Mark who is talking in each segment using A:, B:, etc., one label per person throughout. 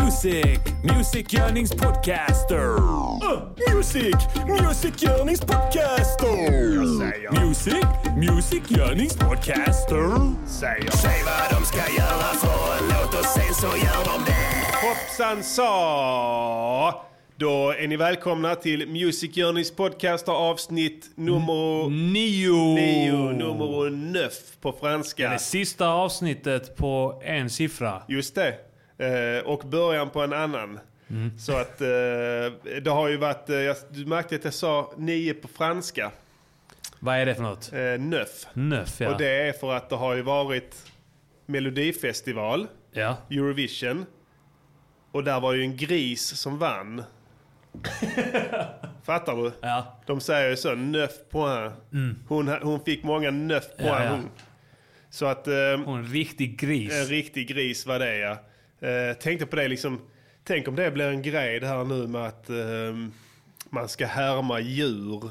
A: Music, musikgörningspodcaster. Uh, music, musikgörningspodcaster. Music, musikgörningspodcaster.
B: Säger
A: Säg vad de ska göra för en låt och sen så gör de det.
B: Hoppsan sa! Då är ni välkomna till Music Journeys podcaster avsnitt nummer
C: Nio!
B: nio, nummer neuf på franska.
C: Det sista avsnittet på en siffra.
B: Just det. Eh, och början på en annan.
C: Mm.
B: Så att eh, det har ju varit, eh, jag, du märkte att jag sa nio på franska.
C: Vad är det för något?
B: Eh, neuf.
C: Nöff ja.
B: Och det är för att det har ju varit Melodifestival,
C: ja.
B: Eurovision. Och där var ju en gris som vann. Fattar du?
C: Ja.
B: De säger ju så, neuf points. Hon, hon fick många neuf.
C: Mm. Ja, ja.
B: Hon. Så att eh,
C: Och en riktig gris.
B: en riktig gris var det ja. Eh, tänkte på det liksom, tänk om det blir en grej det här nu med att eh, man ska härma djur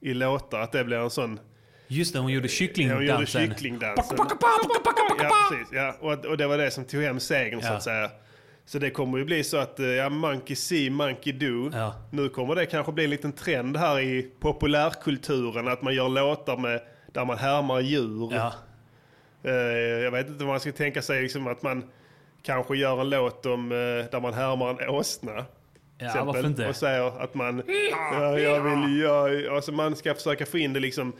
B: i låtar. Att det blir en sån,
C: Just det, hon gjorde
B: hon gjorde
C: kycklingdansen.
B: kycklingdansen. Ja, precis. Ja, och, och det var det som tog hem segern så
C: Ja.
B: att säga. Så det kommer ju bli så att eh, ja, monkey see, monkey do.
C: Ja.
B: Nu kommer det kanske bli en liten trend här i populärkulturen att man gör låtar med, där man härmar djur.
C: Ja.
B: Eh, jag vet inte vad man ska tänka sig liksom att man kanske gör en låt om, eh, där man härmar en åsna.
C: Ja,
B: exempel,
C: varför inte?
B: Och säger att man, ja, jag vill, jag, alltså man ska försöka få in det liksom,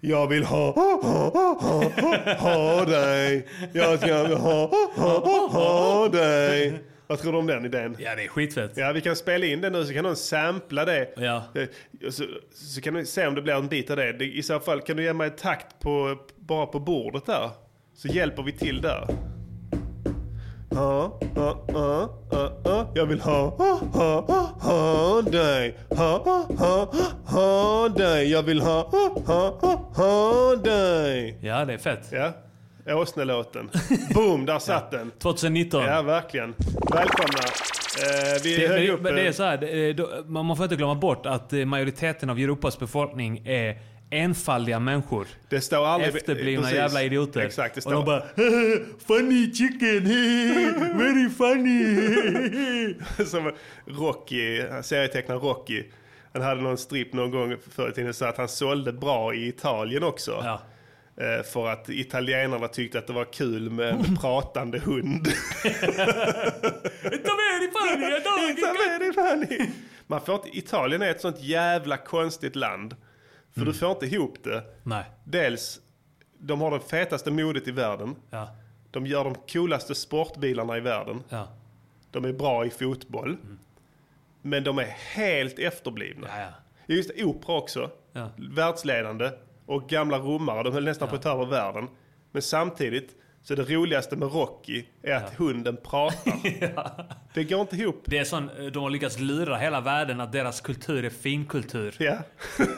B: jag vill ha, ha, ha, ha, ha, ha dig. Jag ska ha, ha, ha, ha dig. Vad tror du om den idén?
C: Ja, det är skitfett.
B: Ja, vi kan spela in det nu så kan någon sampla det.
C: Ja.
B: Eh, Så, så kan du se om det blir en bit av det. Det- I så fall kan du ge mig ett takt på, bara på bordet där. Så hjälper vi till där. Ha, ha, ha, ha, ha. Jag vill ha, ha, ha, ha, ha dig. Ha, ha, ha, ha dig. Jag vill ha, ha, ha, ha, ha dig.
C: Ja, det är fett.
B: Ja, Åsnelåten. Boom, där satt den.
C: 2019.
B: Ja, verkligen. Välkomna. Eh, vi
C: Det,
B: högg
C: men,
B: upp...
C: men det är
B: eh,
C: så här, man får inte glömma bort att eh, majoriteten av Europas befolkning är enfaldiga människor.
B: Det står aldrig...
C: Efterblivna
B: precis.
C: jävla idioter.
B: Exakt, det står...
C: Och de bara Funny chicken, very funny.
B: Som Rocky, serietecknaren Rocky. Han hade någon strip någon gång förr i tiden så att han sålde bra i Italien också.
C: Ja.
B: Eh, För att italienarna tyckte att det var kul med en pratande hund.
C: It's a very funny dog.
B: It's a very funny. Man får inte, Italien är ett sånt jävla konstigt land. För
C: Mm.
B: du får inte ihop det.
C: Nej.
B: Dels, de har det fetaste modet i världen.
C: Ja.
B: De gör de coolaste sportbilarna i världen.
C: Ja.
B: De är bra i fotboll. Men de är helt efterblivna.
C: Ja, ja.
B: Just opera också.
C: Ja.
B: Världsledande. Och gamla romare, de höll nästan på att ta över världen. Men samtidigt, så det roligaste med Rocky är att hunden pratar. Det går inte ihop.
C: Det är sån, de har lyckats lura hela världen att deras kultur är finkultur.
B: Ja,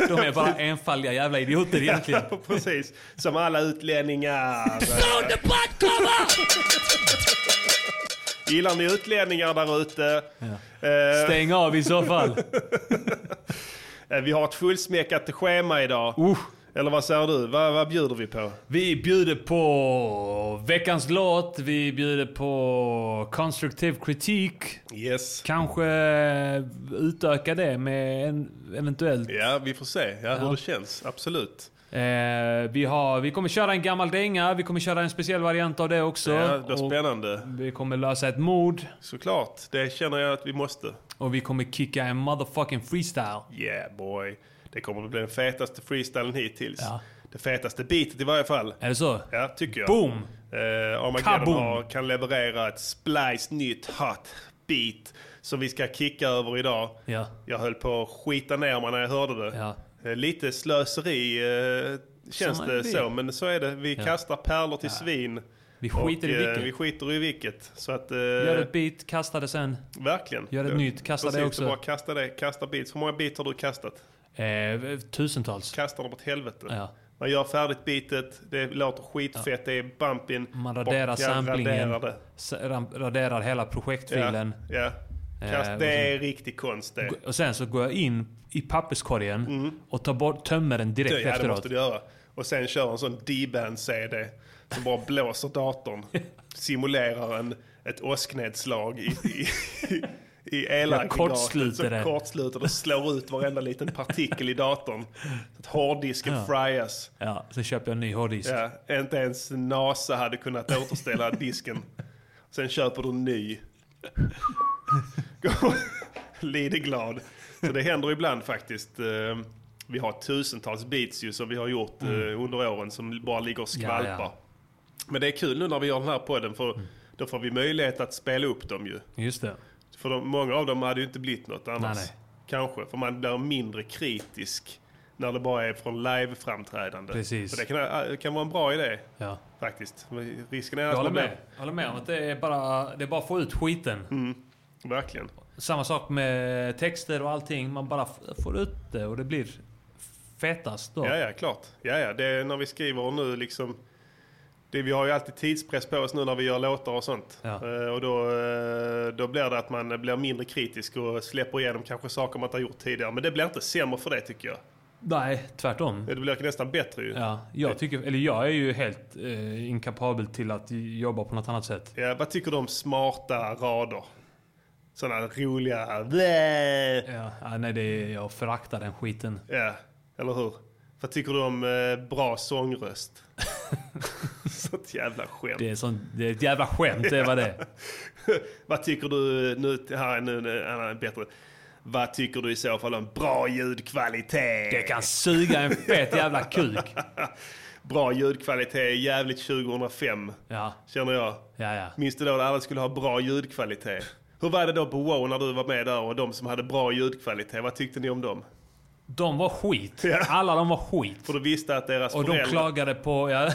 C: De är bara enfaldiga jävla idioter egentligen.
B: precis. Som alla utlänningar. Gillar ni utlänningar där ute? Eh,
C: Stäng av i så fall.
B: Eh, Vi har ett fullsmäckat schema idag.
C: Uh.
B: Eller vad säger du? Vad, vad bjuder vi på?
C: Vi bjuder på veckans låt, vi bjuder på constructive kritik.
B: Yes.
C: Kanske utöka det med en eventuellt.
B: Ja, vi får se ja, hur det känns. Absolut.
C: Eh, vi, har, vi kommer köra en gammal dänga, vi kommer köra en speciell variant av det också.
B: Ja, det blir spännande.
C: Vi kommer lösa ett mord.
B: Såklart. Det känner jag att vi måste.
C: Och vi kommer kicka en motherfucking freestyle.
B: Yeah boy. Det kommer att bli den fetaste freestylen hittills.
C: Ja.
B: Det fetaste beatet i varje fall.
C: Är det så?
B: Ja, tycker jag.
C: Boom!
B: Eh, Armageddon har, kan leverera ett splice nytt hot beat som vi ska kicka över idag.
C: Ja.
B: Jag höll på att skita ner mig när jag hörde det.
C: Ja.
B: Eh, Lite slöseri eh, känns
C: är
B: det
C: det.
B: så, men så är det. Vi
C: Ja.
B: kastar pärlor till svin.
C: Vi skiter
B: och,
C: i
B: eh,
C: vilket.
B: Vi skiter i vilket. Så att, eh,
C: Gör ett beat, kasta det sen.
B: Verkligen.
C: Gör ett nytt, kasta det
B: precis,
C: också.
B: så Bara kasta det, kasta beats. Hur många beats har du kastat?
C: Eh, tusentals.
B: Kastar dem åt helvete.
C: Ja.
B: Man gör färdigt beatet, det låter skitfett, det är bumpin.
C: Man raderar
B: Bort- ja,
C: samplingen.
B: raderar
C: Raderar hela projektfilen.
B: Ja, ja. Kast,
C: Eh,
B: det är riktig konst det.
C: Och sen så går jag in i papperskorgen och tar bort, tömmer den direkt
B: Mm. Ja, det
C: efteråt.
B: måste du göra. Och sen kör en sån D-band-CD. som bara blåser datorn. Simulerar en, ett åsknedslag i, i, i elaggregatet.
C: kortsluter
B: som kortsluter och slår ut varenda liten partikel i datorn. Så att hårddisken
C: Ja.
B: fryas.
C: Ja, sen köper jag en ny hårddisk.
B: Ja, inte ens NASA hade kunnat återställa disken. Sen köper du en ny. Lite glad. Så det händer ibland faktiskt. Eh, Vi har tusentals beats ju som vi har gjort eh, under åren som bara ligger och skvalpar.
C: Mm. Ja, ja.
B: Men det är kul nu när vi gör den här podden för då får vi möjlighet att spela upp dem ju.
C: Just det.
B: För de, många av dem hade ju inte blivit något annars.
C: nej.
B: Kanske, för man blir mindre kritisk när det bara är från live-framträdande.
C: Precis.
B: Så det kan, det kan vara en bra idé
C: Ja.
B: faktiskt. Risken är
C: Jag
B: att
C: håller
B: man
C: med. Jag håller med om att det är bara, det är bara att få ut skiten.
B: blir- Verkligen.
C: Samma sak med texter och allting. Man bara får ut det och det blir fetast då.
B: Ja, ja, klart. Ja, ja, det är när vi skriver nu liksom. Det, vi har ju alltid tidspress på oss nu när vi gör låtar och sånt.
C: Ja.
B: Eh, och då, eh, då blir det att man blir mindre kritisk och släpper igenom kanske saker man inte har gjort tidigare. Men det blir inte sämre för det tycker jag.
C: Nej, tvärtom.
B: Det blir nästan bättre ju.
C: Ja, jag, tycker, eller jag är ju helt eh, inkapabel till att jobba på något annat sätt.
B: Ja, vad tycker du om smarta rader? Sådana roliga... Blä.
C: Ja, ja, nej, det är, jag föraktar den skiten.
B: Ja, eller hur? Vad tycker du om eh, bra sångröst? Sånt jävla skämt.
C: Det är, sån, det är ett jävla skämt, det var det.
B: Vad tycker du, nu, här är nu en annan bättre. Vad tycker du i så fall om bra ljudkvalitet?
C: Det kan suga en fet jävla kuk.
B: Bra ljudkvalitet är jävligt 2005,
C: Ja,
B: känner jag.
C: ja, ja.
B: Minns du då när alla skulle ha bra ljudkvalitet? Hur var det då på Wow när du var med där och de som hade bra ljudkvalitet, vad tyckte ni om dem?
C: De var skit.
B: Ja.
C: Alla de var skit.
B: För du visste att deras
C: Och de
B: föräldrar...
C: klagade på... Ja,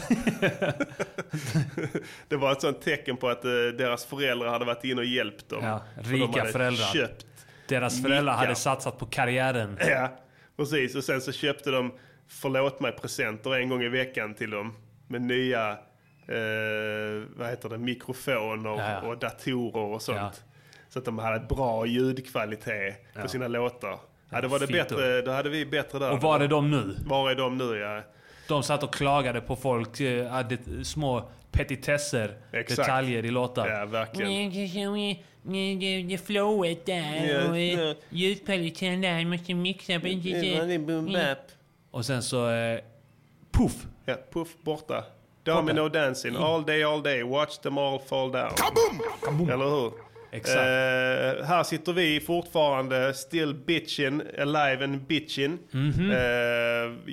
B: Det var ett sånt tecken på att eh, deras föräldrar hade varit inne och hjälpt dem.
C: Ja,
B: För
C: rika
B: de hade
C: föräldrar.
B: Köpt,
C: deras föräldrar hade satsat på karriären.
B: ja, precis. Och sen så köpte de förlåt mig-presenter en gång i veckan till dem. Med nya eh, vad heter det, mikrofoner
C: Ja, ja.
B: och datorer och sånt.
C: Ja.
B: Så att de hade bra ljudkvalitet på sina låtar. Ja, då, var det bättre, då hade vi bättre där.
C: Och var är de nu?
B: Var är de nu? Ja.
C: De satt och klagade på folk, eh, hade små petitesser,
B: Exakt.
C: detaljer i låtar.
B: ja, verkligen.
D: Det flowet där
B: Ja,
D: och
B: ja.
D: eh, ljudkvaliteten där måste mixa.
C: Och sen så... Eh, puff!
B: Ja, puff, borta. Domino dancing, all day, all day. Watch them all fall down. Eller hur?
C: Exakt.
B: Eh, här sitter vi fortfarande, still bitchin, alive and bitchin.
C: Mhm.
B: Eh,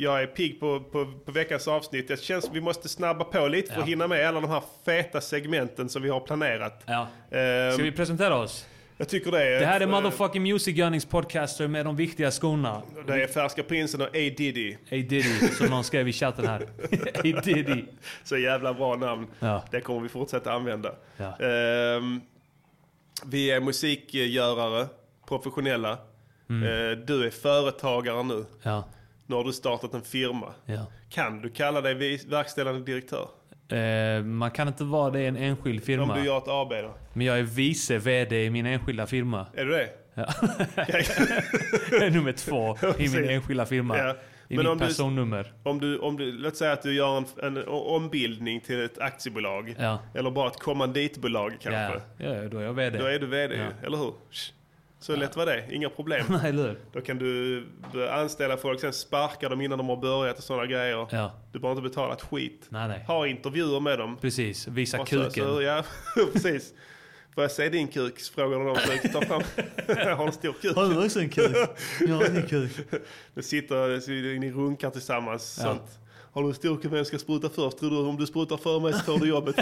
B: jag är pigg på, på, på veckans avsnitt. Det känns som vi måste snabba på lite för att
C: Ja.
B: hinna med alla de här feta segmenten som vi har planerat.
C: Ja.
B: Eh,
C: Ska vi presentera oss?
B: Jag tycker det.
C: Det här är
B: Eh,
C: Motherfucking Music Gunnings podcaster med de viktiga skorna.
B: Det är Färska Prinsen och A Diddy.
C: A Diddy, som någon skrev i chatten här. A Diddy.
B: Så jävla bra namn.
C: Ja.
B: Det kommer vi fortsätta använda.
C: Ja.
B: Ehm, vi är musikgörare, professionella.
C: Mm.
B: Eh, du är företagare nu.
C: Ja.
B: Nu har du startat en firma.
C: ja.
B: Kan du kalla dig verkställande direktör?
C: Eh, man kan inte vara det i en enskild
B: Om
C: firma.
B: du gör ett AB då?
C: Men jag är vice VD i min enskilda firma.
B: Är du det?
C: Ja. Nummer två i min enskilda firma.
B: Ja.
C: I
B: Men
C: mitt
B: om du-
C: personnummer.
B: Om du, om du, låt säga att du gör en, en ombildning till ett aktiebolag.
C: Ja.
B: Eller bara ett kommanditbolag
C: Ja,
B: kanske.
C: ja, då är jag VD.
B: Då är du VD
C: Ja.
B: eller hur? Så lätt var det, inga problem.
C: Nej, eller?
B: Då kan du anställa folk, sen sparka dem innan de har börjat och sådana grejer.
C: Ja.
B: Du behöver inte betala ett skit.
C: Nej, nej.
B: Ha intervjuer med dem.
C: Precis. Visa
B: så-
C: kuken.
B: Så, ja, precis. Får jag se din kuk? Frågar de så ta fram. har en stor kuk.
C: Har du också en kuk? Jag har en kuk.
B: Ni sitter, ni runkar tillsammans.
C: Ja.
B: Sånt. Har du en stor kuk, vem ska spruta först? Tror du om du sprutar för mig så får du jobbet?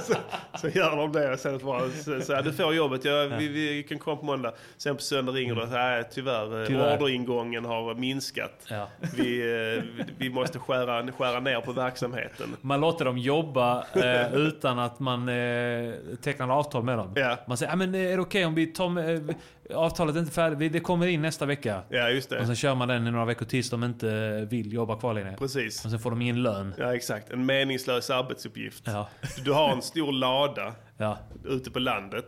B: så, så gör de det. och Sen bara, så, så, du får jobbet, ja, vi, vi kan komma på måndag. Sen på söndag ringer du. Nej, tyvärr, eh,
C: Tyvärr.
B: orderingången har minskat.
C: Ja.
B: Vi, eh, vi måste skära, skära ner på verksamheten.
C: Man låter dem jobba eh, utan att man eh, tecknar avtal med dem.
B: Ja.
C: Man säger, men är det okej om vi tar med, eh, avtalet är inte färdigt, det kommer in nästa vecka.
B: Ja, just
C: Och
B: det.
C: sen kör man den i några veckor tills de inte vill jobba kvar längre.
B: Precis.
C: Och sen får de ingen lön.
B: Ja, exakt. En meningslös arbetsuppgift.
C: Ja.
B: Du har en stor lada
C: Ja.
B: ute på landet.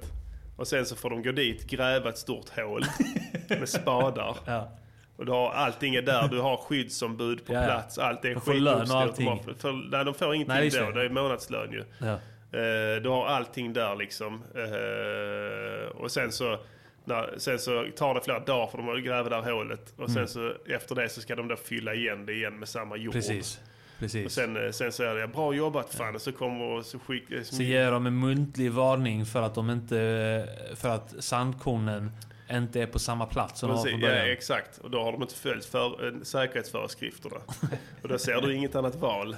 B: Och sen så får de gå dit, gräva ett stort hål med spadar.
C: Ja.
B: Och du har allting är där, du har skyddsombud på
C: Ja,
B: plats, allt är
C: får lön och allting.
B: För, nej, de får ingenting
C: Nej, just
B: då,
C: det.
B: det är månadslön ju.
C: Ja.
B: Eh, du har allting där liksom. Eh, och sen så, när, sen så tar det flera dagar för de att gräva där hålet. Och sen så efter det så ska de då fylla igen det igen med samma jord.
C: Precis. Precis.
B: Och sen, eh, sen säger det bra jobbat fan och så kommer och så skickar...
C: Så ger de en muntlig varning för att de inte... För att sandkornen inte är på samma plats som de var
B: Precis,
C: från
B: ja,
C: början.
B: exakt. Och då har de inte följt för, eh, säkerhetsföreskrifterna. och då ser du inget annat val.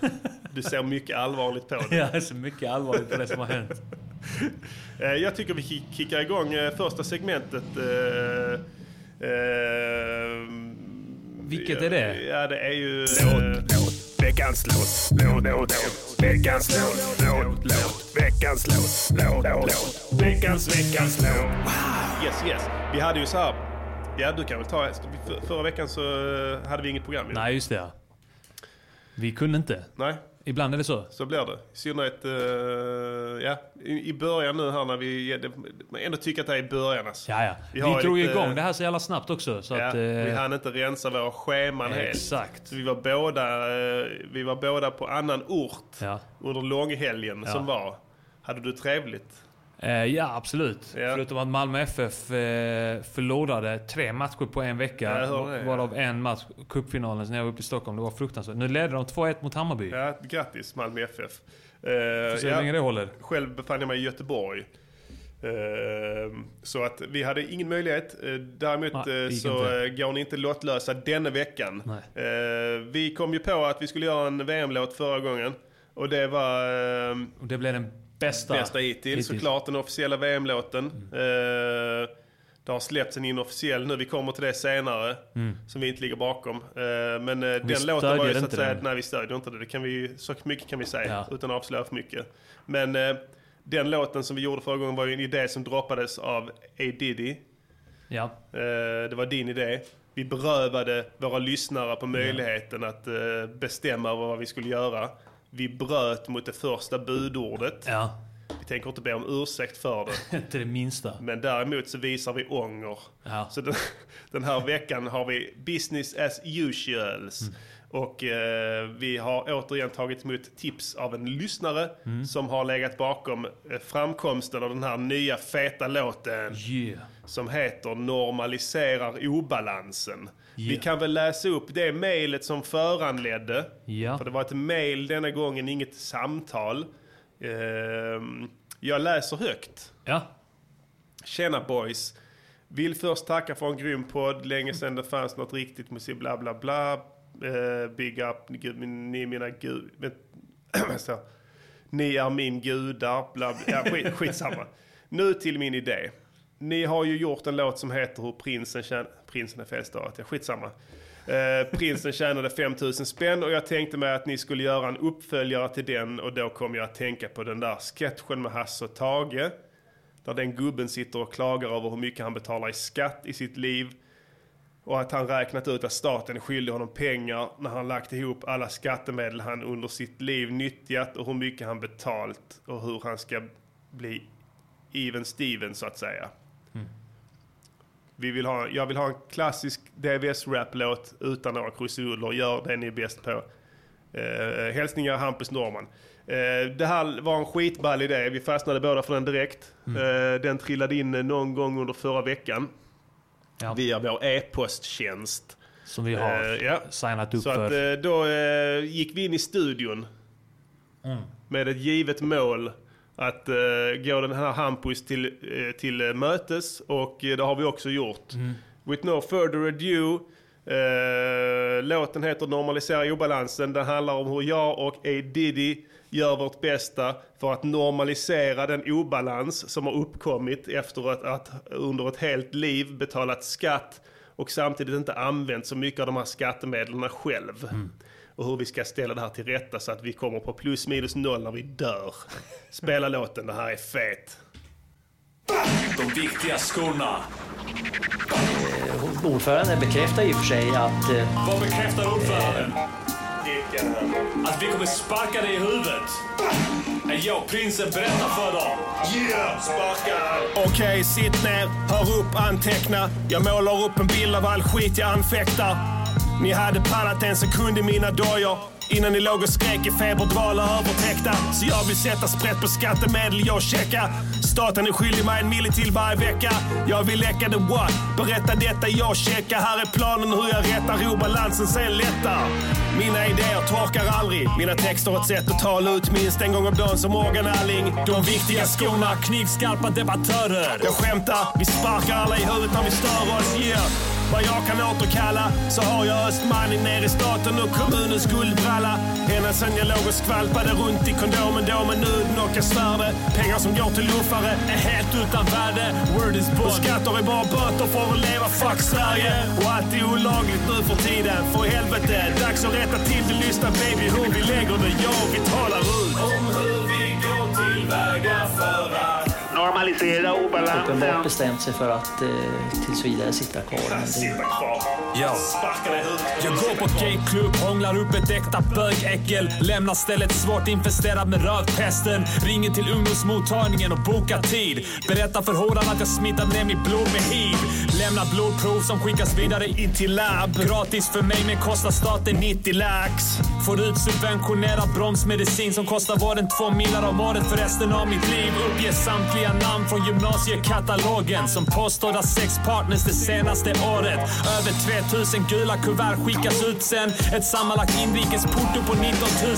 B: Du ser mycket allvarligt på det.
C: Jag är så mycket allvarligt på det som har hänt.
B: Eh, Jag tycker vi ki- kickar igång eh, första segmentet. eh,
C: Vilket är det?
B: Ja, det är ju...
A: Låt, låt, veckans låt, låt, låt, låt, veckans låt, låt, låt, veckans låt, låt, låt, veckans, veckans låt.
B: Yes, yes. Vi hade ju så här... Ja, du kan väl ta... Förra veckan så hade vi inget program.
C: Nej, just det. Vi kunde inte.
B: Nej,
C: Ibland är det så.
B: så blir det. I synnerhet... eh, ja, i, i början nu här när vi... det- Man ändå tycker att det är i början alltså.
C: Ja, ja.
B: Vi
C: Vi, drog
B: lite-
C: igång det här så jävla snabbt också. Så
B: Ja,
C: att,
B: vi
C: eh,
B: hann inte rensa våra scheman helt.
C: Exakt.
B: Så vi var båda, eh, vi var båda på annan ort
C: Ja.
B: under långhelgen
C: Ja.
B: som var. Hade du trevligt?
C: Eh, ja, absolut.
B: Ja.
C: Förutom att Malmö FF eh, förlorade tre matcher på en
B: Ja,
C: vecka.
B: det,
C: varav en match, cupfinalen, när jag var uppe i Stockholm. Det var fruktansvärt. Nu ledde de 2-1 mot Hammarby.
B: Ja, grattis Malmö FF. Uh,
C: Får se hur länge det håller.
B: Själv befann jag mig i Göteborg. Eh, så att vi hade ingen möjlighet. Eh, däremot
C: Nej,
B: eh, så
C: inte.
B: eh, går ni inte lottlösa denna veckan.
C: Nej.
B: Eh, vi kom ju på att vi skulle göra en VM-låt förra gången. Och det var eh,
C: Och det blev den bästa.
B: bästa hittills. Såklart den officiella VM-låten. Eh, det har släppts en inofficiell nu, vi kommer till det senare. Som vi inte ligger bakom. Eh, men eh, den låten var ju så att säga,
C: den.
B: nej vi stödjer inte det. det kan vi, så mycket kan vi säga
C: Ja.
B: utan att avslöja för mycket. Men eh, den låten som vi gjorde förra gången var ju en idé som droppades av A Diddy.
C: Ja.
B: Det var din idé. Vi berövade våra lyssnare på möjligheten att eh, bestämma vad vi skulle göra. Vi bröt mot det första budordet.
C: ja.
B: Vi tänker inte be om ursäkt för det.
C: Inte det minsta.
B: Men däremot så visar vi ånger.
C: Ja.
B: Så den, den här veckan har vi business as usuals.
C: Mm.
B: Och eh, vi har återigen tagit emot tips av en lyssnare som har legat bakom eh, framkomsten av den här nya feta låten
C: Yeah.
B: som heter Normaliserar obalansen. Vi
C: Yeah.
B: kan väl läsa upp det mejlet som föranledde.
C: Ja.
B: För det var ett mejl denna gången, inget samtal. Ehm, jag läser högt.
C: Ja.
B: Tjena boys. Vill först tacka för en grym podd. Länge sedan det fanns något riktigt musik. Bla bla bla. Eh, big up. Gud, Ni mina gud... Ni är min gudar. Bla, bla. Ja, skit, skitsamma. Nu till min idé. Ni har ju gjort en låt som heter Hur prinsen tjänar... Prinsen är felstavat. Ja, skitsamma. Eh, prinsen tjänade 5000 spänn och jag tänkte mig att ni skulle göra en uppföljare till den och då kom jag att tänka på den där sketchen med Hasse och Tage. Där den gubben sitter och klagar över hur mycket han betalar i skatt i sitt liv. Och att han räknat ut att staten är skyldig honom pengar när han lagt ihop alla skattemedel han under sitt liv nyttjat och hur mycket han betalt och hur han ska bli even Steven så att säga. Vi vill ha, jag vill ha en klassisk DVS-rap-låt utan några krusiduller. Gör det ni är bäst på. Eh, hälsningar Hampus Norman. Eh, det här var en skitball idé. Vi fastnade båda för den direkt. Eh, den trillade in någon gång under förra veckan.
C: Ja.
B: Via vår e-posttjänst.
C: Som vi har
B: Eh, ja.
C: signat upp
B: Så
C: för.
B: att eh, då eh, gick vi in i studion. Med ett givet mål. Att eh, gå den här Hampus till, eh, till eh, mötes. Och det har vi också gjort. With no further ado. Låten heter Normalisera obalansen. Den handlar om hur jag och A Diddy gör vårt bästa för att normalisera den obalans som har uppkommit efter att, att under ett helt liv betalat skatt och samtidigt inte använt så mycket av de här skattemedlen själv. Och hur vi ska ställa det här till rätta så att vi kommer på plus minus noll när vi dör. Spela låten, det här är fet.
E: De viktiga skorna.
F: Ordföranden bekräftar i och för sig att eh,
E: Vad bekräftar ordföranden? att vi kommer sparka dig i huvudet. Är jag prinsen berättar för dem.
A: Yeah, sparka!
B: Okej, sitt ner, hör upp, anteckna. Jag målar upp en bild av all skit jag anfäktar. Ni hade pallat en sekund i mina dojor innan ni låg och skrek i feberdvala övertäckta. Så jag vill sätta sprätt på skattemedel jag checka. Staten är skyldig mig en mille till varje vecka. Jag vill läcka the what? Berätta detta jag checkar. Här är planen hur jag rättar obalansen sen lättar. Mina idéer torkar aldrig. Mina texter har ett sätt att tala ut minst en gång om dagen som Morgan Alling. De viktiga skorna,
C: knivskarpa debattörer.
B: jag skämtar, vi sparkar alla i huvudet när vi stör oss. Yeah. Vad jag kan återkalla så har jag östmanning ner i staten och kommunens guldbralla. Ända sen jag låg och skvalpade runt i kondomen då med nuden och jag svärde. Pengar som går till luffare är helt utan värde. Word is bond. Och skatter är bara böter för att leva. Fuck Sverige. Och allt är olagligt nu för tiden. För helvete, dags att rätta till det. Lyssna baby hur vi lägger det. Ja, vi talar ut.
A: Om hur vi går tillväga för att
B: Normalisera obalansen.
F: uppenbart bestämt sig för att eh, tills vidare sitta kvar. Men det.
C: Ja. Jag går på gayklubb, hånglar upp ett äkta bögäckel. Lämnar stället svårt infesterat med rövpesten. Ringer till ungdomsmottagningen och bokar tid. Berättar för horan att jag smittat ner mitt blod med hiv. Lämnar blodprov som skickas vidare in till labb. Gratis för mig men kostar staten 90 lax. Får ut subventionerad bromsmedicin som kostar vården två millar om året för resten av mitt liv. Uppger samtliga namn från gymnasiekatalogen som påstådda sexpartners det senaste året. Över 3000 gula kuvert skickas ut sen. Ett sammanlagt inrikesporto på 19 000.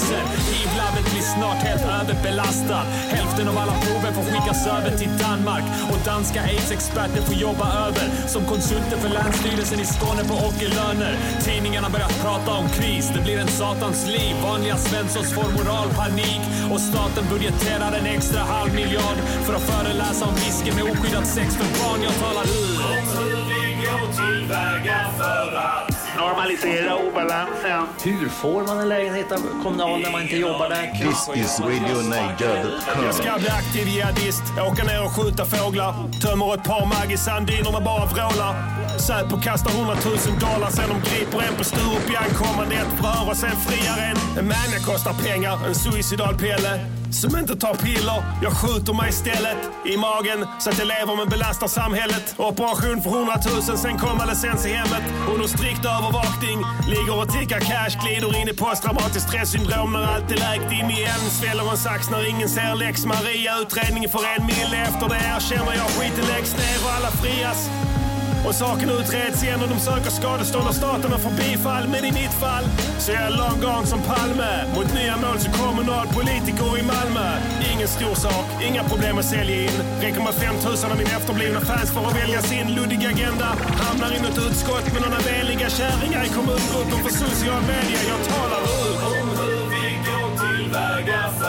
C: Hivlabbet blir snart helt överbelastat. Hälften av alla prover får skickas över till Danmark. Och danska aids-experter får jobba över som konsulter för Länsstyrelsen i Skåne på ockerlöner. Tidningarna börjar prata om kris. Det blir en satans liv. Vanliga Svenssons får moralpanik. Och staten budgeterar en extra halv miljard för att föreläsa om risken med oskyddat sex för barn. Jag talar ut.
A: Om hur vi går tillväga för att
B: Normalisera obalansen.
F: hur får man en lägenhet av kommunal när man inte jobbar där?
G: This is RadioNiger.com.
B: Jag ska bli aktiv jihadist, åka ner och skjuta fåglar. Tömmer ett par mag i sandinerna bara vrålar. Säpo kastar hundratusen dollar sen de griper en på Sturup i ankommande ett förhör och sen friar en. En manne kostar pengar, en suicidal Pelle. Som inte tar piller. Jag skjuter mig istället i magen så att jag lever men belastar samhället. Operation för hundratusen, sen kommer licens i hemmet. Under strikt övervakning. Ligger och tickar cash, glider in i posttraumatiskt stressyndrom när allt är läkt in igen. Sväller en sax när ingen ser Lex Maria. Utredning för en mil efter det erkänner jag. Skiten läggs ner och alla frias. Och saken utreds igen och de söker skadestånd och staten har får bifall. Men i mitt fall så är jag long gone som Palme. Mot nya mål som kommunalpolitiker i Malmö. Ingen stor sak, inga problem att sälja in. Räcker med 5000 av mina efterblivna fans för att välja sin luddiga agenda. Hamnar i något utskott med några veliga kärringar i kommungruppen för social media. Jag talar ut.
A: om hur vi går tillväga för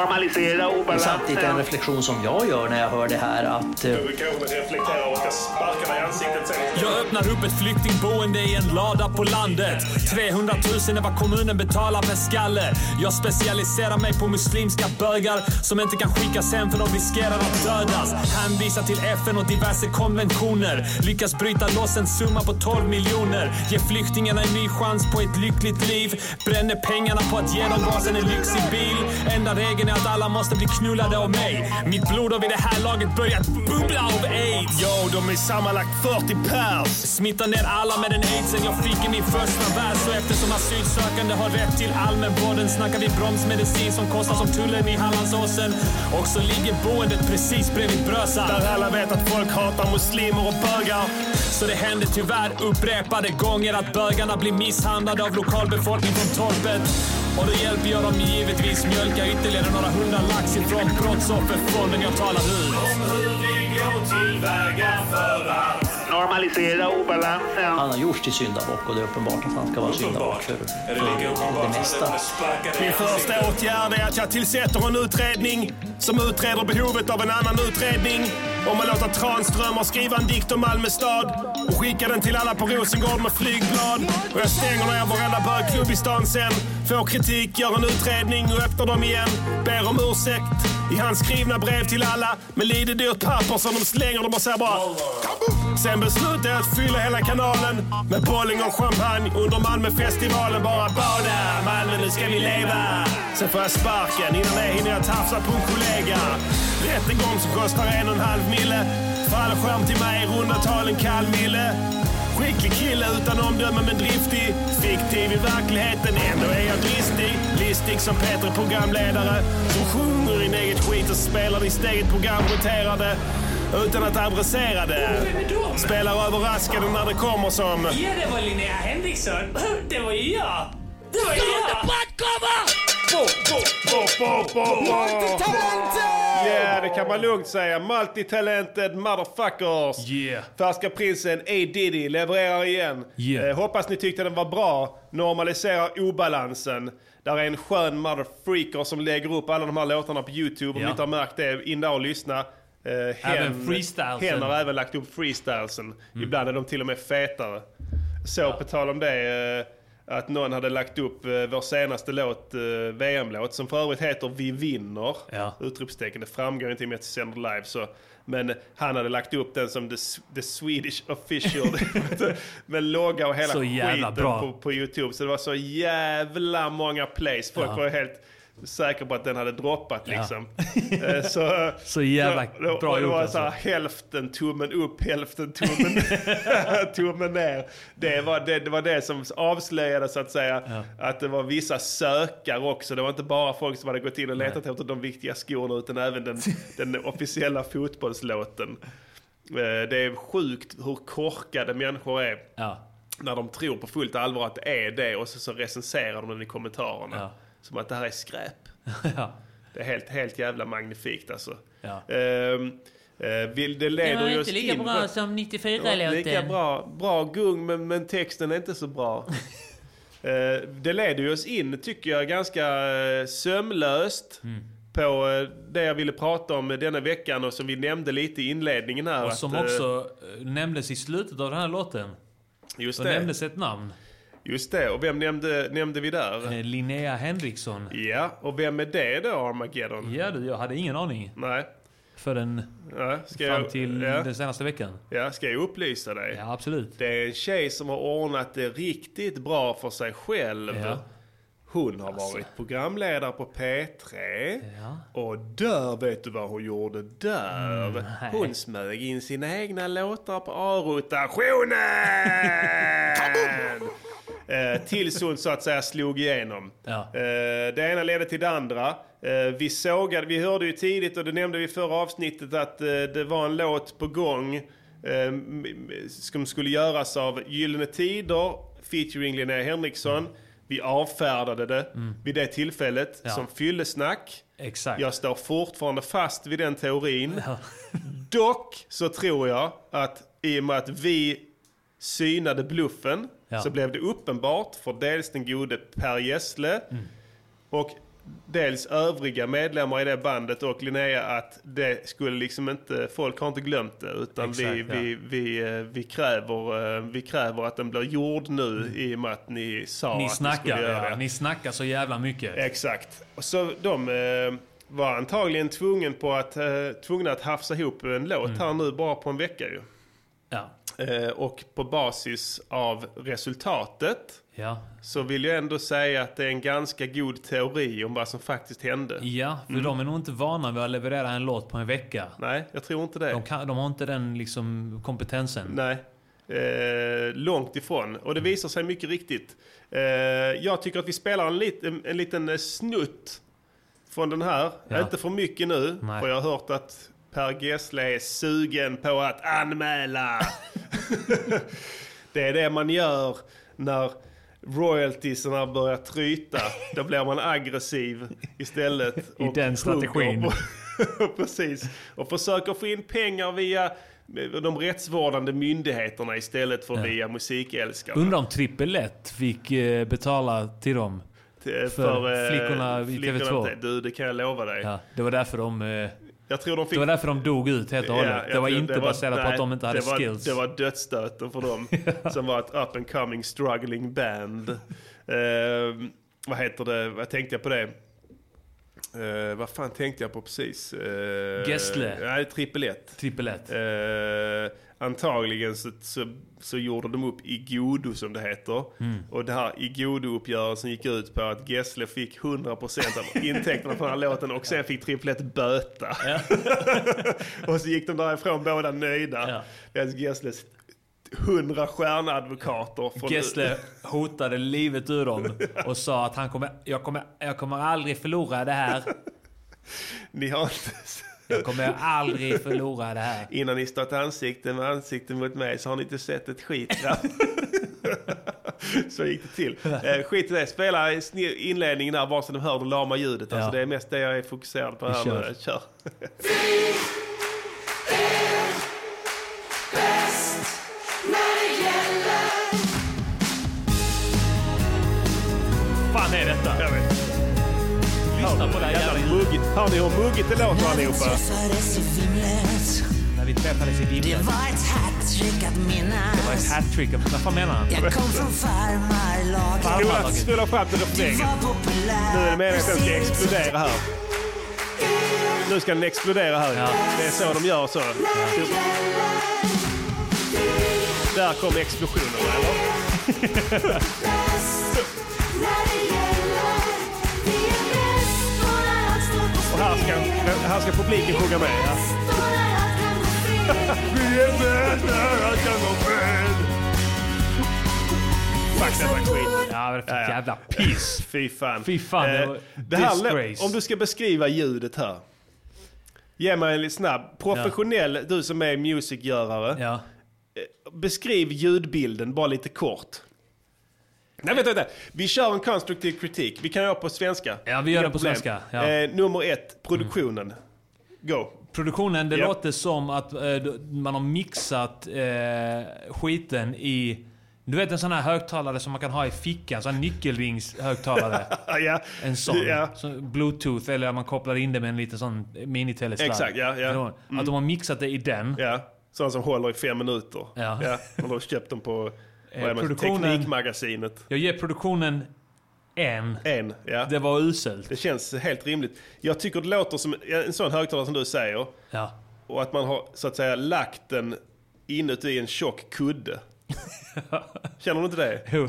B: Normalisera
F: Det är
B: obalansen.
F: samtidigt en reflektion som jag gör när jag hör det här att eh,
A: Du kanske reflekterar och ska sparka dig i ansiktet sen.
C: Jag öppnar upp ett flyktingboende i en lada på landet. 300 000 är vad kommunen betalar per skalle. Jag specialiserar mig på muslimska bögar som inte kan skickas hem för de riskerar att dödas. Hänvisar till FN och diverse konventioner. Lyckas bryta loss en summa på 12 miljoner. Ge flyktingarna en ny chans på ett lyckligt liv. Bränner pengarna på att ge dem varsin en lyxig bil. Enda regeln är att alla måste bli knullade av mig. Mitt blod har vid det här laget börjat bubbla av aids.
B: Jo, de är sammanlagt 40 pers.
C: Smittar ner alla med den aidsen jag fick i min första vers och eftersom asylsökande har rätt till allmänvården snackar vi bromsmedicin som kostar som tullen i Hallandsåsen. Och så ligger boendet precis bredvid Brösa.
B: Där alla vet att folk hatar muslimer och bögar.
C: Så det händer tyvärr upprepade gånger att bögarna blir misshandlade av lokalbefolkning från torpet. Och då hjälper jag dem givetvis mjölka ytterligare några hundra lax ifrån Brottsofferfonden jag talar ut.
A: Om hur vi går tillväga för att
B: Normalisera obalansen.
F: han har gjorts till syndabock och det är uppenbart att han ska vara syndabock för, för det mesta.
B: Min första åtgärd är att jag tillsätter en utredning som utreder behovet av en annan utredning. Om att låta Tranströmer skriva en dikt om Malmö stad och skicka den till alla på Rosengård med flygblad. Och jag stänger ner varenda bögklubb i stan sen. Får kritik, gör en utredning och öppnar dem igen. Ber om ursäkt
A: i hans skrivna brev till alla med lite dyrt papper som de slänger dem och säger bara Sen beslutade jag att fylla hela kanalen med bolling och champagne under Malmöfestivalen. Bara bada, Malmö nu ska vi leva. Sen får jag sparken, innan det hinner jag tafsa på en kollega. Rättegång som kostar en och en halv mille. Fallskärm till mig, i runda tal en kall mille. Skicklig kille utan omdöme men driftig. Fiktiv i verkligheten, ändå är jag dristig. Listig som Peter programledare. Som sjunger in eget skit och spelar i sitt eget program roterade. Utan att adressera det. Spelar överraskande när det kommer som...
D: Ja, det var Linnea Henriksson. Det var ju jag. Det var ju jag.
B: Yeah, det kan man lugnt säga. Multitalented motherfuckers.
C: Yeah.
B: Färska prinsen A Diddy levererar igen.
C: Yeah.
B: Eh, hoppas ni tyckte den var bra. Normaliserar obalansen. Där är en skön motherfreaker som lägger upp alla de här låtarna på YouTube. Om
C: Ja.
B: ni inte har märkt det, in där och lyssna. Eh,
C: freestylesen.
B: Hen har även lagt upp freestylesen. Ibland är de till och med fetare. Så på tal om det, eh, att någon hade lagt upp eh, vår senaste låt, eh, VM-låt, som för övrigt heter Vi vinner.
C: Ja.
B: Utropstecken, det framgår inte i och med att jag sänder live. Så. Men han hade lagt upp den som the, the Swedish official. med logga och hela skiten
C: bra.
B: på, på YouTube. Så det var så jävla många plays. Folk
C: Ja.
B: var helt säkra på att den hade droppat
C: Ja.
B: liksom. Eh, så,
C: Så jävla
B: då-
C: bra
B: det
C: gjort alltså.
B: så här, hälften tummen upp, hälften tummen, tummen ner. Det var det, det var det som avslöjade så att säga att det var vissa sökare också. Det var inte bara folk som hade gått in och letat efter de viktiga skorna utan även den, den officiella fotbollslåten. Eh, Det är sjukt hur korkade människor är
C: Ja.
B: när de tror på fullt allvar att det är det och så, så recenserar de den i kommentarerna. Som att det här är skräp.
C: ja.
B: Det är helt, helt jävla magnifikt alltså.
C: Ja.
B: Ehm, eh, vill, det
D: Det
B: leder
D: var
B: ju
D: inte lika
B: in
D: bra som
B: Ja,
D: 94-låten.
B: Lika bra, bra gung men, men texten är inte så bra. Eh, det leder ju oss in, tycker jag, ganska eh, sömlöst
C: Mm.
B: på det jag ville prata om denna veckan och som vi nämnde lite i inledningen här.
C: Och
B: att,
C: som
B: eh,
C: också nämndes i slutet av den här låten.
B: Just
C: Då
B: det.
C: nämndes ett namn.
B: Just det, och vem nämnde, nämnde vi där?
C: Eh, Linnea Henriksson.
B: Ja, och vem är det då, Armageddon?
C: Ja du, jag hade ingen aning.
B: Nej.
C: Förrän
B: Ja, ska
C: fram
B: jag,
C: till
B: ja,
C: den senaste veckan.
B: ja, ska jag upplysa dig?
C: Ja, absolut.
B: Det är en tjej som har ordnat det riktigt bra för sig själv.
C: Ja.
B: Hon har varit programledare på P3.
C: Ja.
B: Och där, vet du vad hon gjorde där?
C: Mm,
B: hon smög in sina egna låtar på A-rotationen! eh, tills hon så att säga slog igenom.
C: Ja.
B: Eh, det ena ledde till det andra. Eh, vi sågade, vi hörde ju tidigt och det nämnde vi i förra avsnittet att eh, det var en låt på gång eh, som skulle göras av Gyllene Tider featuring Linnea Henriksson. Vi avfärdade det vid det tillfället
C: Mm. Ja.
B: som fyllesnack.
C: Exakt.
B: Jag står fortfarande fast vid den teorin. Dock så tror jag att i och med att vi synade bluffen
C: Ja.
B: så blev det uppenbart för dels den gode Per Gessle
C: Mm.
B: och dels övriga medlemmar i det bandet och Linnea att det skulle liksom inte, folk har inte glömt det utan vi,
C: Exakt, ja.
B: vi, vi, eh, vi, kräver, eh, vi kräver att den blir gjord nu i och med att ni sa
C: Mm. Ni
B: att ni
C: snackar,
B: skulle göra
C: ja.
B: det.
C: Ni snackar så jävla mycket.
B: Exakt. Så de eh, var antagligen tvungen på att, tvungna att hafsa ihop en låt
C: Mm.
B: här nu bara på en vecka ju.
C: Ja.
B: Eh, och på basis av resultatet
C: Ja.
B: så vill jag ändå säga att det är en ganska god teori om vad som faktiskt hände.
C: Ja, för
B: Mm.
C: de är nog inte vana vid att leverera en låt på en vecka.
B: Nej, jag tror inte det.
C: De, kan, de har inte den liksom kompetensen.
B: Nej. Eh, långt ifrån. Och det visar sig mycket riktigt. Eh, jag tycker att vi spelar en, lit, en, en liten snutt från den här.
C: Ja.
B: Inte för mycket nu,
C: Nej.
B: för jag har hört att Per Gessle är sugen på att anmäla. det är det man gör när royaltiesarna börjar tryta. Då blir man aggressiv istället.
C: I den strategin.
B: på- Precis. Och försöker få in pengar via de rättsvårdande myndigheterna istället för via musikälskarna.
C: Undrar om Trippel 1 fick eh, betala till dem.
B: Till-
C: för
B: eh,
C: flickorna i TV2.
B: Du, det kan jag lova dig.
C: Ja, det var därför de...
B: Jag tror de fick...
C: Det var därför de dog ut helt och hållet.
B: Yeah,
C: det var inte det var, baserat
B: nej, på
C: att de inte hade
B: det var,
C: skills.
B: Det var dödsstöten för dem. som var ett up and coming struggling band. uh, vad heter det? Vad tänkte jag på det? Uh, vad fan tänkte jag på precis? Uh,
C: Gessle?
B: Nej, Trippel 1.
C: Trippel
B: 1 antagligen så, så, så gjorde de upp i godo som det heter.
C: Mm.
B: Och det här i godo-uppgörelsen gick ut på att Gessle fick 100% av intäkterna från den här låten och sen fick trippel ett böta. och så gick de därifrån båda nöjda.
C: Ja.
B: Gessles 100 stjärnadvokater från
C: Gessle hotade livet ur dem och sa att han kommer, jag, kommer, jag kommer aldrig förlora det här.
B: Ni har inte...
C: Jag kommer aldrig förlora det här.
B: Innan ni stått ansikte med ansikte mot mig så har ni inte sett ett skit. Så gick det till. Eh, skit i det. Spela inledningen där bara så de hör det lama ljudet. Alltså,
C: Ja.
B: det är mest det jag är fokuserad på här nu.
C: kör.
B: Kör.
C: fan är detta? Det här
B: Jävla muggigt. Hör ni hur muggigt det låter allihopa?
C: När vi träffades i
H: Det
C: Vimlet.
H: var ett hattrick att
C: Det var ett
H: minnas
C: hattrick. Vad fan menar han?
H: Jag kom från farmarlaget
B: Spola, spola fram till
H: Det
B: refrängen. Nu är det meningen att den ska explodera här. Nu ska den explodera här.
C: Ja.
B: Det är så de gör så. Där kom explosionen eller? ska, här ska publiken sjunga med. Ja. Vi är när allt kan gå fel. Fuck detta skit.
C: Ja, det
B: Ja, ja.
C: jävla piss.
B: Fy fan.
C: Fy fan, det
B: Eh,
C: var
B: det här, om du ska beskriva ljudet här. Ge mig en snabb. Professionell, du som är musikgörare.
C: Ja.
B: Beskriv ljudbilden bara lite kort. Nej, vänta, vänta. Vi kör en konstruktiv kritik. Vi kan göra på svenska.
C: Ja, vi gör det på
B: problem.
C: svenska, ja. Mm.
B: Eh, nummer ett, produktionen. Go.
C: Produktionen, det
B: Ja.
C: låter som att eh, man har mixat eh, skiten i... Du vet en sån här högtalare som man kan ha i fickan, sån här nyckelringshögtalare.
B: Ja.
C: En sån.
B: Ja.
C: Bluetooth eller man kopplar in det med en liten sån minitelesladd.
B: Exakt, ja, ja. Mm.
C: Att de har mixat det i den.
B: Ja. Sådana som håller i fem minuter.
C: Ja.
B: Ja. Man har köpt dem på vad är det, Teknikmagasinet.
C: Jag ger produktionen en.
B: En, ja.
C: Det var uselt.
B: Det känns helt rimligt. Jag tycker det låter som en sån högtalare som du säger.
C: Ja.
B: Och att man har så att säga lagt den inuti en tjock kudde. Känner du inte det?
C: Jo.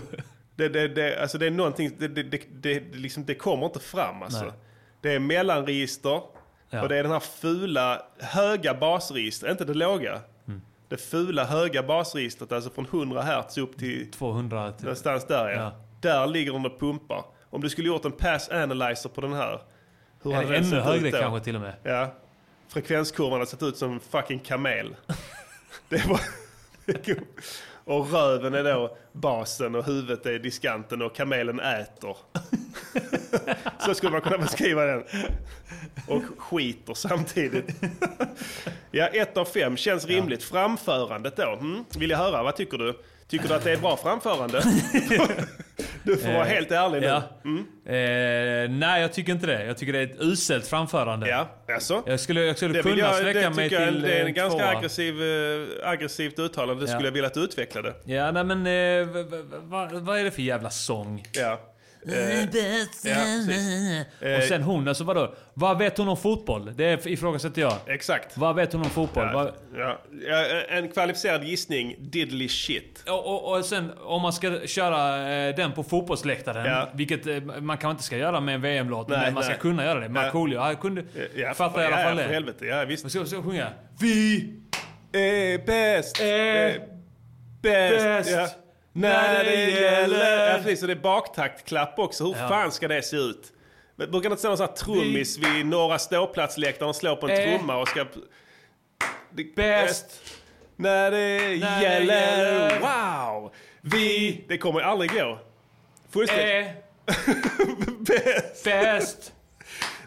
B: Det, det, det, alltså det är någonting, det, det, det, det, det, liksom, det kommer inte fram alltså.
C: Nej.
B: Det är mellanregister
C: Ja.
B: och det är den här fula höga basregistret, inte det låga. Det fula höga basregistret, alltså från 100 Hz upp till
C: 200 till...
B: någonstans där ja.
C: Ja.
B: Där ligger den och pumpar. Om du skulle gjort en pass analyzer på den här. Hur hade den
C: ännu
B: sett
C: högre
B: ut då?
C: kanske till och med.
B: Ja. Frekvenskurvan hade sett ut som en fucking kamel. det var... och röven är då basen och huvudet är diskanten och kamelen äter. Så skulle man kunna beskriva den. Och skiter samtidigt. ja, ett av fem känns rimligt. Framförandet då? Mm? Vill jag höra, vad tycker du? Tycker du att det är bra framförande? du får vara helt ärlig nu.
C: Ja.
B: Mm.
C: Eh, nej, jag tycker inte det. Jag tycker det är ett uselt framförande.
B: Ja, alltså.
C: Jag skulle, jag skulle
B: Det,
C: kunna
B: jag,
C: sträcka mig
B: tycker jag
C: till
B: det är en
C: eh,
B: ganska
C: tvåa.
B: aggressiv, eh, aggressivt uttalande. Det skulle
C: Ja.
B: jag vilja att du utvecklade.
C: Ja, nej men eh, vad, vad är det för jävla sång?
B: Ja. Eh, ja.
C: Och sen hon, alltså vadå? Vad vet hon om fotboll? Det ifrågasätter jag.
B: Exakt.
C: Vad vet hon om fotboll?
B: Ja,
C: Vad,
B: ja. Ja, en kvalificerad gissning, diddly shit.
C: och, och, och sen om man ska köra eh, den på fotbollsläktaren,
B: Ja.
C: vilket eh, man kanske inte ska göra med en VM-låt, men man ska
B: nej.
C: kunna göra det.
B: Ja.
C: Markoolio, han kunde
B: Ja,
C: fatta i alla
B: ja,
C: fall
B: ja, för
C: det.
B: helvete. Ja, visst.
C: Vad ska jag sjunga? Vi
B: är bäst.
C: är
B: bäst.
C: bäst
B: Ja.
C: När det gäller.
B: Ja, precis. Och det är baktaktklapp också. Hur
C: Ja.
B: fan ska det se ut? Men Brukar det inte stå någon sån här trummis vid norra ståplatsläktaren och slå på en
C: Eh.
B: trumma och ska... Det-
C: Bäst.
B: När det
C: När det
B: gäller...
C: gäller.
B: Wow! Vi... Det kommer aldrig gå. Fullständigt.
C: är
B: Bäst.
C: bäst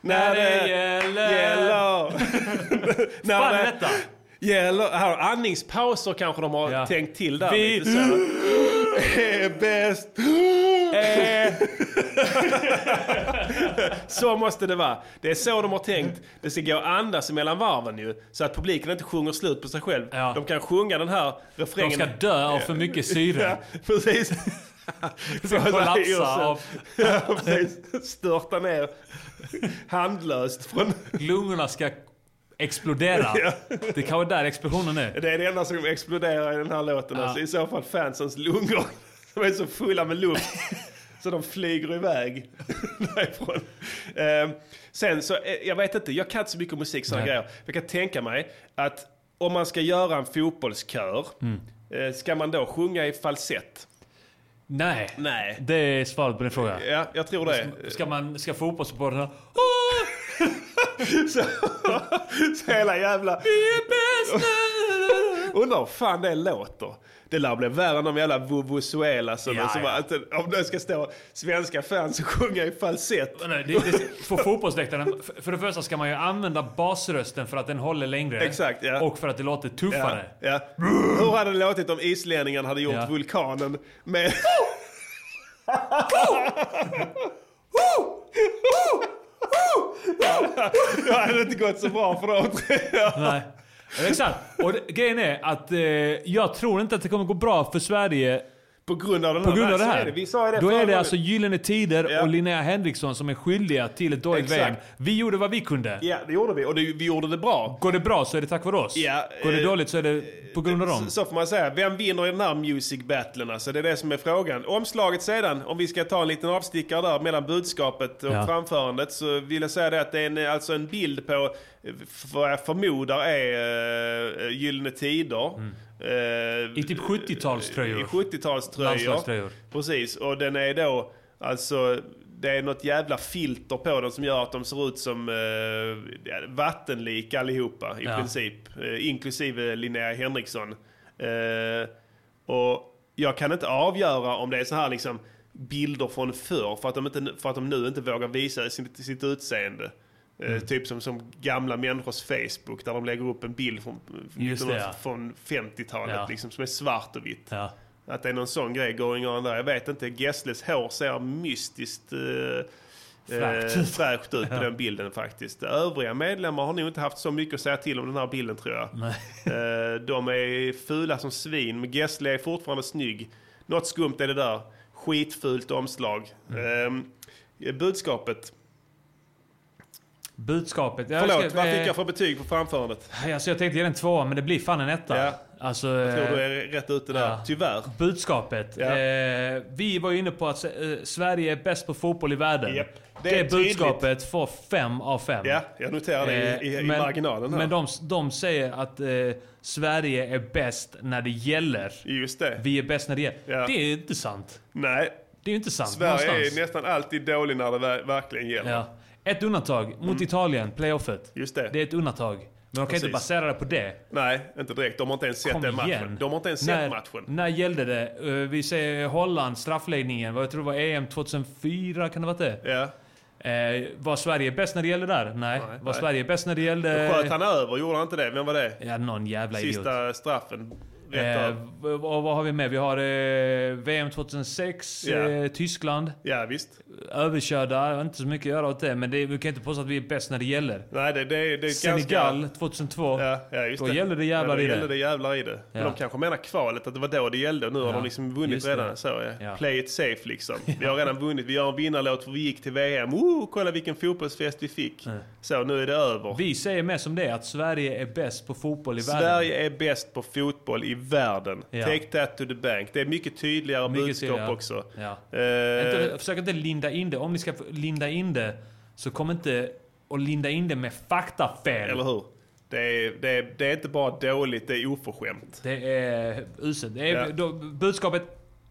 C: när det gäller.
B: gäller. När
C: fan är
B: det
C: detta?
B: Gäller. Här, andningspauser kanske de har
C: Ja.
B: tänkt till där.
C: Vi-
B: lite så. Är bäst.
C: Eh,
B: Så måste det vara. Det är så de har tänkt. Det ska gå att andas mellan varven ju. Så att publiken inte sjunger slut på sig själv.
C: Ja.
B: De kan sjunga den här
C: de
B: refrängen.
C: ska dö av för mycket syre.
B: Ja, precis.
C: Kollapsa av
B: Ja, precis. Störta ner handlöst från...
C: lungorna ska explodera.
B: Ja.
C: Det kan vara där explosionen är.
B: Det är det enda som exploderar i den här låten.
C: Ja.
B: Alltså, I så fall fansens lungor. De är så fulla med luft. så de flyger iväg därifrån. Eh, sen så, eh, jag vet inte, jag kan inte så mycket om musik sådana grejer. Jag kan tänka mig att om man ska göra en fotbollskör,
C: Mm.
B: eh, ska man då sjunga i falsett?
C: Nej.
B: Nej.
C: Det är svaret på din fråga.
B: Ja, jag tror det.
C: Ska man, ska fotbollssupportrarna...
B: så, så hela jävla... Undrar hur fan det låter. Det lär bli värre än de jävla vuvuzuela som,
C: Ja,
B: som
C: ja.
B: att, om det ska stå svenska fans och sjunga i falsett.
C: Nej, det, det, på fotbollsläktaren, för- det första ska man ju använda basrösten för att den håller längre.
B: Exakt, ja.
C: Och för att det låter
B: Ja,
C: tuffare.
B: ja. Hur hade det låtit om islänningarna hade gjort
C: Ja.
B: vulkanen med... Det hade inte gått så bra för dem.
C: Nej. Exakt. Och det, grejen är att eh, jag tror inte att det kommer gå bra för Sverige
B: På grund av den
C: på grund av det
B: är
C: här.
B: Vi sa det
C: Då är det alltså Gyllene Tider
B: Ja.
C: och Linnea Henriksson som är skyldiga till ett dåligt. VM. Vi gjorde vad vi kunde.
B: Ja, det gjorde vi. Och det, vi gjorde det bra.
C: Går det bra så är det tack vare oss.
B: Ja,
C: Går det
B: eh,
C: dåligt så är det på grund av dem.
B: Så, får man säga. Vem vinner i den här music battlen? Alltså, det är det som är frågan. Omslaget sedan, om vi ska ta en liten avstickare där mellan budskapet och
C: Ja.
B: framförandet så vill jag säga det att det är en, alltså en bild på eh, vad jag förmodar är uh, Gyllene Tider. Eh,
C: I typ 70-talströjor.
B: I 70-talströjor.
C: Landslagströjor.
B: Precis, och den är då alltså det är något jävla filter på den som gör att de ser ut som eh, vattenlik allihopa i
C: Ja.
B: princip. Eh, inklusive Linnea Henriksson. Eh, och jag kan inte avgöra om det är så här liksom bilder från förr för att de, inte, för att de nu inte vågar visa sitt, sitt utseende. Eh,
C: Mm.
B: Typ som, som gamla människors Facebook där de lägger upp en bild från,
C: Just det, ja.
B: från 50-talet
C: Ja.
B: liksom, som är svart och vitt.
C: Ja.
B: Att det är någon sån grej going on där. Jag vet inte. Gessles hår ser mystiskt eh,
C: Fräscht
B: eh,
C: ut.
B: fräscht ut på den bilden faktiskt. Övriga medlemmar har nog inte haft så mycket att säga till om den här bilden tror jag. Eh, de är fula som svin, men Gessle är fortfarande snygg. Något skumt är det där. Skitfult omslag.
C: Mm.
B: Eh, budskapet.
C: Budskapet. Jag
B: Förlåt,
C: ska-
B: vad fick
C: eh,
B: jag för betyg på framförandet?
C: Alltså jag tänkte ge den en tvåa, men det blir fan en etta.
B: Ja.
C: Alltså,
B: Jag tror
C: eh,
B: du är rätt ute där.
C: ja.
B: Tyvärr.
C: Budskapet.
B: Ja.
C: Eh, vi var ju inne på att eh, Sverige är bäst på fotboll i världen.
B: Japp.
C: Det,
B: Det är tydligt.
C: budskapet får fem av fem.
B: Ja, jag noterar det i, i, i
C: men,
B: marginalen här.
C: Men de, de säger att eh, Sverige är bäst när det gäller.
B: Just det.
C: Vi är bäst när det gäller.
B: Ja.
C: Det är inte sant.
B: Nej,
C: Det är inte sant
B: Sverige
C: någonstans.
B: är nästan alltid dålig när det ver- verkligen gäller.
C: Ja. Ett undantag mot Italien, playoffet.
B: Mm. Just det.
C: Det är ett undantag. Men de kan inte basera det på det.
B: Nej, inte direkt. De har inte ens sett
C: Kom
B: den matchen.
C: igen.
B: De har inte ens
C: när,
B: sett matchen.
C: När gällde det? Eh, vi säger Holland, straffläggningen. Jag tror det var EM 2004, kan det vara det?
B: Ja.
C: Eh, var Sverige bäst när det gällde där? Nej. var
B: nej.
C: Sverige bäst när det gällde...
B: Sköt han över? Gjorde han inte det? Vem var det?
C: Ja, någon jävla idiot.
B: Sista straffen.
C: Eh, och vad har vi med? Vi har eh, VM 2006,
B: Ja.
C: eh, Tyskland.
B: Ja, visst.
C: Överkörda, inte så mycket att göra åt det. Men det, vi kan inte påstå att vi är bäst när det gäller.
B: Nej, det, det, det är
C: Senegal
B: ganska...
C: 2002.
B: Ja, ja, just
C: Då
B: det.
C: gällde det jävlar
B: ja,
C: i det.
B: gällde det jävlar i det. Men
C: Ja.
B: de kanske menar kvalet, att det var då det gällde. Nu har
C: Ja,
B: de liksom vunnit redan. Så, ja. Play it safe liksom. Vi har redan vunnit. Vi gör en vinnarlåt för vi gick till VM. Oh, kolla vilken fotbollsfest vi fick. Så, nu är det över.
C: Vi säger med som det att Sverige är bäst på fotboll i världen.
B: Sverige är bäst på fotboll i världen.
C: Ja.
B: Take that to the bank. Det är mycket tydligare
C: Mycket
B: budskap
C: tydligare.
B: också.
C: Ja. Inte, försök inte linda in det. Om ni ska linda in det, så kom inte och linda in det med faktafel.
B: eller hur? Det är, det, är, det är inte bara dåligt, det är oförskämt.
C: Det är uselt. Det är,
B: Ja.
C: då, budskapet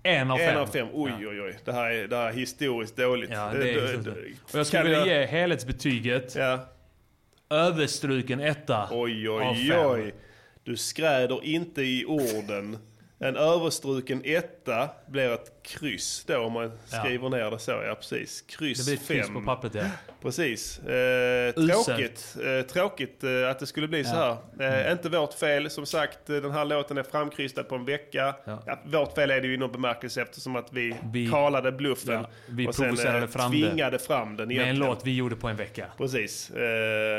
C: en av fem.
B: En av fem. Oj, oj, oj. Det här är, det här är historiskt dåligt.
C: Ja, det är Och jag skulle vilja
B: jag-
C: ge helhetsbetyget
B: Ja.
C: överstruken etta
B: Oj,
C: av
B: oj,
C: fem.
B: oj. Du skräder inte i orden. En överstruken etta blir ett kryss då om man
C: Ja.
B: skriver ner det så. Ja, precis. Kryss
C: Det blir ett kryss
B: fem.
C: på pappret, ja.
B: Precis. Eh, tråkigt eh, tråkigt eh, att det skulle bli så här. Eh, Inte vårt fel. Som sagt, eh, den här låten är framkrystad på en vecka.
C: Ja.
B: Ja, vårt fel är det ju i någon bemärkelse eftersom att vi,
C: Vi-
B: kalade bluffen.
C: Ja, vi
B: och sen
C: fram det.
B: tvingade fram den
C: Med en
B: egentligen.
C: låt vi gjorde på en vecka.
B: Precis.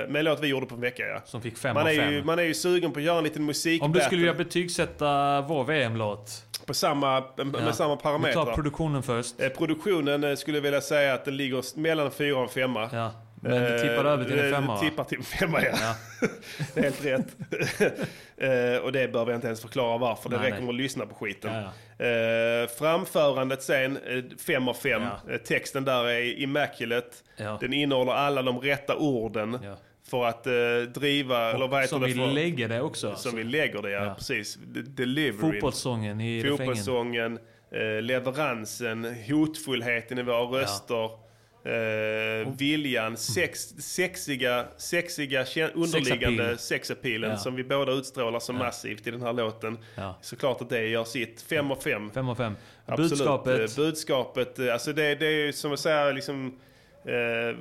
B: Med en låt vi gjorde på en vecka ja.
C: Som fick fem
B: Man
C: av
B: är,
C: fem.
B: ju, man är ju sugen på att göra en liten musik
C: Om du skulle vilja betygsätta vår VM-låt.
B: på samma, med
C: Ja.
B: samma parametrar. Parametrar.
C: produktionen först.
B: Eh, Produktionen eh, skulle jag vilja säga att den ligger mellan fyra och femma.
C: Ja. Men det tippar över till en
B: Eh,
C: femma va?
B: Tippar till en femma ja.
C: Ja.
B: det är helt rätt. Eh, och det behöver jag inte ens förklara varför. Det
C: Nej,
B: räcker med att lyssna på skiten.
C: Ja,
B: Eh, framförandet sen, fem av fem.
C: Ja.
B: Texten där är immaculate.
C: Ja.
B: Den innehåller alla de rätta orden.
C: Ja.
B: För att eh, driva, eller vad heter
C: Som
B: det?
C: vi
B: för,
C: lägger det också.
B: Som vi lägger det, ja.
C: Ja.
B: Precis. De- Deliveryn.
C: Fotbollssången i refrängen.
B: Fotbollssången, eh, leveransen, hotfullheten i våra röster. Eh, viljan, sex, sexiga, sexiga underliggande
C: Sexappeal.
B: sexappealen
C: Ja.
B: som vi båda utstrålar så massivt i den här låten.
C: Ja.
B: Såklart att det gör sitt. Fem av fem.
C: Fem av fem.
B: Absolut.
C: Budskapet.
B: Eh, Budskapet, eh, alltså det, det är som att säga liksom... Eh,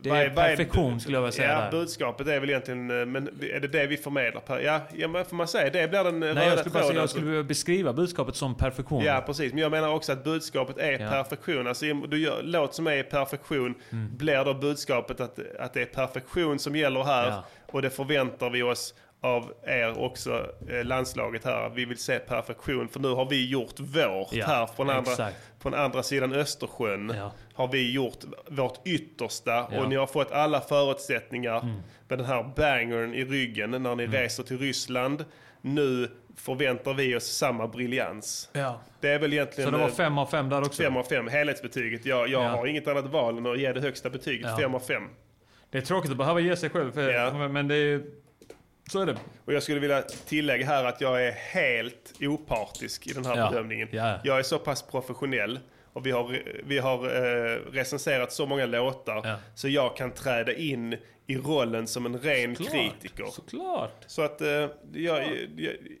C: Det är perfektion, skulle jag vilja säga
B: Ja,
C: där.
B: budskapet är väl egentligen, eh, men är det det vi förmedlar? Ja, ja får man säga det blir den eh,
C: Nej, jag
B: röda
C: skulle, bara säga,
B: tråden.
C: jag skulle beskriva budskapet som perfektion.
B: Ja, precis. Men jag menar också att budskapet är
C: Ja.
B: perfektion. Alltså, du gör låt som är perfektion,
C: Mm.
B: blir då budskapet att, att det är perfektion som gäller här.
C: Ja.
B: Och det förväntar vi oss av er också, eh, landslaget här. Vi vill se perfektion, för nu har vi gjort vårt
C: Ja,
B: här från andra,
C: exakt.
B: från andra sidan Östersjön.
C: Ja.
B: Har vi gjort vårt yttersta
C: Ja. Mm.
B: och ni har fått alla förutsättningar med den här bangern i ryggen när ni reser till Ryssland. Nu förväntar vi oss samma briljans.
C: Ja.
B: Det är väl egentligen
C: Så det var
B: eh,
C: fem av fem där också?
B: fem av fem, helhetsbetyget. Jag, jag
C: Ja.
B: har inget annat val än att ge det högsta betyget,
C: Ja.
B: fem av fem.
C: Det är tråkigt att behöva ge sig själv, för,
B: Ja.
C: men det är... Så är det.
B: Och jag skulle vilja tillägga här att jag är helt opartisk i den här
C: Ja.
B: bedömningen.
C: Ja.
B: Jag är så pass professionell och vi har, vi har eh, recenserat så många låtar
C: Ja.
B: så jag kan träda in i rollen som en ren kritiker.
C: Såklart.
B: Så att eh, jag,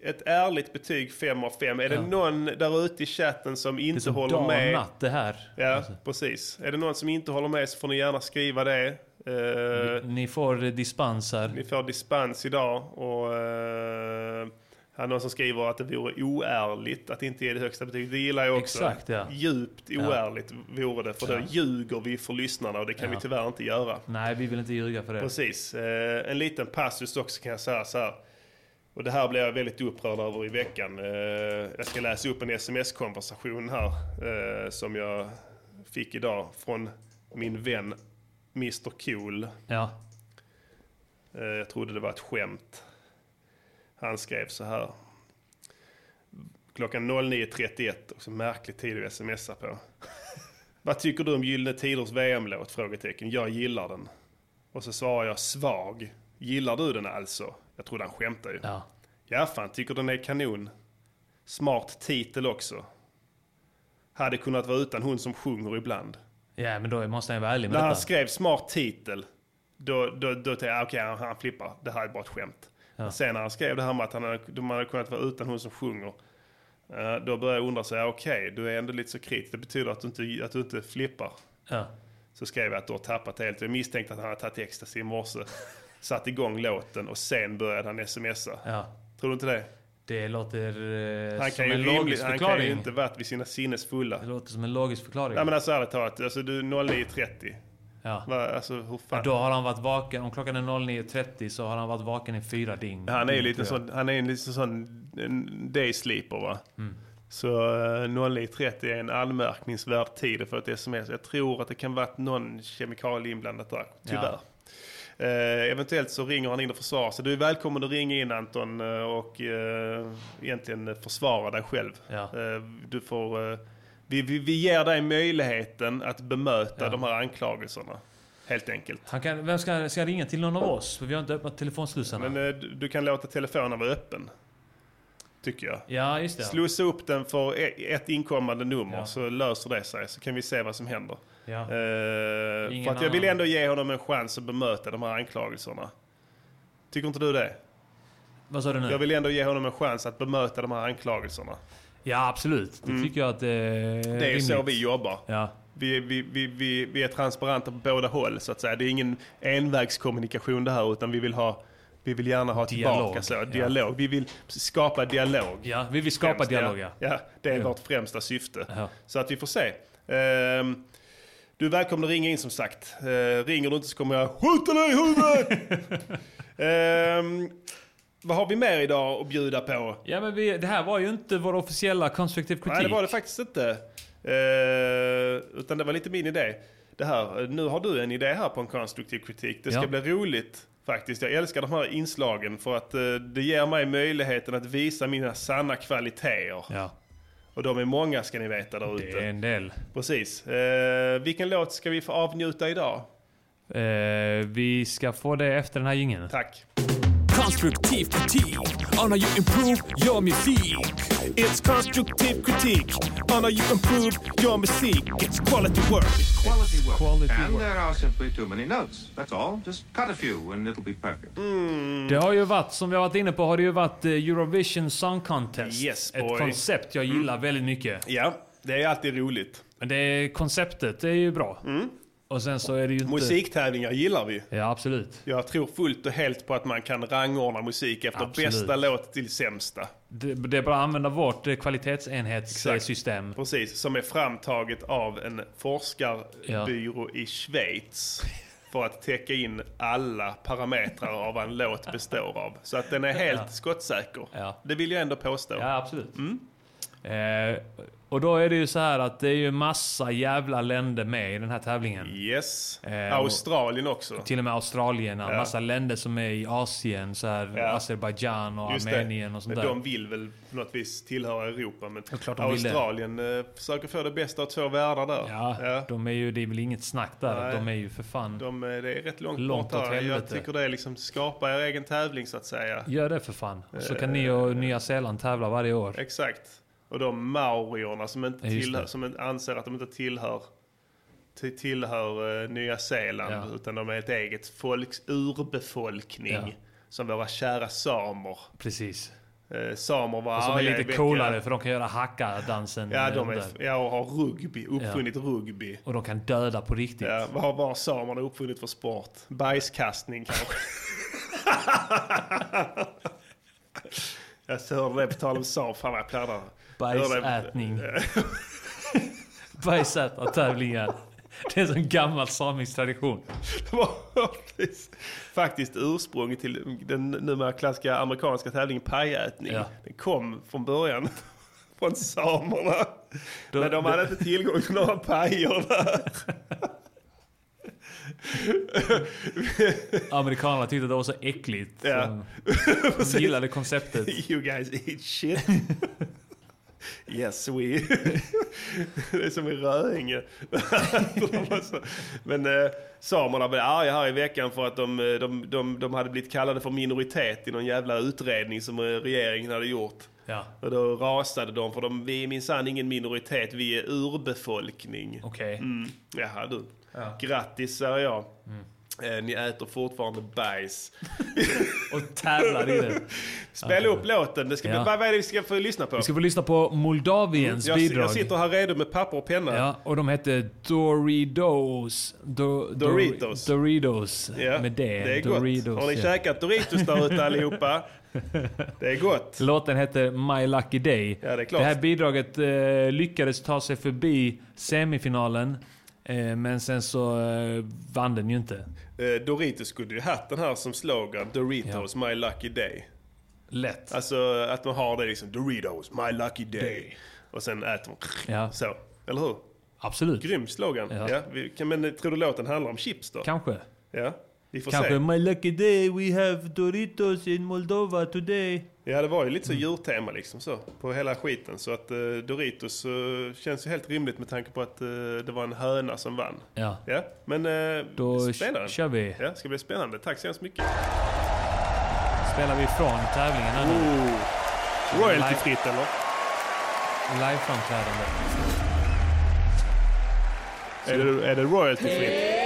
B: ett ärligt betyg, fem av fem. Är det
C: Ja.
B: någon där ute i chatten som
C: Det är
B: inte håller med?
C: det här.
B: Ja,
C: Alltså,
B: precis. Är det någon som inte håller med så får ni gärna skriva det. Eh,
C: ni får här.
B: ni får dispens idag och uh, här är någon som skriver att det vore oärligt att inte ge det högsta betyget. Det gillar jag också.
C: Exakt, ja.
B: Djupt oärligt vore det, för då
C: Ja.
B: ljuger vi för lyssnarna och det kan
C: Ja.
B: vi tyvärr inte göra.
C: Nej, vi vill inte ljuga för det.
B: Precis. Eh, en liten passus också kan jag säga så här. Och det här blev jag väldigt upprörd över i veckan. Eh, jag ska läsa upp en sms-konversation här eh, som jag fick idag från min vän Mr Cool.
C: Ja.
B: Eh, jag trodde det var ett skämt. Han skrev så här. Klockan 09.31, också märklig tid att smsa på. Vad tycker du om Gyllene Tiders VM-låt? Frågetecken. Jag gillar den. Och så svarar jag svag. Gillar du den alltså? Jag trodde han skämtade ju.
C: Ja.
B: Ja, fan, tycker den är kanon. Smart titel också. Hade kunnat vara utan hon som sjunger ibland.
C: Ja, men då måste jag vara ärlig med
B: När han
C: detta.
B: skrev smart titel, då, då, då tänkte jag okej, han, han flippar. Det här är bara ett skämt. Men sen när han skrev det här med att han hade, de hade kunnat vara utan hon som sjunger, eh, då började jag undra, okej, du är ändå lite så kritisk. Det betyder att du inte, att du inte flippar.
C: Ja.
B: Så skrev jag att du har tappat helt. Jag misstänkte att han hade tagit ecstasy i morse, satt igång låten och sen började han smsa.
C: ja.
B: Tror du inte det?
C: Det låter eh,
B: Han
C: som en logisk
B: han kan ju
C: förklaring.
B: inte varit vid sina sinnes fulla.
C: Det låter som en logisk förklaring.
B: Nej men alltså ärligt talat, alltså du 09.30.
C: ja.
B: Alltså hur fan?
C: Då har han varit vaken, om klockan är 09.30 så har han varit vaken i fyra dygn.
B: Han är ju lite sån, han är en liten sån day sleeper va.
C: Mm.
B: Så uh, 09.30 är en anmärkningsvärd tid för ett sms. Jag tror att det kan varit någon kemikalie inblandat där, tyvärr. Eh, eventuellt så ringer han in och försvarar sig. Du är välkommen att ringa in Anton eh, och uh, egentligen försvara dig själv.
C: Ja.
B: Eh, du får, eh, vi, vi, vi ger dig möjligheten att bemöta
C: Ja.
B: de här anklagelserna. Helt enkelt.
C: Han kan, vem ska, ska jag ringa till någon av oss? För vi har inte öppnat telefonslussarna.
B: Men eh, du, du kan låta telefonen vara öppen. Tycker jag.
C: ja, just det.
B: Slussa upp den för e- ett inkommande nummer
C: Ja.
B: så löser det sig. Så kan vi se vad som händer.
C: Ja.
B: Eh, för att jag vill ändå ge honom en chans att bemöta de här anklagelserna. Tycker inte du det?
C: Vad sa du nu?
B: Jag vill ändå ge honom en chans att bemöta de här anklagelserna.
C: Ja, absolut. Det tycker jag att det är
B: Mm. Det är så vi jobbar.
C: Ja.
B: Vi, vi, vi, vi, vi är transparenta på båda håll så att säga. Det är ingen envägskommunikation det här utan vi vill ha vi vill gärna ha
C: Dialog,
B: tillbaka så,
C: ja.
B: dialog. Vi vill skapa dialog.
C: ja, vi vill skapa
B: Främst,
C: dialog,
B: ja.
C: ja.
B: ja. Det är
C: Ja.
B: vårt främsta syfte.
C: Ja.
B: Så att vi får se. Ehm, du är välkommen att ringa in som sagt. Uh, ringer du inte så kommer jag skjuta dig i huvudet! Ehm, Vad har vi mer idag att bjuda på?
C: Ja, men vi, det här var ju inte vår officiella konstruktiv kritik.
B: Nej, det var det faktiskt inte. Eh, utan det var lite min idé. Det här, nu har du en idé här på en konstruktiv kritik. Det ska
C: Ja.
B: bli roligt faktiskt. Jag älskar de här inslagen för att eh, det ger mig möjligheten att visa mina sanna kvaliteter.
C: Ja,
B: Och de är många ska ni veta där
C: det är
B: ute.
C: en del.
B: Precis. Eh, vilken låt ska vi få avnjuta idag?
C: Eh, vi ska få det efter den här jingeln.
B: Tack.
C: Konstruktiv kritik on how you improve your music.
A: It's constructive critique on how you improve your music. It's quality work.
I: Quality work.
C: Quality
I: and
C: work.
I: there are simply too many notes. That's all. Just cut a few and it'll be perfect.
C: Det har ju varit, som vi har varit inne på, har det ju varit eh, Eurovision Song Contest.
B: Yes,
C: Ett
B: boy.
C: koncept jag gillar väldigt mycket.
B: Ja, det är alltid roligt.
C: Men det konceptet är ju bra. Och sen så är det ju inte...
B: Musiktävlingar gillar vi.
C: Ja, absolut.
B: Jag tror fullt och helt på att man kan rangordna musik efter
C: Absolut.
B: bästa låt till sämsta.
C: Det, det är bara att använda vårt eh, kvalitetsenhetssystem.
B: Precis, som är framtaget av en forskarbyrå i Schweiz. För att täcka in alla parametrar av vad en låt består av. Så att den är helt skottsäker.
C: Ja.
B: Det vill jag ändå påstå.
C: Ja, absolut. Eh, och då är det ju så här att det är ju massa jävla länder med i den här tävlingen.
B: Yes.
C: Eh, och-
B: Australien också.
C: Till och med Australien,
B: Ja.
C: massa länder som är i Asien, så här
B: Ja.
C: Azerbajdzjan och
B: Just
C: Armenien
B: det.
C: och sånt där.
B: de vill väl på något vis tillhöra Europa. Men. Australien eh, försöker få det bästa av två världar där.
C: Ja, de är ju, det är väl inget snack där.
B: Nej.
C: De är ju för fan...
B: De, eh, det är rätt långt,
C: Långt
B: bort här. Jag tycker det är liksom skapa er egen tävling så att säga.
C: Gör det för fan. Så kan ni och Nya Zeeland tävla varje år.
B: Exakt. Och de maorierna som, inte
C: Ja,
B: tillhör, som anser att de inte tillhör, till, tillhör eh, Nya Zeeland.
C: Ja.
B: Utan de är ett eget folks urbefolkning.
C: Ja.
B: Som våra kära samer.
C: Precis.
B: Eh, samer var
C: Och som är lite coolare för de kan göra hacka-dansen.
B: Ja,
C: eh,
B: de
C: där.
B: är, ja, och har rugby, uppfunnit rugby.
C: Och de kan döda på riktigt.
B: Ja, vad har samerna uppfunnit för sport? Bajskastning kanske? jag hörde det på tal om sam. Fan vad jag pladdar.
C: Bajsätning. Bajsätartävlingar. Det är en gammal samisk tradition.
B: Det var faktiskt- ursprunget till den numera klassiska amerikanska tävlingen pajätning.
C: Ja.
B: Den kom från början från samerna.
C: Då-
B: Men de hade inte tillgång till några pajer där.
C: Amerikanerna tyckte det var så äckligt.
B: Ja.
C: De gillade konceptet.
B: You guys eat shit. Yes we. det är som i Röinge. Men eh, samerna blev arga här i veckan för att de, eh, de, de, de hade blivit kallade för minoritet i någon jävla utredning som eh, regeringen hade gjort.
C: Ja,
B: Och då rasade de för de, vi är minsann ingen minoritet, vi är urbefolkning.
C: okej.
B: Mm. Jaha du. Grattis säger jag. Eh, ni äter fortfarande bajs.
C: Och tävlar i det.
B: Spela upp låten. Det ska bli,
C: Ja.
B: vad vad är det vi ska få lyssna på?
C: Vi ska få lyssna på Moldaviens
B: jag,
C: bidrag.
B: jag sitter här redo med papper och penna.
C: Ja, och de hette Doritos. Do,
B: Doritos.
C: Doritos.
B: Ja,
C: Med det.
B: det är gott.
C: Doritos,
B: Har ni
C: ja.
B: käkat Doritos där ute allihopa? Det är gott.
C: Låten hette My Lucky Day.
B: Ja, det är klart.
C: här bidraget eh, lyckades ta sig förbi semifinalen. Eh, men sen så eh, vann den ju inte.
B: Eh, Doritos skulle ju haft den här som slogan. Doritos, my lucky day.
C: Lätt.
B: Alltså att man har det liksom. Doritos, my lucky day. Och sen äter man
C: Ja.
B: så. Eller hur?
C: Absolut.
B: Grym slogan.
C: Ja.
B: Ja. men tror du låten handlar om chips då?
C: Kanske.
B: Ja, vi får
C: Kanske
B: se.
C: My Lucky Day we have Doritos in Moldova today.
B: Ja, det var ju lite så djurtema liksom så. På hela skiten. Så att uh, Doritos eh, känns ju helt rimligt med tanke på att eh, det var en höna som vann.
C: Ja.
B: Ja, men uh,
C: Då
B: spännande.
C: kör vi.
B: Ja, ska bli spännande. Tack så hemskt mycket.
C: Spelar vi från tävlingen här nu.
B: Oh. Royaltyfritt eller?
C: Liveframträdande.
B: Är det, är det royaltyfritt?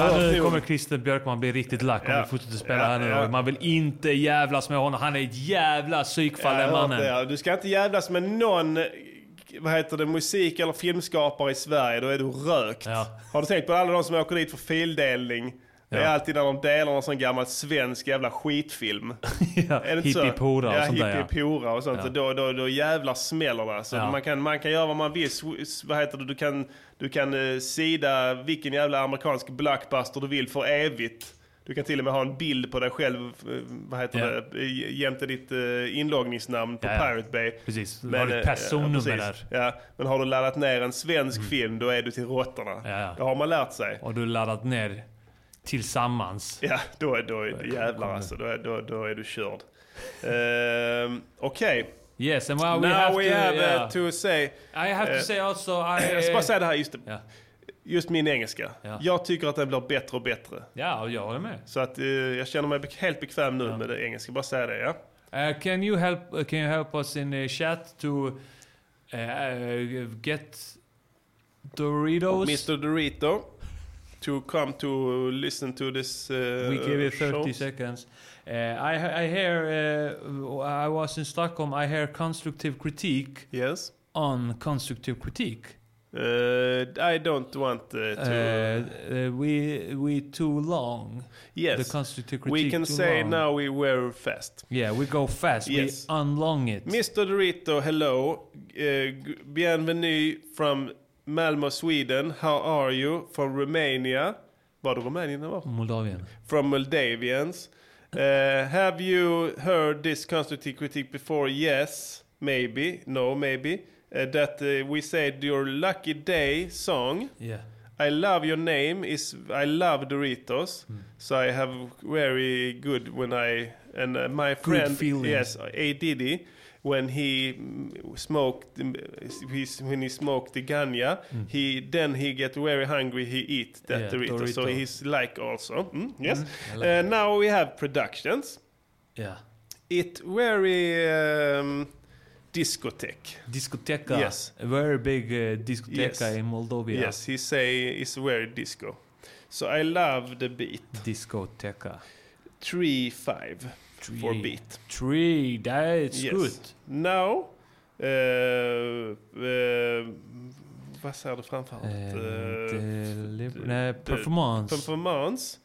B: Ja,
C: nu kommer Christer Björkman bli riktigt lack om
B: Ja.
C: vi fortsätter spela
B: Ja,
C: här nu.
B: ja.
C: Man vill inte jävlas med honom. Han är ett jävla psykfall den mannen.
B: det. Du ska inte jävlas med någon vad heter det, musik eller filmskapare i Sverige, då är du rökt. Har du tänkt på alla de som åker dit för fildelning? Det är
C: Ja.
B: alltid när de delar någon sån gammal svensk jävla skitfilm.
C: ja,
B: Är det inte så?
C: Hippie-pora och
B: ja,
C: sånt där. Ja.
B: hippie-pora och sånt.
C: Ja.
B: Så då, då, då jävlar smäller det. Så
C: Ja.
B: man, kan, man kan göra vad man vill. Vad heter det? Du kan, du kan eh, sida vilken jävla amerikansk blockbuster du vill för evigt. Du kan till och med ha en bild på dig själv, eh, vad heter
C: Ja.
B: det, eh, jämte ditt inloggningsnamn på
C: Ja, ja.
B: Pirate Bay.
C: Precis, du har ditt personnummer
B: ja,
C: där. Mm.
B: Ja, men har du laddat ner en svensk film, då är du till råttorna.
C: Ja, ja.
B: Det har man lärt sig.
C: Och du har laddat ner tillsammans.
B: Ja, då är, då är jävlar alltså. Då är, då, då är du körd. Ehm, Okej.
C: Yes, and well, we
B: Now
C: have
B: we
C: to,
B: have uh,
C: yeah.
B: to say...
C: I have to
B: eh,
C: say also, I-
B: jag ska bara säga det här, just.
C: Ja.
B: just min engelska.
C: Ja.
B: Jag tycker att den blir bättre och bättre.
C: Ja, jag håller med.
B: Så att eh, jag känner mig helt bekväm nu med det engelska. Bara säga det, ja.
C: Uh, can you help? Uh, can you help us in the chat to uh, get Doritos?
B: Mr Dorito, to come to listen to this uh,
C: we give it 30
B: show.
C: seconds. Uh, I, I hear. Uh, I was in Stockholm. I hear constructive critique.
B: Yes.
C: On constructive critique.
B: Uh, I don't want uh, to...
C: Uh, uh, we we too long.
B: Yes.
C: The constructive critique.
B: we can say
C: long.
B: now we were fast.
C: Yeah, we go fast.
B: Yes.
C: We unlong it.
B: Mr Dorito, hello. Bienvenue from Malmo, Sweden. How are you? From Romania. Var det Rumänien det var?
C: Moldavien.
B: From Moldavians. Uh, have you heard this constructive critique before? Yes, maybe. No, maybe. Uh, that uh, we said your lucky day song.
C: Yeah.
B: I love your name is I love Doritos,
C: Hmm.
B: so I have very good when I and uh, my friend yes A Diddy when he mm, smoked when he smoked the ganja he then he get very hungry he eat that.
C: Yeah,
B: Doritos so he's like also mm, yes
C: Mm, like
B: uh, now we have productions
C: Yeah.
B: it very um, discotheque
C: Discoteca.
B: Yes.
C: A very big uh, discoteca
B: Yes.
C: in Moldavia.
B: Yes, he say it's very disco. So I love the beat.
C: Discoteca.
B: Three five for
C: Three.
B: beat.
C: Three, that's
B: Yes.
C: good.
B: Now, uh, uh, vad säger du framför allt?
C: Eh, deli-
B: d-
C: nej,
B: d-
C: performance.
B: Performance.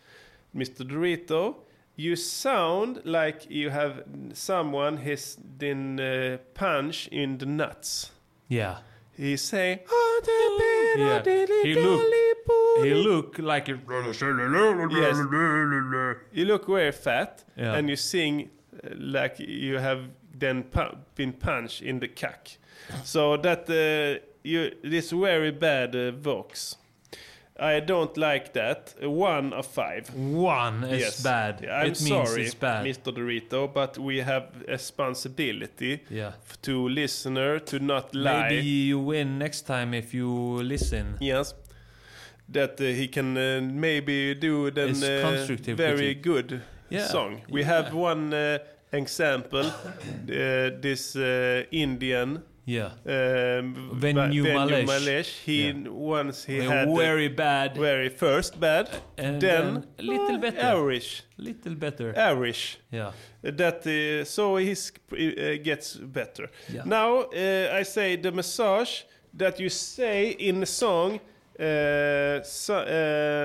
B: Mr. Dorito, you sound like you have someone has been uh, punch in the nuts.
C: Yeah.
B: He say,
C: Yeah. He look, he look like a...
B: Yes. You look very fat
C: Yeah.
B: and you sing uh, like you have then been punched in the cock. So that uh, you this very bad uh, vox. I don't like that. One of five.
C: One is bad.
B: I'm
C: It
B: sorry,
C: bad.
B: Mr. Dorito, but we have responsibility
C: Yeah.
B: to listener to not lie.
C: Maybe you win next time if you listen.
B: Yes. That uh, he can uh, maybe do the
C: It's
B: uh, very good
C: Yeah.
B: song. We have one uh, example. uh, this uh, Indian.
C: Yeah.
B: Um,
C: Venue
B: Va-
C: Malesh.
B: Malesh. He
C: Yeah.
B: once he
C: Uh,
B: had uh,
C: very bad.
B: very first bad,
C: And
B: then,
C: then a little
B: uh,
C: better.
B: average,
C: Little better.
B: average.
C: Yeah.
B: That uh, so he uh, gets better.
C: Yeah.
B: Now uh, I say the massage that you say in the song. Uh, so,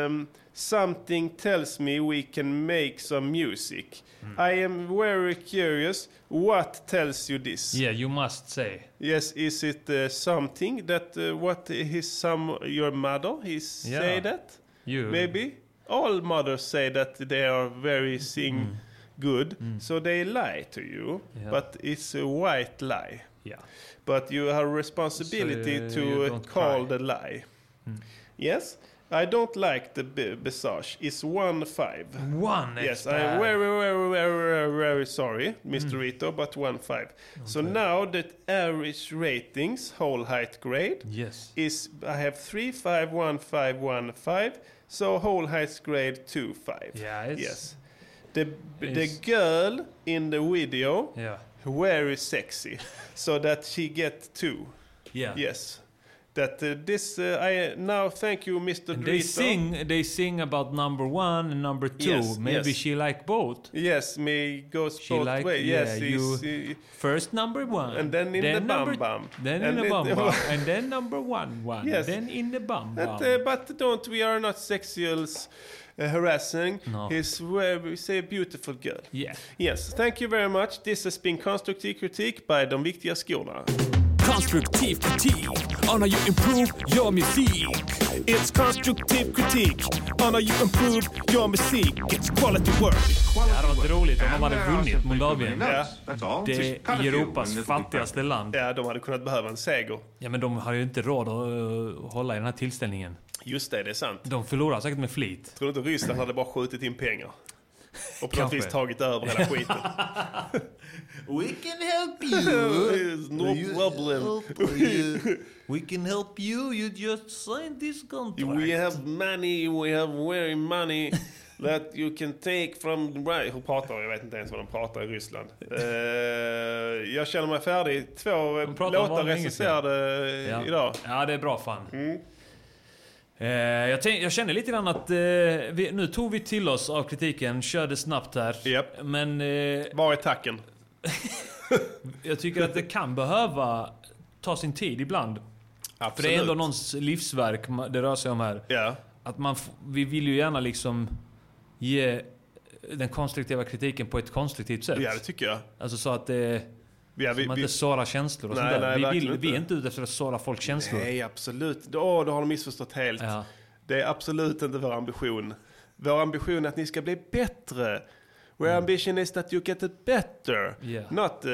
B: um, something tells me we can make some music.
C: Hmm.
B: I am very curious. What tells you this?
C: Yeah, you must say.
B: Yes, is it uh, something that uh, what his some your mother he
C: Yeah.
B: say that?
C: You.
B: Maybe all mothers say that they are very sing good, so they lie to you.
C: Mm. Yeah.
B: But it's a white lie.
C: Yeah.
B: But you have responsibility
C: So,
B: to uh,
C: don't
B: call
C: cry.
B: the lie.
C: Mm.
B: Yes. I don't like the b- Visage. It's one five.
C: One
B: Yes. I'm very, very, very, very, very sorry, Mr.
C: Mm.
B: Rito, but one five. So now the average ratings, whole height grade,
C: Yes.
B: is I have three five one five one five. So whole height grade two five.
C: Yeah,
B: yes. The the girl in the video,
C: Yeah.
B: very sexy, so that she get two.
C: Yeah.
B: Yes. That uh, this uh, I now thank you, Mr.
C: And they sing, they sing about number one and number two.
B: Yes,
C: Maybe
B: yes.
C: she like both.
B: Yes, me goes
C: She
B: both
C: like,
B: way.
C: yeah,
B: Yes,
C: you
B: uh,
C: first number one,
B: And then in the
C: number,
B: bum bum.
C: then
B: And
C: in the bum bum, and then number one one,
B: Yes.
C: then in the bum bum.
B: But, uh, but don't we are not sexual uh, harassing.
C: No.
B: He's very say beautiful girl.
C: Yeah.
B: Yes, thank you very much. This has been konstruktiv kritik by de viktiga skorna.
J: Konstruktiv kritik on how you improve your music.
K: It's constructive critique on how you improve your music. It's quality work.
C: Det hade varit roligt om de hade vunnit Moldavien.
B: Ja.
C: Det är Europas fattigaste land.
B: Ja, de hade kunnat behöva en seger.
C: Ja, men de har ju inte råd att uh, hålla i den här tillställningen.
B: Just det, det är sant.
C: De förlorar säkert med flit.
B: Tror du inte Ryssland hade bara skjutit in pengar? Och på något vis tagit över hela skiten.
L: We can help you.
B: There's no
L: You
B: problem.
L: you. We can help you. You just signed this contract.
B: We have money, we have very money that you can take from right. Hur pratar de? Jag vet inte ens vad de pratar i Ryssland. Eh, jag känner mig färdig. Två låtar recenserade
C: Ja.
B: idag.
C: Ja, det är bra fan.
B: Mm.
C: Eh, jag, tänk, jag känner lite grann att eh, vi, nu tog vi till oss av kritiken, körde snabbt här. Men... Eh,
B: Var är tacken?
C: jag tycker att det kan behöva ta sin tid ibland. För det är ändå någons livsverk det rör sig om här.
B: Ja.
C: Att man, vi vill ju gärna liksom ge den konstruktiva kritiken på ett konstruktivt sätt.
B: Ja, det tycker jag.
C: Alltså så att det...
B: Ja, vi-
C: man
B: vi-
C: inte sårar känslor och
B: Nej,
C: sånt där.
B: nej,
C: vi, vill, vi är
B: inte.
C: ute efter att såra folks känslor.
B: Nej, absolut. Åh, då har de missförstått helt. Det är absolut inte vår ambition. Vår ambition är att ni ska bli bättre. Vår ambition is that you get it better.
C: Yeah.
B: Not, eh,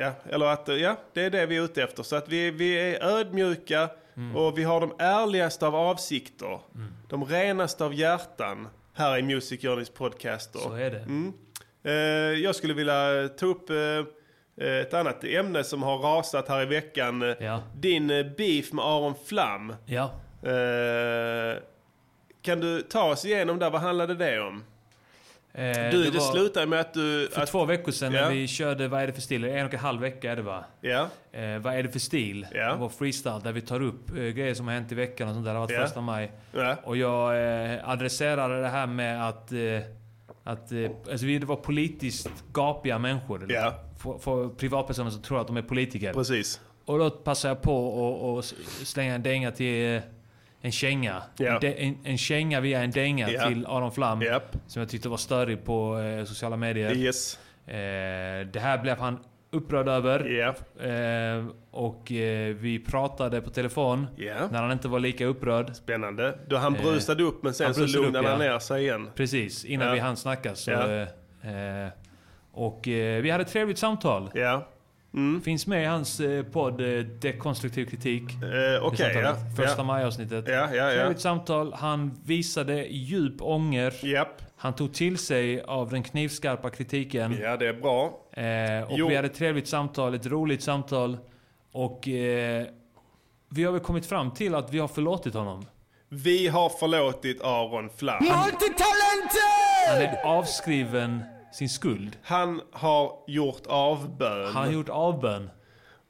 B: ja, eller att, eh, ja, det är det vi är ute efter. Så att vi, vi är ödmjuka och vi har de ärligaste av avsikter. De renaste av hjärtan här i Music Journeys podcaster.
C: Så är det.
B: Mm. Eh, jag skulle vilja ta upp ett annat ämne som har rasat här i veckan.
C: Ja.
B: Din eh, beef med Aron Flam.
C: Ja.
B: Eh, kan du ta oss igenom där? Vad handlade det om?
C: Eh,
B: du, det,
C: var
B: slutade med att du...
C: För
B: att,
C: två veckor sedan
B: Ja.
C: när vi körde Vad är det för stil? En och en halv vecka är det va?
B: Ja.
C: Eh, vad är det för stil?
B: Ja.
C: Vår freestyle där vi tar upp eh, grejer som har hänt i veckan och sånt där. Det har varit
B: Ja.
C: första maj.
B: Ja.
C: Och jag eh, adresserade det här med att... Eh, att eh, alltså vi det var politiskt gapiga människor. eller?
B: Ja.
C: För, för privatpersoner som tror att de är politiker.
B: Precis.
C: Och då passade jag på att slänga en dänga till eh, en känga.
B: Ja.
C: En, en, känga via en dänga
B: Ja.
C: till Aron Flam.
B: Japp.
C: Som jag tyckte var störig på eh, sociala medier.
B: Yes.
C: Eh, det här blev han upprörd över.
B: Japp.
C: Eh, och eh, vi pratade på telefon. När han inte var lika upprörd.
B: Spännande. Då han
C: Eh,
B: brusade upp men sen så lugnade
C: upp,
B: han
C: ja.
B: ner sig igen.
C: Precis, innan vi hann snacka. Så, och eh, vi hade ett trevligt samtal.
B: Ja. Mm.
C: Finns med i hans eh, podd eh, Dekonstruktiv kritik.
B: Eh,
C: Det
B: Okej,
C: samtalet.
B: ja.
C: Första
B: ja.
C: majavsnittet.
B: Ja, ja, ja.
C: Trevligt samtal. Han visade djup ånger.
B: Japp.
C: Han tog till sig av den knivskarpa kritiken.
B: Ja, det är bra.
C: Eh, och
B: Jo.
C: vi hade ett trevligt samtal, ett roligt samtal. Och eh, vi har väl kommit fram till att vi har förlåtit honom.
B: Vi har förlåtit Aron Flam.
C: Han är avskriven sin skuld.
B: Han har gjort avbön.
C: Han har gjort avbön.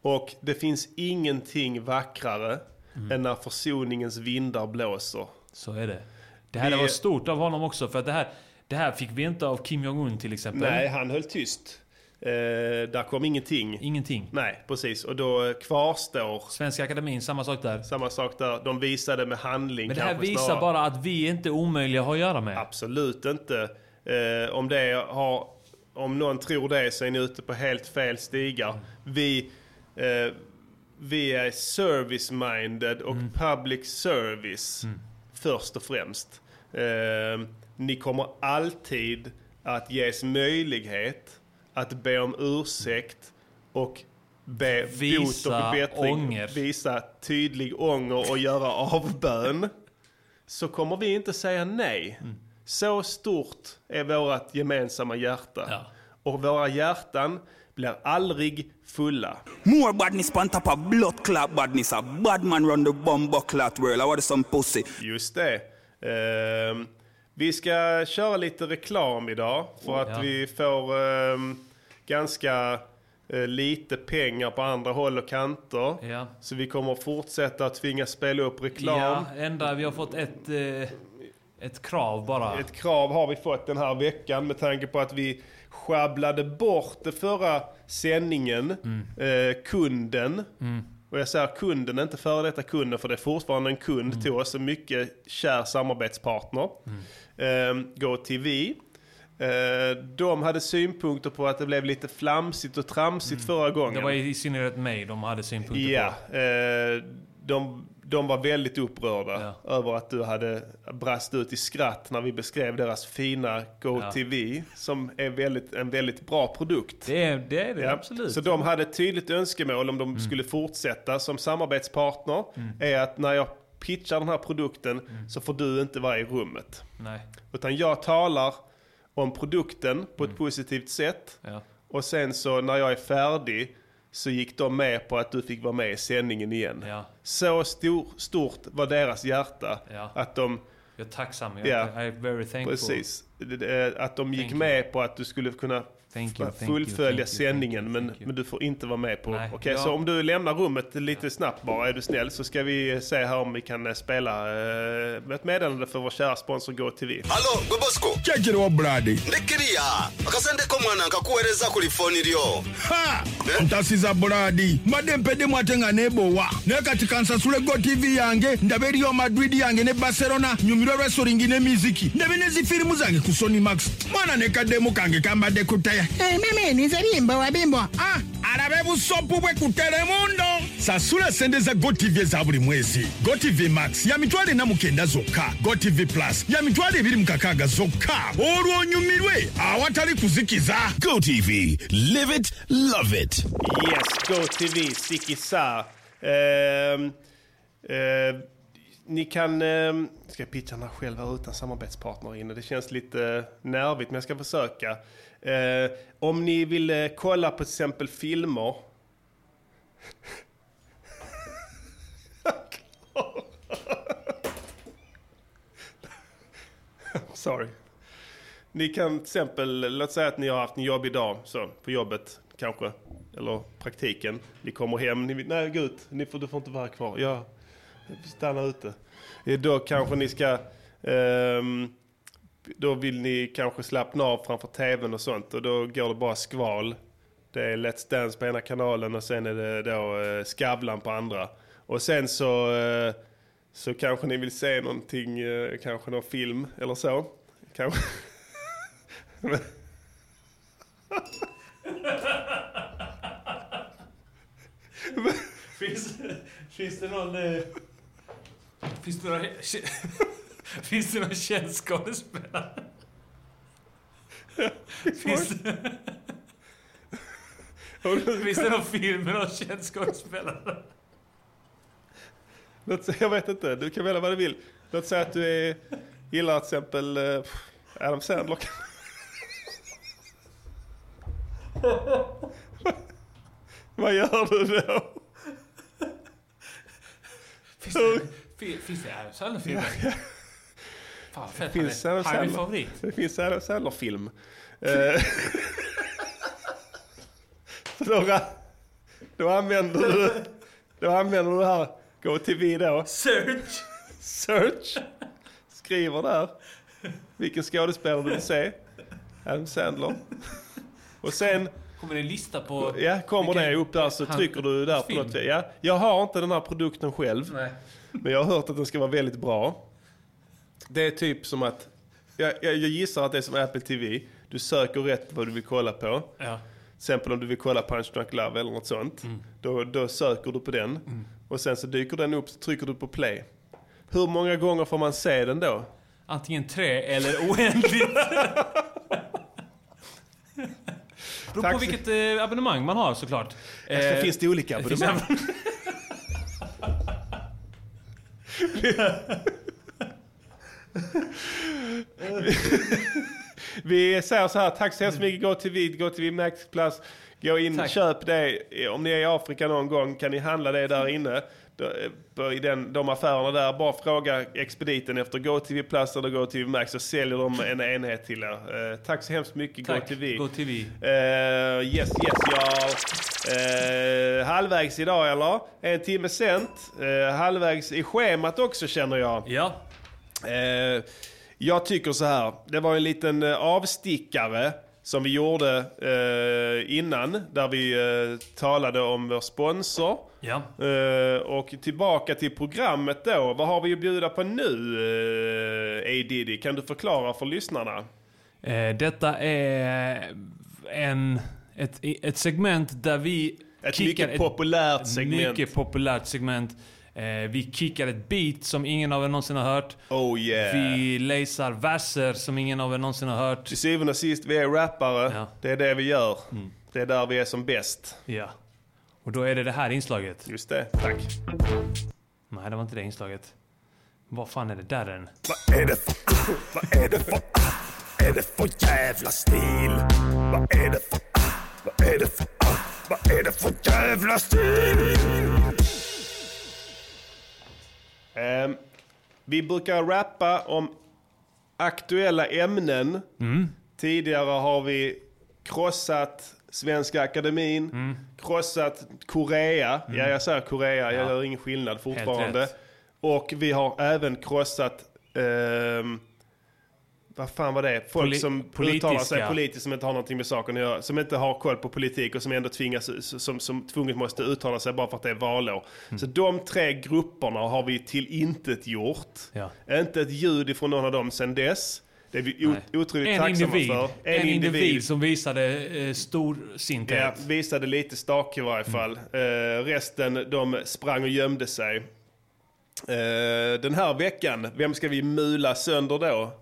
B: Och det finns ingenting vackrare
C: Mm.
B: än när försoningens vindar blåser.
C: Så är det. Det här
B: Vi-
C: var stort av honom också, för att det här, det här fick vi inte av Kim Jong-Un till exempel.
B: Nej, han höll tyst. Eh, där kom ingenting.
C: Ingenting.
B: Nej, precis. Och då kvarstår
C: Svenska Akademin, samma sak där.
B: samma sak där. De visade med handling
C: Men det här visar
B: snarare.
C: bara att vi inte är omöjliga att ha att göra med.
B: Absolut inte. Eh, om, det har, om någon tror det så är ni ute på helt fel stigar. Vi, eh, vi är service-minded och
C: Mm.
B: public service först och främst. Eh, ni kommer alltid att ges möjlighet att be om ursäkt och be
C: Visa
B: bot och bättring.
C: ånger.
B: Visa tydlig ånger och göra avbön. så kommer vi inte säga nej. Så stort är vårt gemensamma hjärta. Och våra hjärtan blir aldrig fulla.
M: More badness on top of blood clot badness. A bad man run the bomb clot world. I want some pussy.
B: Just det. Ehm, vi ska köra lite reklam idag för att
K: Ja.
B: vi får ehm, ganska eh, lite pengar på andra håll och kanter.
K: Ja.
B: Så vi kommer att fortsätta att tvingas spela upp reklam.
K: Ja, enda vi har fått ett, eh, ett krav bara.
B: Ett krav har vi fått den här veckan med tanke på att vi sjabblade bort det förra sändningen, eh, kunden. Och jag säger kunden, inte före detta kunden, för det är fortfarande en kund till oss, en mycket kär samarbetspartner. Eh, GoTV. Eh, de hade synpunkter på att det blev lite flamsigt och tramsigt förra gången.
K: Det var i synnerhet mig de hade synpunkter
B: Ja,
K: på.
B: eh, de, de var väldigt upprörda över att du hade brast ut i skratt när vi beskrev deras fina GoTV som är väldigt, en väldigt bra produkt.
K: Det är det, är det
B: Ja,
K: absolut. Mm.
B: Så de hade ett tydligt önskemål om de skulle fortsätta som samarbetspartner är att när jag pitchar den här produkten
K: Mm.
B: så får du inte vara i rummet.
K: Nej.
B: Utan jag talar om produkten på ett positivt sätt.
K: Mm. Ja.
B: Och sen så när jag är färdig så gick de med på att du fick vara med i sändningen igen.
K: Ja.
B: Så stor, stort var deras hjärta
K: Ja.
B: att de...
K: Jag är tacksam. Jag
B: Ja,
K: I am very thankful.
B: precis. Att de gick med på att du skulle kunna
K: Thank you, thank you,
B: fullfölja
K: thank you,
B: sändningen men, men du får inte vara med på... Okej,
K: ja.
B: så om du lämnar rummet lite snabbt bara, är du snäll, så ska vi se här om vi kan eh, spela eh, ett meddelande för vår kära sponsor GoTV.
N: Halo, Gobosko.
O: kyakiriwo bradi
N: Ndekiriya. Akasandeko mwana nkakuweereza ku lifoni lyo.
O: ha ntasiza buladi mbadde mpeddemu ate nga neebowa naye kati kansasule go tv yange ndabe eriyo madrid yange ne barcelona nyumirwe wrestling ne miziki ndabe ne zifirimu zange ku sony max mwana nekaddemu kange kambadde ku hey, mimi nize bimbo wa bimbo ah, alabe busopu bwe ku telemundo sasula sente za gotv eza buli mwezi. Gotv max ya mitwalo ena mukenda zokka gotv plus ya mitwalo ebiri mukakaaga zokka olwo onyumirwe awatali kuzikiza. Gotv live it love it.
B: Yes, GoTV, Stickisa. Ehm, eh, ni kan... Eh, ska jag pitcha den här själv här utan samarbetspartner inne? Det känns lite eh, nervigt, men jag ska försöka. Eh, om ni vill eh, kolla på till exempel filmer. Sorry. Ni kan till exempel, låt säga att ni har haft en jobbig dag så, på jobbet kanske. Eller praktiken. Ni kommer hem, ni vill, nej gå ut, ni får, du får inte vara kvar. Ja, stanna ute. Då kanske ni ska, Um, då vill ni kanske slappna av framför tvn och sånt. Och då går det bara skval. Det är Let's Dance på ena kanalen och sen är det då uh, Skavlan på andra. Och sen så, uh, så kanske ni vill se någonting, uh, kanske någon film eller så. Kanske.
K: Finns, finns det någon... Finns det någon... finns det någon känd skådespelare? finns, det, finns det någon film med någon känd skådespelare?
B: Jag vet inte, du kan välja vad du vill. Låt säga att du är, gillar till exempel eh, Adam Sandler. vad gör du då?
K: Finns det, finns det Adam Sandler-filmer?
B: Ja,
K: Fan,
B: Det
K: fett.
B: finns
K: Han är- han är min favorit.
B: Det finns Sandler-film. Eh, då, då använder du då använder du här Go TV då.
K: Search.
B: Search. Skriver där vilken skådespelare du vill se. Adam Sandler. Och sen
K: Kommer det en lista på...
B: ja, kommer det upp där så trycker du där på något. Ja, jag har inte den här produkten själv.
K: Nej.
B: Men jag har hört att den ska vara väldigt bra. Det är typ som att, jag, jag, jag gissar att det är som Apple TV. Du söker rätt vad du vill kolla på.
K: Ja.
B: Till exempel om du vill kolla Punch Drunk Love eller något sånt.
K: Mm.
B: Då, då söker du på den. Och sen så dyker den upp så trycker du på play. Hur många gånger får man se den då?
K: Antingen tre eller oändligt. Beror på
B: Tack så-
K: vilket eh, abonnemang man har såklart.
B: Ja, så finns det olika
K: finns
B: abonnemang. Vi säger så här, tack så hemskt mycket. Gå till vid, gå till vid Max Plus. Gå in,
K: Tack.
B: köp det. Om ni är i Afrika någon gång kan ni handla det där inne. I den, de affärerna där. Bara fråga expediten efter GoTV Plus eller GoTV Max så säljer de en enhet till er. Eh, tack så hemskt mycket
K: Tack,
B: GoTV.
K: GoTV.
B: Uh, yes, yes, ja. Eh, halvvägs idag eller? En timme sent. Eh, halvvägs i schemat också känner jag.
K: Ja.
B: Eh, jag tycker så här. Det var en liten eh, avstickare som vi gjorde eh, innan. Där vi eh, talade om vår sponsor.
K: Ja.
B: Eh, och tillbaka till programmet då. Vad har vi att bjuda på nu, eh, A Diddy? Kan du förklara för lyssnarna?
K: Eh, detta är en, ett, ett segment där vi...
B: Ett
K: kickar
B: mycket populärt segment.
K: Mycket populärt segment. Vi kickar ett beat som ingen av er någonsin har hört.
B: Oh yeah.
K: Vi läsar verser som ingen av er någonsin har hört.
B: Till syvende och sist, vi är rappare. Det är det vi gör. Det är där vi är som bäst.
K: Ja. Och då är det det här inslaget.
B: Just det, tack.
K: Nej, det var inte det inslaget. Vad fan är det där än?
P: Vad är det för, vad är det för, är det för jävla stil? Vad är det för, vad är det för, vad är det för jävla stil?
B: Ehm, vi brukar rappa om aktuella ämnen. Tidigare har vi krossat Svenska Akademin, krossat Korea. Ja, jag säger Korea, jag gör ingen skillnad fortfarande. Och vi har även krossat, ehm, vad fan var det? Folk
K: Poli-
B: som uttalar sig
K: politiska.
B: politiskt som inte har någonting med saken att göra. Som inte har koll på politik och som ändå tvingas, som, som tvunget måste uttala sig bara för att det är valår.
K: Mm.
B: Så de tre grupperna har vi till intet gjort.
K: Ja.
B: Inte ett ljud ifrån någon av dem sen dess. Det är vi o- otroligt
K: En
B: tacksamma
K: individ.
B: för.
K: En, individ. som visade eh, stor
B: Ja, visade lite stake i varje fall. Eh, resten de sprang och gömde sig. Eh, den här veckan, vem ska vi mula sönder då?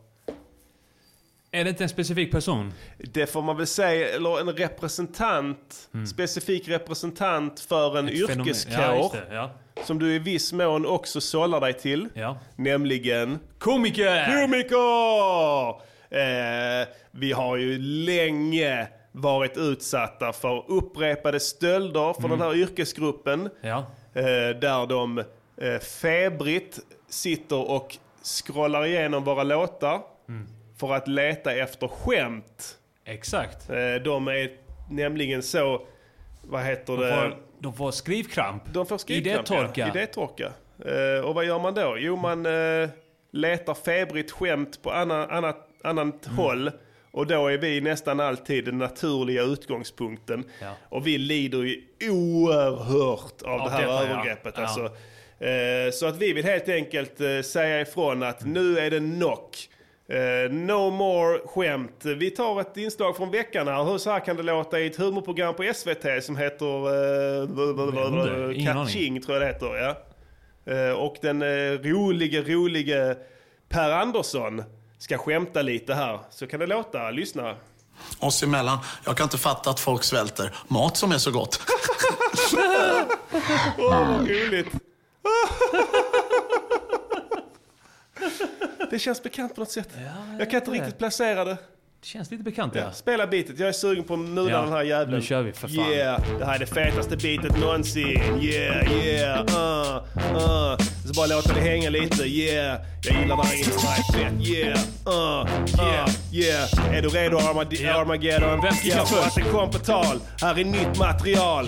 K: Är det inte en specifik person?
B: Det får man väl säga, eller en representant, specifik representant för en
K: Mm. Ett
B: yrkeskår.
K: Ja, det, ja.
B: Som du i viss mån också sållar dig till.
K: Ja.
B: Nämligen...
K: Komiker!
B: Komiker! Eh, vi har ju länge varit utsatta för upprepade stölder från
K: Mm.
B: den här yrkesgruppen.
K: Ja.
B: Eh, där de eh, febrigt sitter och scrollar igenom våra låtar
K: Mm.
B: För att leta efter skämt.
K: Exakt.
B: Eh, de är nämligen så, vad heter
K: De
B: det?
K: får, de får skrivkramp.
B: De får skrivkramp,
K: Idétorka.
B: Ja. Idétorka. Eh, och vad gör man då? Jo, man eh, letar febrigt skämt på annan, annat, annat
K: Mm.
B: håll. Och då är vi nästan alltid den naturliga utgångspunkten.
K: Ja.
B: Och vi lider ju oerhört av,
K: Av
B: det här
K: detta, ja.
B: övergreppet.
K: Ja.
B: Alltså. Så att vi vill helt enkelt säga ifrån att nu är det knock. Eh, no more skämt. Vi tar ett inslag från veckan här. Hur så här kan det låta i ett humorprogram på SVT som heter uh,
K: aning.
B: Catching tror jag det heter. Ja. Eh, och den uh, rolige, rolige Per Andersson ska skämta lite här. Så kan det låta. Lyssna.
Q: Oss emellan. Jag kan inte fatta att folk svälter. Mat som är så gott.
B: Åh, vad roligt. Det känns bekant på något sätt. jag kan inte riktigt placera det.
K: Det känns lite bekant, ja.
B: Ja, spela beatet. Jag är sugen på att mula
K: Ja,
B: den här jäveln.
K: nu kör vi, för fan.
B: Yeah, det här är det fetaste beatet någonsin. Yeah, yeah, uh, uh. Så bara låta det hänga lite. Yeah, jag gillar här inslaget fett. Yeah, uh, uh, yeah. Är du redo Armad- Armageddon?
K: Vem kickar
B: Ja, för
K: först?
B: att det kom på tal. Här är nytt material.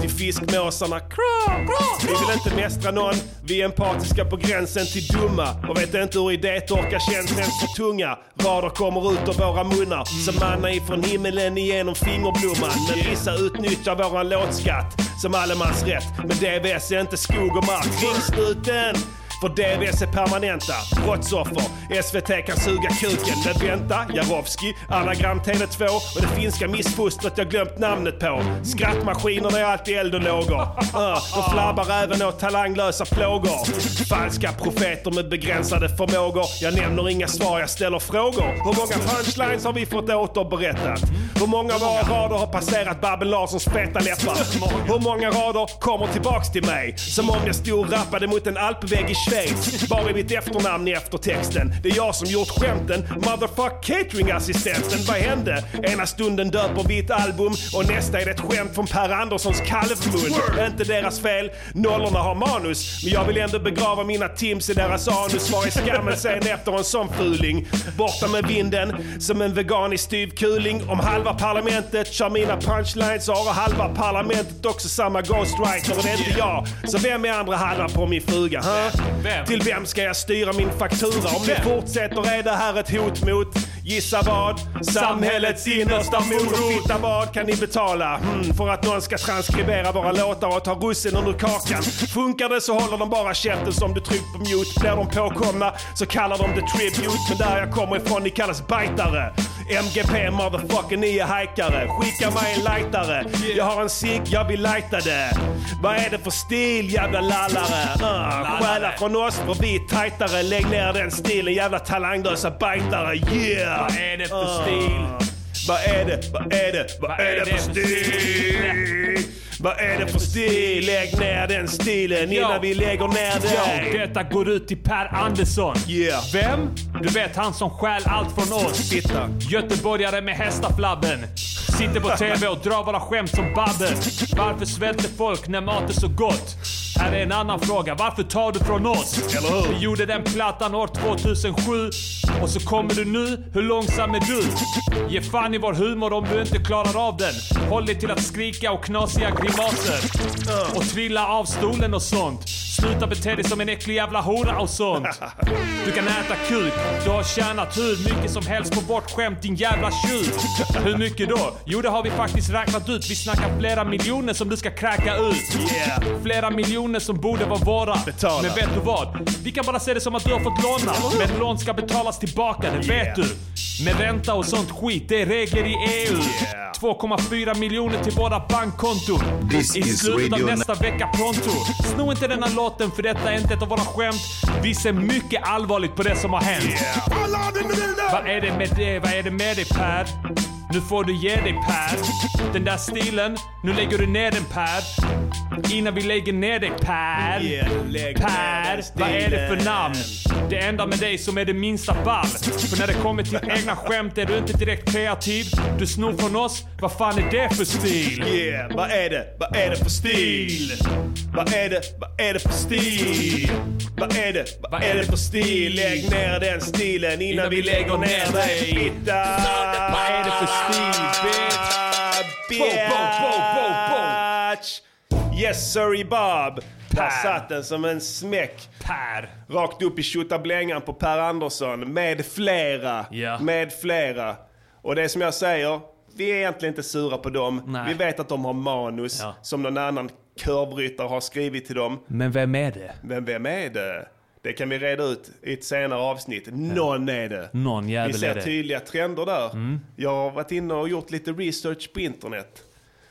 B: Till fiskmåsarna. Kra, kra. Vi vill inte mästra någon. Vi är empatiska på gränsen till dumma. Och vet inte hur idétorka känns ens på tunga. Rader kommer ut ur våra munnar. Som manna ifrån himmelen igenom fingerblomman. Men vissa utnyttjar våran låtskatt som allemansrätt. Men DVS är inte skog och mark. Ringsnuten! För DVS är permanenta brottsoffer. SVT kan suga kuken. Men vänta, Jarowski, anagram TV2 och det finska missfostret jag glömt namnet på. Skrattmaskinerna är alltid eld och lågor. De flabbar även åt talanglösa plågor. Falska profeter med begränsade förmågor. Jag nämner inga svar, jag ställer frågor. Hur många punchlines har vi fått återberättat? Hur många av våra rader har passerat Babben Larssons feta läppar? Hur många rader kommer tillbaks till mig? Som om jag stod och rappade mot en alpvägg i Schweiz. Bara i mitt efternamn i eftertexten. Det är jag som gjort skämten. Motherfuck cateringassistenten. Vad hände? Ena stunden döper vi ett album och nästa är det ett skämt från Per Anderssons kalvmun. Inte deras fel. Nollorna har manus. Men jag vill ändå begrava mina tims i deras anus. Var är skammen sen efter en sån fuling? Borta med vinden som en veganisk styvkuling. Om halva parlamentet kör mina punchlines så har halva parlamentet också samma ghostwriter och det är inte jag. Så vem är andra halvan på min fruga? Huh?
C: Vem?
B: Till vem ska jag styra min faktura? Om ni fortsätter är det här ett hot mot Gissa vad? Samhällets innersta morot. Fitta vad kan ni betala? Hmm, för att någon ska transkribera våra låtar och ta russinen ur kakan. Funkar det så håller de bara käften som du tryckt på mute. Blir de påkomna så kallar de det tribute. Men där jag kommer ifrån, ni kallas bajtare. MGP motherfucker, ni är hajkare. Skicka mig en lightare. Jag har en cigg, jag vill lighta det. Vad är det för stil jävla lallare? Uh, stjäla från oss för vi är tajtare. Lägg ner den stilen jävla talanglösa bajtare. Yeah!
C: Vad är det för stil?
B: Vad är det, vad är det, vad är det för stil? Vad är det för stil? Lägg ner den stilen innan vi lägger ner dig.
C: Yo, detta går ut till Per Andersson.
B: Yeah.
C: Vem? Du vet han som stjäl allt från oss.
B: Titta.
C: Göteborgare med hästaflabben. Sitter på TV och drar våra skämt som Babben. Varför svälter folk när mat är så gott? Här är en annan fråga. Varför tar du från oss?
B: Eller hur?
C: Vi gjorde den plattan år 2007 och så kommer du nu. Hur långsam är du? Ge fan i vår humor om du inte klarar av den. Håll dig till att skrika och knasiga grimaser. Och trilla av stolen och sånt. Sluta bete dig som en äcklig jävla hora och sånt. Du kan äta kuk. Du har tjänat hur mycket som helst på vårt skämt din jävla tjuv. Hur mycket då? Jo det har vi faktiskt räknat ut. Vi snackar flera miljoner som du ska kräka ut.
B: Yeah.
C: Flera miljoner som borde vara våra.
B: Betala.
C: Men vet du vad? Vi kan bara se det som att du har fått låna. Men lån ska betalas tillbaka, det vet du. Med ränta och sånt skit, det är regler i EU. 2,4 miljoner till våra bankkonton.
R: This
C: I slutet av nästa vecka pronto. Sno inte denna låten för detta är inte ett av våra skämt. Vi ser mycket allvarligt på det som har hänt. Vad är det med det? Vad är det med dig Per? Nu får du ge dig Per. Den där stilen, nu lägger du ner den Per. Innan vi lägger ner dig Per. Per, vad är det för namn? Det enda med dig som är det minsta ball. För när det kommer till egna skämt är du inte direkt kreativ. Du snor från oss, vad fan är det för stil?
B: Yeah, vad är det? Vad är det för stil? Vad är det? Vad är det för stil? Vad är det? Vad är det för stil? Lägg ner den stilen innan vi lägger ner dig. Fitta!
C: Vad är det för stil, bitch? Bo, bo, bo.
B: Yes sir Bob. Där satt den som en smäck.
C: Per.
B: Rakt upp i tjottablängan på Per Andersson. Med flera.
C: Ja.
B: Med flera. Och det är som jag säger, vi är egentligen inte sura på dem.
C: Nej.
B: Vi vet att de har manus
C: Ja.
B: som någon annan körbrytare har skrivit till dem.
C: Men vem är det?
B: Men vem är det? Det kan vi reda ut i ett senare avsnitt. Någon är det.
C: Någon jävel
B: Vi ser
C: är det.
B: tydliga trender där.
C: Mm.
B: Jag har varit inne och gjort lite research på internet.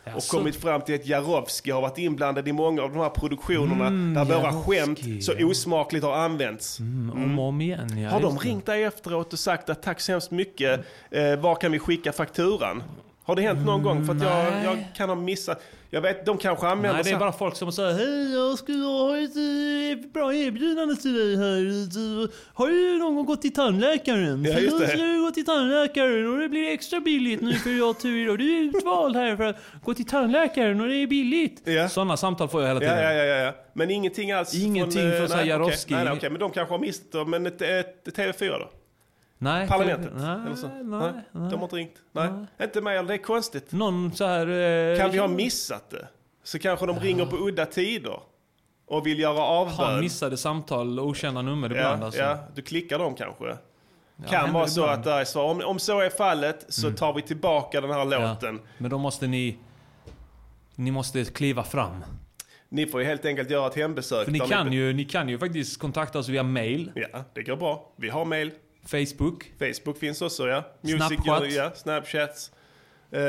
B: Och
C: Jaså?
B: kommit fram till att Jarowski har varit inblandad i många av de här produktionerna
C: Mm,
B: där våra skämt så osmakligt har använts.
C: Mm, om och om igen, ja.
B: har de ringt dig efteråt och sagt att tack så hemskt mycket, eh, var kan vi skicka fakturan? Har det hänt någon gång? För att jag,
C: nej.
B: jag kan ha missat. Jag vet, de kanske använder
C: Nej, det är
B: så-
C: bara folk som säger Hej, jag skulle ha ett eh, bra erbjudande till dig här. Du, Har du någon gång gått till tandläkaren?
B: Ja, just det.
C: ska du gå till tandläkaren och det blir extra billigt nu för jag tur och du är utvald här för att gå till tandläkaren och det är billigt.
B: Ja.
C: Sådana samtal får jag hela tiden.
B: Ja, ja, ja, ja. Men ingenting alls
C: Ingenting
B: eh,
C: från så här
B: nej. Nej, okej, men de kanske har missat. Men ett, ett, ett TV4 då?
C: Nej,
B: Parlamentet?
C: nej,
B: eller så?
C: nej,
B: nej,
C: nej.
B: De har inte ringt? Nej. Inte mig, det är konstigt.
C: Någon så här... Eh,
B: Kan vi ha missat det? Så kanske de ringer på udda tider och vill göra avbön.
C: Har missade samtal, okända nummer ibland
B: ja,
C: alltså.
B: ja, du klickar dem kanske.
C: Ja,
B: kan vara så
C: ibland.
B: att det är svar. Om, om så är fallet så
C: Mm.
B: tar vi tillbaka den här låten.
C: Men då måste ni... Ni måste kliva fram.
B: Ni får ju helt enkelt göra ett hembesök.
C: För ni kan, ju, ni kan ju faktiskt kontakta oss via mail.
B: Ja, det går bra. Vi har mail.
C: Facebook.
B: Facebook finns också, ja. Music,
C: Snapchat.
B: Ja, Snapchats. Eh,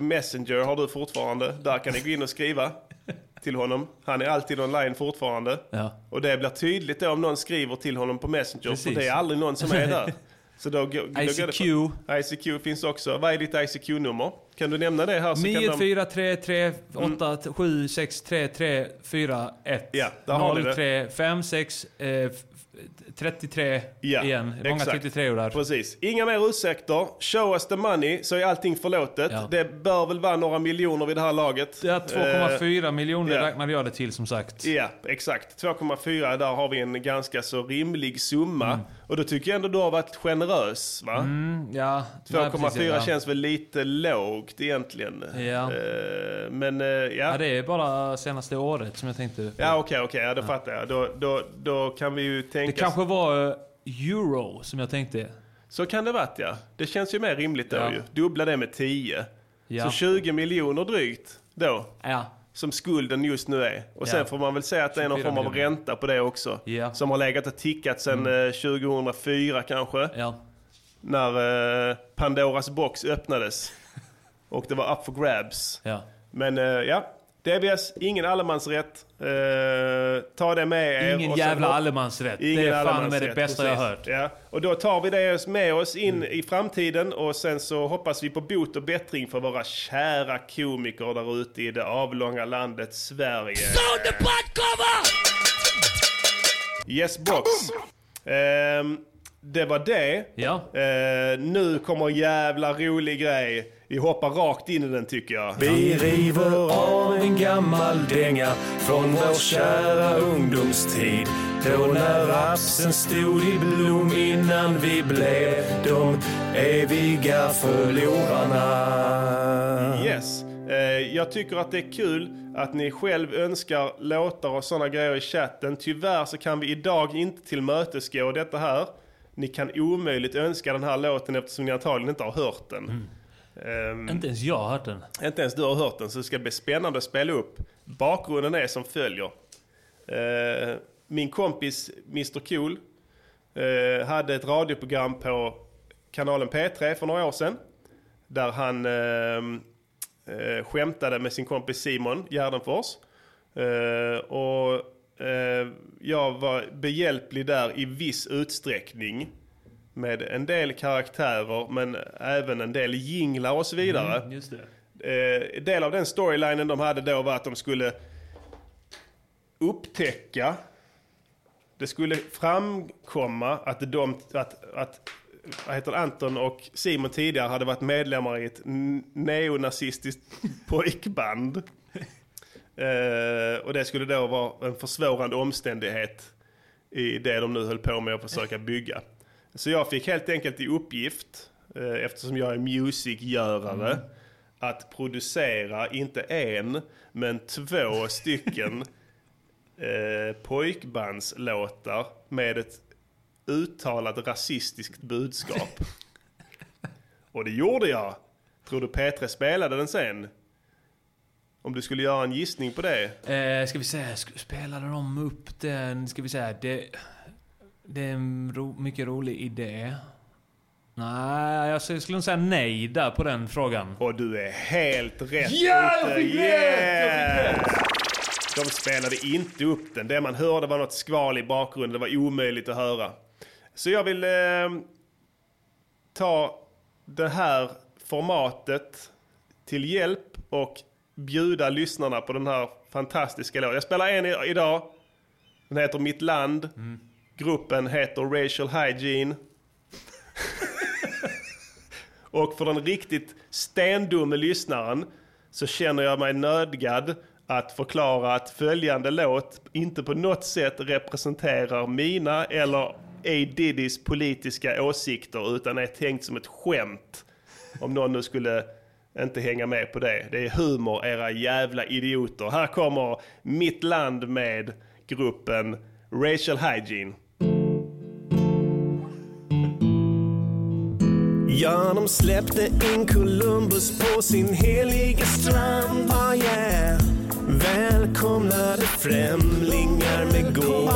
B: Messenger har du fortfarande. Där kan ni gå in och skriva till honom. Han är alltid online fortfarande.
C: Ja.
B: Och det blir tydligt då om någon skriver till honom på Messenger.
C: Precis.
B: För det är aldrig någon som är där. Så då, då
K: ICQ.
B: på- ICQ finns också. Vad är ditt ICQ-nummer? Kan du nämna det här? Så kan de...
K: 9433 876334 1
B: Ja, där har ni det.
K: 0356 eh, f- 33
B: Ja,
K: igen. Många
B: exakt.
K: 33 där.
B: Precis. Inga mer ursäkter. Show us the money så är allting förlåtet. Det bör väl vara några miljoner vid det här laget.
K: Ja, 2,4 miljoner
B: ja.
K: räknade jag det till som sagt.
B: Ja, exakt. 2,4 där har vi en ganska så rimlig summa. Och då tycker jag ändå du har varit generös va?
K: Mm, ja. ja,
B: 2,4
K: precis, ja.
B: känns väl lite lågt egentligen.
K: Ja.
B: Eh, men eh, ja.
K: Ja, det är bara senaste året som jag tänkte.
B: Ja okej, okej, ja, då fattar jag. Då, då, då kan vi ju tänka...
K: Det kanske var eh, euro som jag tänkte.
B: Så kan det varit ja. Det känns ju mer rimligt då
K: Ja.
B: ju. Dubbla det med 10.
K: Ja.
B: Så 20 miljoner drygt då.
K: Ja.
B: Som skulden just nu är. Och sen får man väl säga att det är någon
K: 24
B: form av
K: miljoner.
B: ränta på det också.
K: Mm.
B: Som har legat och tickat sedan eh, 2004 kanske.
K: Ja.
B: När eh, Pandoras box öppnades. Och det var up for grabs. Men eh, ja, DBS, ingen allemansrätt. Eh, ta det med er.
K: Ingen jävla
B: hopp-
K: allemansrätt.
B: Ingen
K: det är fan med det bästa jag har
B: precis.
K: hört.
B: Ja. Och då tar vi det med oss in i framtiden och sen så hoppas vi på bot och bättring för våra kära komiker där ute i det avlånga landet Sverige. Yes box. Ehm, det var det.
K: Ja.
B: Eh, nu kommer en jävla rolig grej. Vi hoppar rakt in i den tycker jag.
A: Vi river av en gammal dänga från vår kära ungdomstid. Då när rapsen stod i blom innan vi blev de eviga förlorarna.
B: Yes. Eh, jag tycker att det är kul att ni själv önskar låtar och sådana grejer i chatten. Tyvärr så kan vi idag inte tillmötesgå detta här. Ni kan omöjligt önska den här låten eftersom ni antagligen inte har hört den. Ehm,
K: Inte ens jag har hört den.
B: inte ens du har hört den, så det ska bli spännande att spela upp. Bakgrunden är som följer. Eh, min kompis Mr Cool eh, hade ett radioprogram på kanalen P3 för några år sedan. Där han eh, eh, skämtade med sin kompis Simon Gärdenfors. Eh, och jag var behjälplig där i viss utsträckning. Med en del karaktärer men även en del jinglar och så vidare.
K: Mm, just det.
B: Eh, del av den storylinen de hade då var att de skulle upptäcka, det skulle framkomma att de, att, att vad heter Anton och Simon tidigare hade varit medlemmar i ett neonazistiskt pojkband. Eh, och det skulle då vara en försvårande omständighet i det de nu höll på med att försöka bygga. Så jag fick helt enkelt i uppgift, eh, eftersom jag är musikgörare,
K: Mm.
B: att producera inte en, men två stycken eh, pojkbandslåtar med ett uttalat rasistiskt budskap. Och det gjorde jag. Tror du P3 spelade den sen? Om du skulle göra en gissning på det?
K: Eh, ska vi säga, spelade de upp den? Ska vi säga, det, det är en ro, mycket rolig idé. Nej, jag skulle säga nej där på den frågan.
B: Och du är helt rätt
K: Ja, jag fick rätt! Jag fick rätt!
B: De spelade inte upp den. Det man hörde var något skval i bakgrunden. Det var omöjligt att höra. Så jag vill eh, ta det här formatet till hjälp och bjuda lyssnarna på den här fantastiska låten. Jag spelar en idag. Den heter Mitt land. Gruppen heter Racial Hygiene. Och för den riktigt stendumme lyssnaren så känner jag mig nödgad att förklara att följande låt inte på något sätt representerar mina eller A. Diddys politiska åsikter utan är tänkt som ett skämt. Om någon nu skulle inte hänga med på det. Det är humor, era jävla idioter. Här kommer Mitt land med gruppen Racial Hygiene.
A: Ja, de släppte in Columbus på sin heliga strand. Ah, yeah. Välkomnade främlingar med gåvor.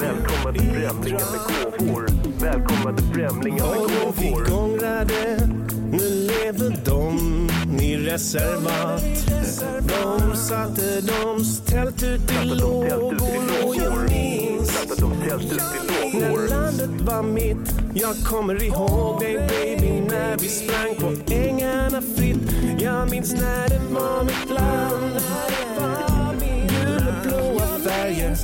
A: Välkomnade främlingar med gåvor. Välkomnade främlingar med gåvor. Och vi gångrade, nu lever de i reservat. De satte doms tält ut i lågor och jag minns när landet var mitt. Jag kommer ihåg dig baby när vi sprang på ängarna fritt. Jag minns när det var mitt land. Gul och blåa färger.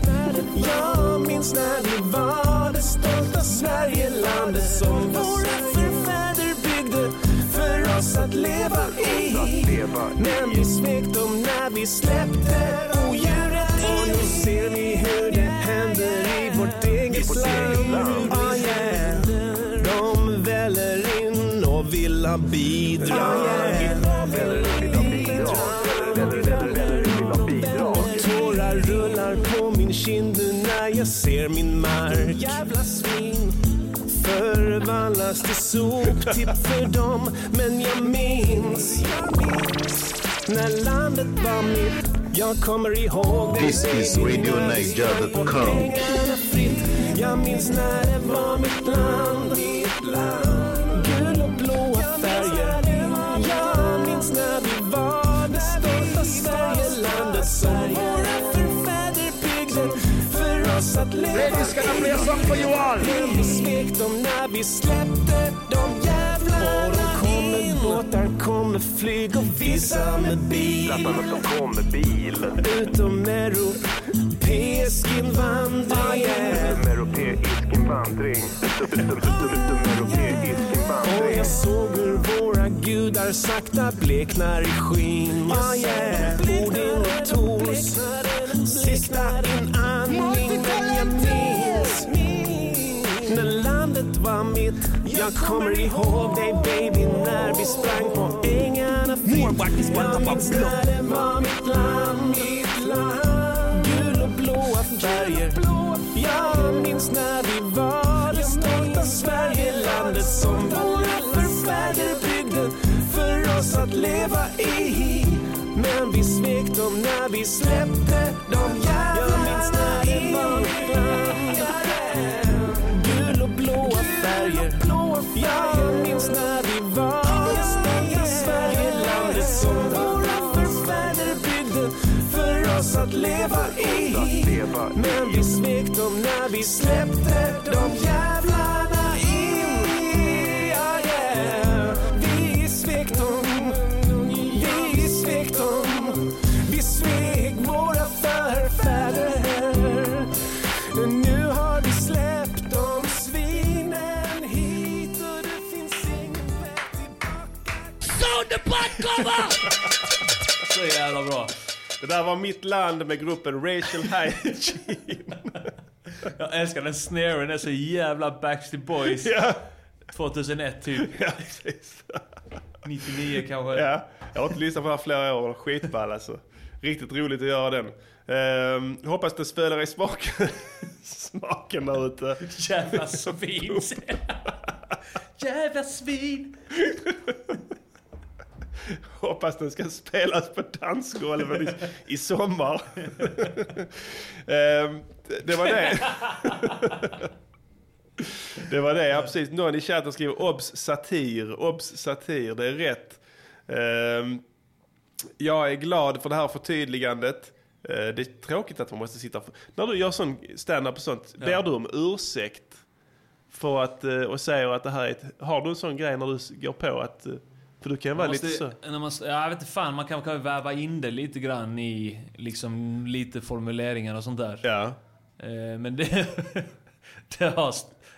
A: Jag minns när vi var det stolta Sverigelandet som våra förfäder byggde för oss att leva i. Men vi svek dem när vi släppte odjuret Och nu ser vi hur det i vårt eget land. Yeah. De väller in och vill ha bidrag. Oh yeah. Tårar rullar på min kind när jag ser min mark. Jävla svin. Förvandlas till soptipp för dem. Men jag minns, när landet var mitt. Jag kommer ihåg det.
R: This is RadioNiger.com.
A: Jag minns när det var mitt land. Gul och blåa färger. Jag minns när vi var det stolta Sverigelandet som våra förfäder byggde för oss att leva
O: I play a song for you all?
A: Men vi svek dem när vi släppte de jävlarna båtar, kom med flyg och vissa med bil
P: Grabbarna som kom med bil.
A: Utom europeisk invandring ah, yeah.
P: Utomeuropeisk invandring.
A: Och jag såg hur våra gudar sakta bleknar i skinn. Ah, yeah. Odin och Tors sista inandning. Men jag minns när landet var mitt. Jag kommer ihåg dig baby när vi sprang på ängarna fritt. Jag minns när det var mitt land, mitt land. Färger. Jag minns när vi var det stolta Sverigelandet som våra förfäder byggde för oss att leva i. Men vi svek dem när vi släppte dem jävlarna Men vi svek dem när vi släppte de jävlarna in. Ja, yeah. Vi svek dem. Vi svek dem. Vi svek våra förfäder. Nu har vi släppt de svinen hit och det finns ingen väg tillbaka.
H: Sounddebatt kommer!
K: Så jävla bra.
B: Det där var mitt land med gruppen Racial Hygiene.
K: Jag älskar den snaren, den är så jävla Backstreet Boys.
B: Ja.
K: 2001 typ.
B: Ja, precis.
K: 99 kanske.
B: Ja, jag har inte lyssnat på det här flera år. Skitball alltså. Riktigt roligt att göra den. Ehm, hoppas det spelar i smaken, smaken där ute.
K: Jävla svin. Jävla svin.
B: Hoppas den ska spelas på dansgolven i, i sommar. Ehm, det- var det. Det var det, ja precis. Någon i chatten skriver obs satir, obs satir, det är rätt. Ehm, jag är glad för det här förtydligandet. Eh, det är tråkigt att man måste sitta... För... När du gör sån stand-up och sånt,
K: Ja.
B: ber du om ursäkt? För att, eh, och säger att det här är ett... Har du en sån grej när du går på att... För du kan ju vara
K: Man
B: lite så...
K: måste, när man, ja, jag vet inte fan, man kan kanske väva in det lite grann i liksom lite formuleringar och sånt där.
B: Ja.
K: Eh, men det, det, har,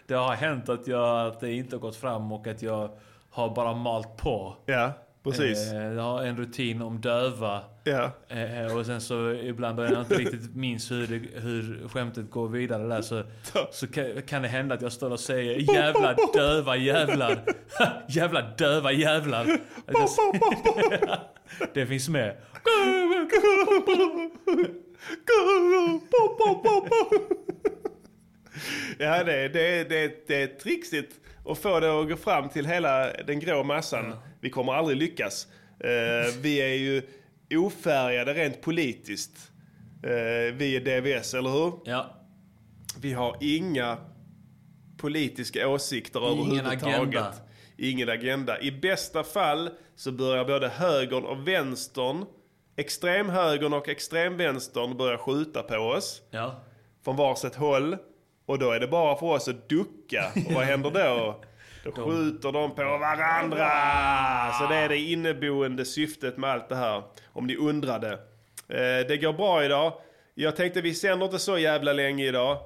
K: det har hänt att, jag, att det inte har gått fram och att jag har bara malt på.
B: Ja, precis.
K: Eh, jag har en rutin om döva.
B: Ja.
K: Eh, och sen så ibland då jag inte riktigt minns hur, det, hur skämtet går vidare där så, så kan, kan det hända att jag står och säger jävla döva jävlar. jävla döva jävlar. Det finns med.
B: Ja, det, det, det, det är trixigt att få det att gå fram till hela den grå massan. Vi kommer aldrig lyckas. Eh, vi är ju ofärgade rent politiskt. Eh, vi är DVS, eller hur?
K: Ja.
B: Vi har inga politiska åsikter
K: Ingen
B: överhuvudtaget.
K: agenda.
B: ingen agenda. I bästa fall så börjar både högern och vänstern, extremhögern och extremvänstern börjar skjuta på oss.
C: Ja.
B: Från varsitt håll. Och då är det bara för oss att ducka. Och vad händer då? Då skjuter de på varandra. Så det är det inneboende syftet med allt det här. Om ni undrade. Eh, det går bra idag. Jag tänkte vi sänder inte så jävla länge idag.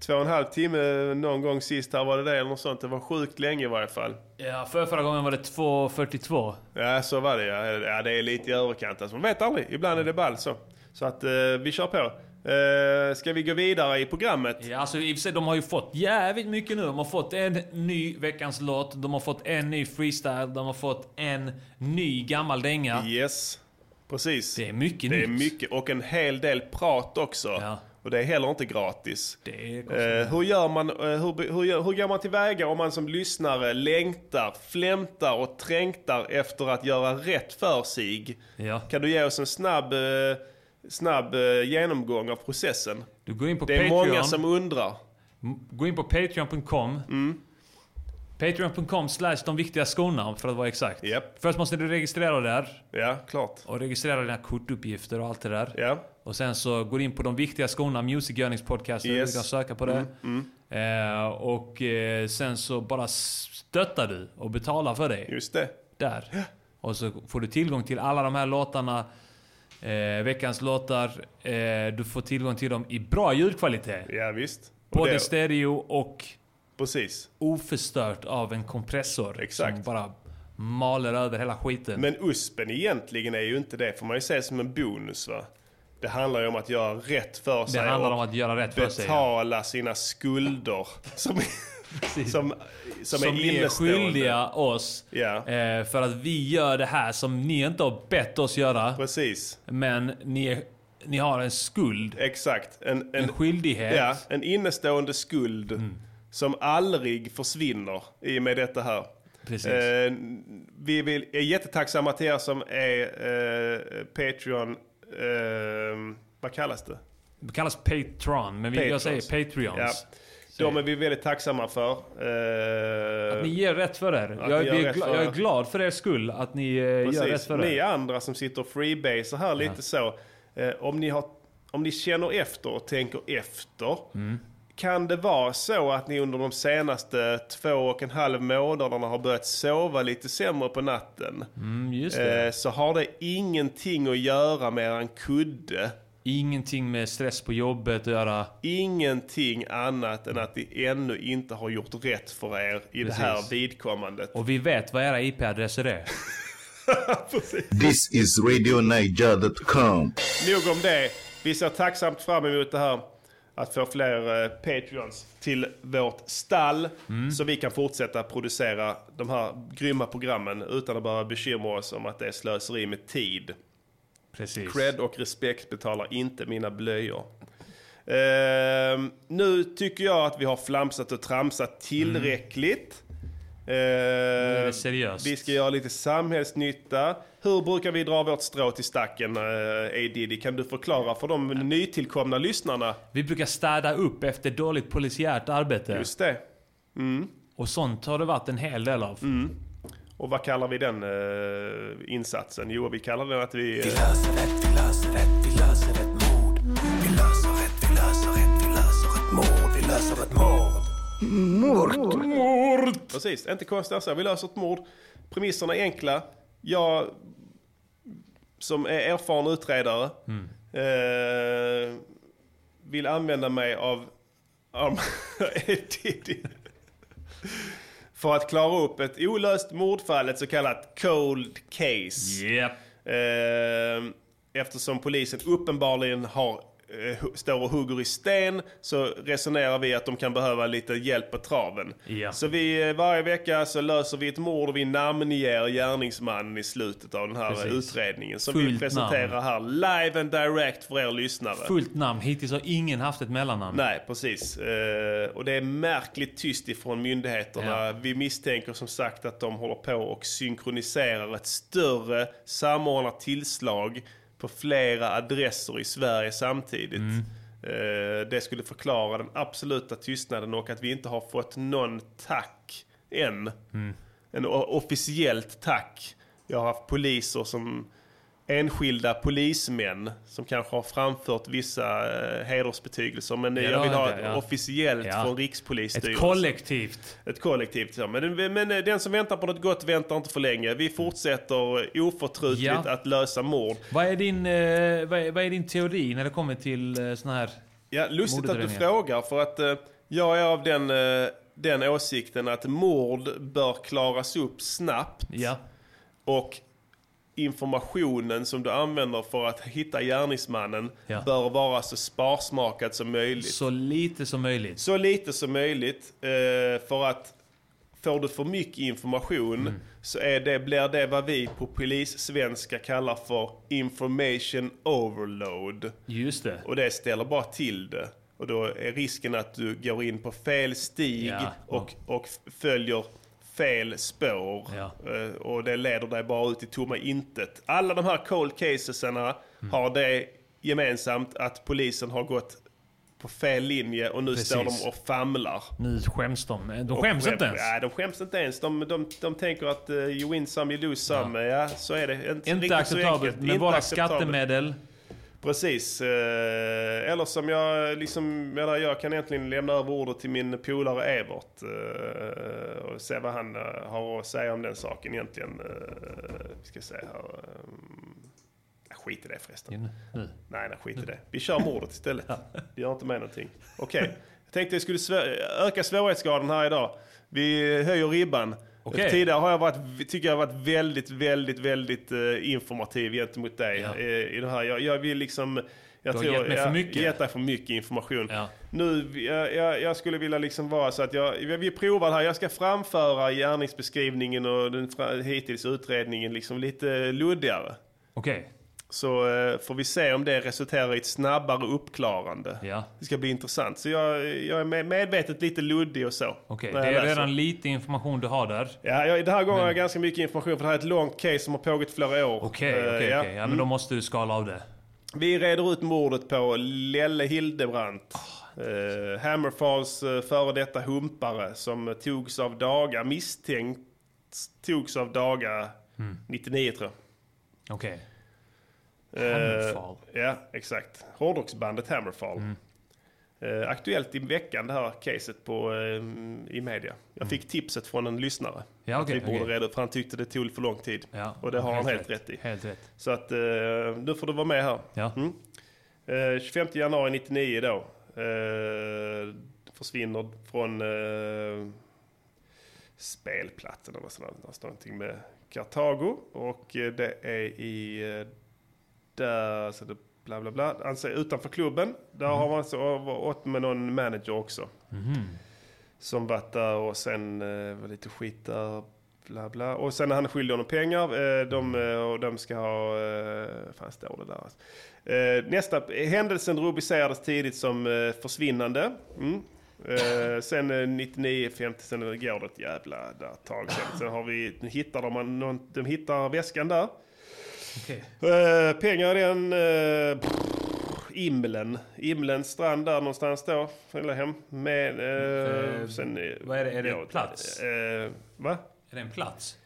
B: Två och en halv timme någon gång sist här var det det eller något sånt. Det var sjukt länge i varje fall.
C: Ja, för förra gången var det 2.42.
B: Ja, så var det ja. ja det är lite i överkant alltså. Man vet aldrig. Ibland är det ball så. Så att eh, vi kör på. Eh, ska vi gå vidare i programmet?
C: Ja, alltså i och för sig, de har ju fått jävligt mycket nu. De har fått en ny veckans låt, de har fått en ny freestyle, de har fått en ny gammal dänga.
B: Yes, precis.
C: Det är mycket
B: Det är
C: nytt.
B: mycket och en hel del prat också. Och det är heller inte gratis.
C: Det är
B: Eh, hur, gör man, eh, hur, hur, hur går man tillväga om man som lyssnare längtar, flämtar och trängtar efter att göra rätt för sig?
C: Ja.
B: Kan du ge oss en snabb, eh, snabb eh, genomgång av processen?
C: Du går in på
B: det är
C: Patreon.
B: många som undrar.
C: Gå in på patreon.com.
B: Mm.
C: Patreon.com slash de viktiga skorna för att vara exakt. Först måste du registrera där.
B: Ja, klart.
C: Och registrera dina kortuppgifter och allt det där.
B: Ja.
C: Och sen så går du in på de viktiga skorna, Music Earnings Podcast.
B: Yes.
C: Du kan söka på det.
B: Mm,
C: Eh, och eh, sen så bara stöttar du och betalar för det.
B: Just det.
C: Där. Och så får du tillgång till alla de här låtarna. Eh, veckans låtar. Eh, du får tillgång till dem i bra ljudkvalitet.
B: Ja, visst. Och
C: Både
B: det-
C: stereo och
B: Precis.
C: oförstört av en kompressor.
B: Exakt.
C: Som bara maler över hela skiten.
B: Men USPen egentligen är ju inte det, får man ju se som en bonus va. Det handlar ju om att göra rätt för sig.
C: handlar
B: och
C: om att göra rätt för sig.
B: Betala sina skulder. Som, som, som,
C: som
B: är
C: ni är skyldiga oss. Eh, för att vi gör det här som ni inte har bett oss göra.
B: Precis.
C: Men ni, är, ni har en skuld.
B: Exakt. En, en,
C: skyldighet.
B: Ja, en innestående skuld som aldrig försvinner i och med detta här.
C: Precis.
B: Eh, vi vill, är jättetacksamma till er som är eh, Patreon... Eh, vad kallas det?
C: Det kallas Patreon, men vi, jag säger Patreons.
B: Ja. De är vi väldigt tacksamma för. Eh,
C: Att ni ger rätt för er. Jag,
B: ni
C: är
B: för
C: jag är glad för er skull att ni eh, gör rätt
B: Precis.
C: för
B: Ni
C: er.
B: andra som sitter och freebasar här lite så. Eh, om, ni har, om ni känner efter och tänker efter.
C: Mm.
B: Kan det vara så att ni under de senaste två och en halv månaderna har börjat sova lite sämre på natten?
C: Mm.
B: Eh, så har det ingenting att göra med en kudde.
C: Ingenting med stress på jobbet att göra.
B: Ingenting annat än att ni ännu inte har gjort rätt för er i det här
C: Precis.
B: vidkommandet.
C: Och vi vet vad era IP-adresser är.
R: This is RadioNiger.com.
B: Nog om det. Vi ser tacksamt fram emot det här. Att få fler eh, Patreons till vårt stall.
C: Mm.
B: Så vi kan fortsätta producera de här grymma programmen utan att behöva bekymra oss om att det är slöseri med tid.
C: Precis.
B: Cred och respekt betalar inte mina blöjor. Ehm, nu tycker jag att vi har flamsat och tramsat tillräckligt. Ehm,
C: är det seriöst.
B: Vi ska göra lite samhällsnytta. Hur brukar vi dra vårt strå till stacken, uh, A. Diddy? Kan du förklara för de nytillkomna lyssnarna?
C: Vi brukar städa upp efter dåligt polisiärt arbete.
B: Just det.
C: Och sånt har det varit en hel del av.
B: Och vad kallar vi den eh, insatsen? Jo, vi kallar den att vi...
P: Vi löser rätt, vi löser rätt, vi löser ett mord. Vi löser rätt, vi löser rätt, vi löser ett mord. Vi löser ett mord.
B: Mord. Mord! Precis, inte konstigt så. Vi löser ett mord. Premisserna är enkla. Jag, som är erfaren utredare, eh, vill använda mig av, av. för att klara upp ett olöst mordfall, ett så kallat cold case. Eh, eftersom polisen uppenbarligen har, står och hugger i sten så resonerar vi att de kan behöva lite hjälp på traven.
C: Ja.
B: Så vi, eh, varje vecka så löser vi ett mord och vi namnger gärningsmannen i slutet av den här
C: Precis.
B: utredningen. Som vi
C: Fullt
B: presenterar
C: namn.
B: här live and direct för er lyssnare.
C: Fullt namn. Hittills har ingen haft ett mellannamn.
B: Nej, precis. Eh, och det är märkligt tyst ifrån myndigheterna. Vi misstänker som sagt att de håller på och synkroniserar ett större samordnat tillslag på flera adresser i Sverige samtidigt. Eh, det skulle förklara den absoluta tystnaden och att vi inte har fått någon tack än. en o- officiellt tack. Jag har haft poliser som enskilda polismän som kanske har framfört vissa eh, hedersbetygelser. Men
K: Ja,
B: jag vill ha
K: det, ja.
B: officiellt
K: Ja.
B: från Rikspolisstyrelsen.
K: Ett kollektivt.
B: Ett kollektivt. Ja. Men, men eh, den som väntar på något gott väntar inte för länge. Vi fortsätter oförtrutligt
K: Ja.
B: att lösa mord.
K: Vad är din, eh, vad är, vad är din teori när det kommer till eh, såna här
B: Ja, lustigt att du frågar för att eh, jag är av den, den åsikten att mord bör klaras upp snabbt.
K: Ja.
B: Och informationen som du använder för att hitta gärningsmannen
K: Ja.
B: bör vara så sparsmakad som möjligt.
K: Så lite som möjligt.
B: Så lite som möjligt. Eh, för att får du för mycket information
K: Mm.
B: så är det, blir det vad vi på polissvenska kallar för information overload.
K: Just det.
B: Och det ställer bara till det. Och då är risken att du går in på fel stig
K: Ja.
B: och, och följer fel spår. Eh, Och det leder dig bara ut i tomma intet. Alla de här cold casesarna
K: Mm.
B: har det gemensamt att polisen har gått på fel linje och nu
K: Precis.
B: står de och famlar.
K: Nu skäms de. De skäms
B: skäm-
K: inte ens.
B: Nej, de skäms inte ens. De, de, de tänker att uh, you win some, you lose some. Ja, så är det. Inte,
K: Inte acceptabelt. Med våra skattemedel.
B: Precis. Eh, eller som jag liksom, jag kan egentligen lämna över ordet till min polare Evert. eh, och se vad han eh, har att säga om den saken egentligen. Vi ska se här. Skit i det förresten.
K: Nu.
B: Nej, nej, skit i det. Vi kör mordet istället. Det gör inte med någonting. Okej. Jag tänkte jag skulle svä- öka svårighetsgraden här idag. Vi höjer ribban.
K: Okej.
B: Tidigare har jag varit, tycker jag har varit väldigt, väldigt, väldigt eh, informativ gentemot dig eh, i det här. Jag, jag vill liksom... Jag
K: Du har gett mig för
B: jag,
K: mycket.
B: gett dig för mycket information. Nu, jag, jag, jag skulle vilja liksom vara så att jag, vi provar det här. Jag ska framföra gärningsbeskrivningen och den hittills utredningen liksom lite luddigare.
K: Okej.
B: Så eh, får vi se om det resulterar i ett snabbare uppklarande.
K: Ja.
B: Det ska bli intressant. Så jag, jag är med- medvetet lite luddig och så.
K: Okej,
B: när
K: det är redan lite information du har där.
B: Ja, jag, den här gången har jag ganska mycket information för det här är ett långt case som har pågått flera år.
K: Okej,
B: Eh,
K: okej,
B: ja.
K: okej. Ja, men
B: Mm.
K: då måste du skala av det.
B: Vi reder ut mordet på Lelle Hildebrandt. Eh, Hammerfalls eh, före detta humpare som togs av daga, misstänkt togs av daga
K: Mm.
B: 99 tror jag.
K: Okej.
B: Eh,
K: Hammerfall.
B: ja, exakt. Hårdrocksbandet Hammerfall.
K: Mm.
B: Eh, aktuellt i veckan det här caset på, eh, i media. Jag fick tipset från en lyssare.
K: Mm. Ja,
B: att
K: okej,
B: vi borde
K: okej.
B: reda för han tyckte det tog för lång tid.
K: Ja,
B: och det har han
K: helt
B: helt rätt, i.
K: Helt rätt.
B: Så att eh, nu får du vara med här.
K: Ja.
B: Mm. Eh, 25 januari 99 då. Eh, försvinner från eh, spelplatsen eller sådär. Det står någonting med Kartago. Och eh, det är i... Eh, där, så det bla bla bla. Alltså utanför klubben. Där har man så åt med någon manager också.
K: Mhm.
B: Som varit där och sen eh, var lite skit där. Bla bla. Och sen är han skyldig honom pengar. Eh, de, eh, och de ska ha... Eh, fan står det där alltså. eh, Nästa. Händelsen rubricerades tidigt som eh, försvinnande. Mm. Eh, sen eh, 99, 50, sen går det ett jävla där tag sen. Sen har vi, hittar de, någon, de hittar väskan där.
K: Okej.
B: Eh, pengar i den... Eh, Imlen. Imlens strand där någonstans då. Eller hem. Med, eh,
K: Eh,
B: sen, eh,
K: vad är det? Är det
B: ja,
K: en plats?
B: Va?
K: Är det en plats?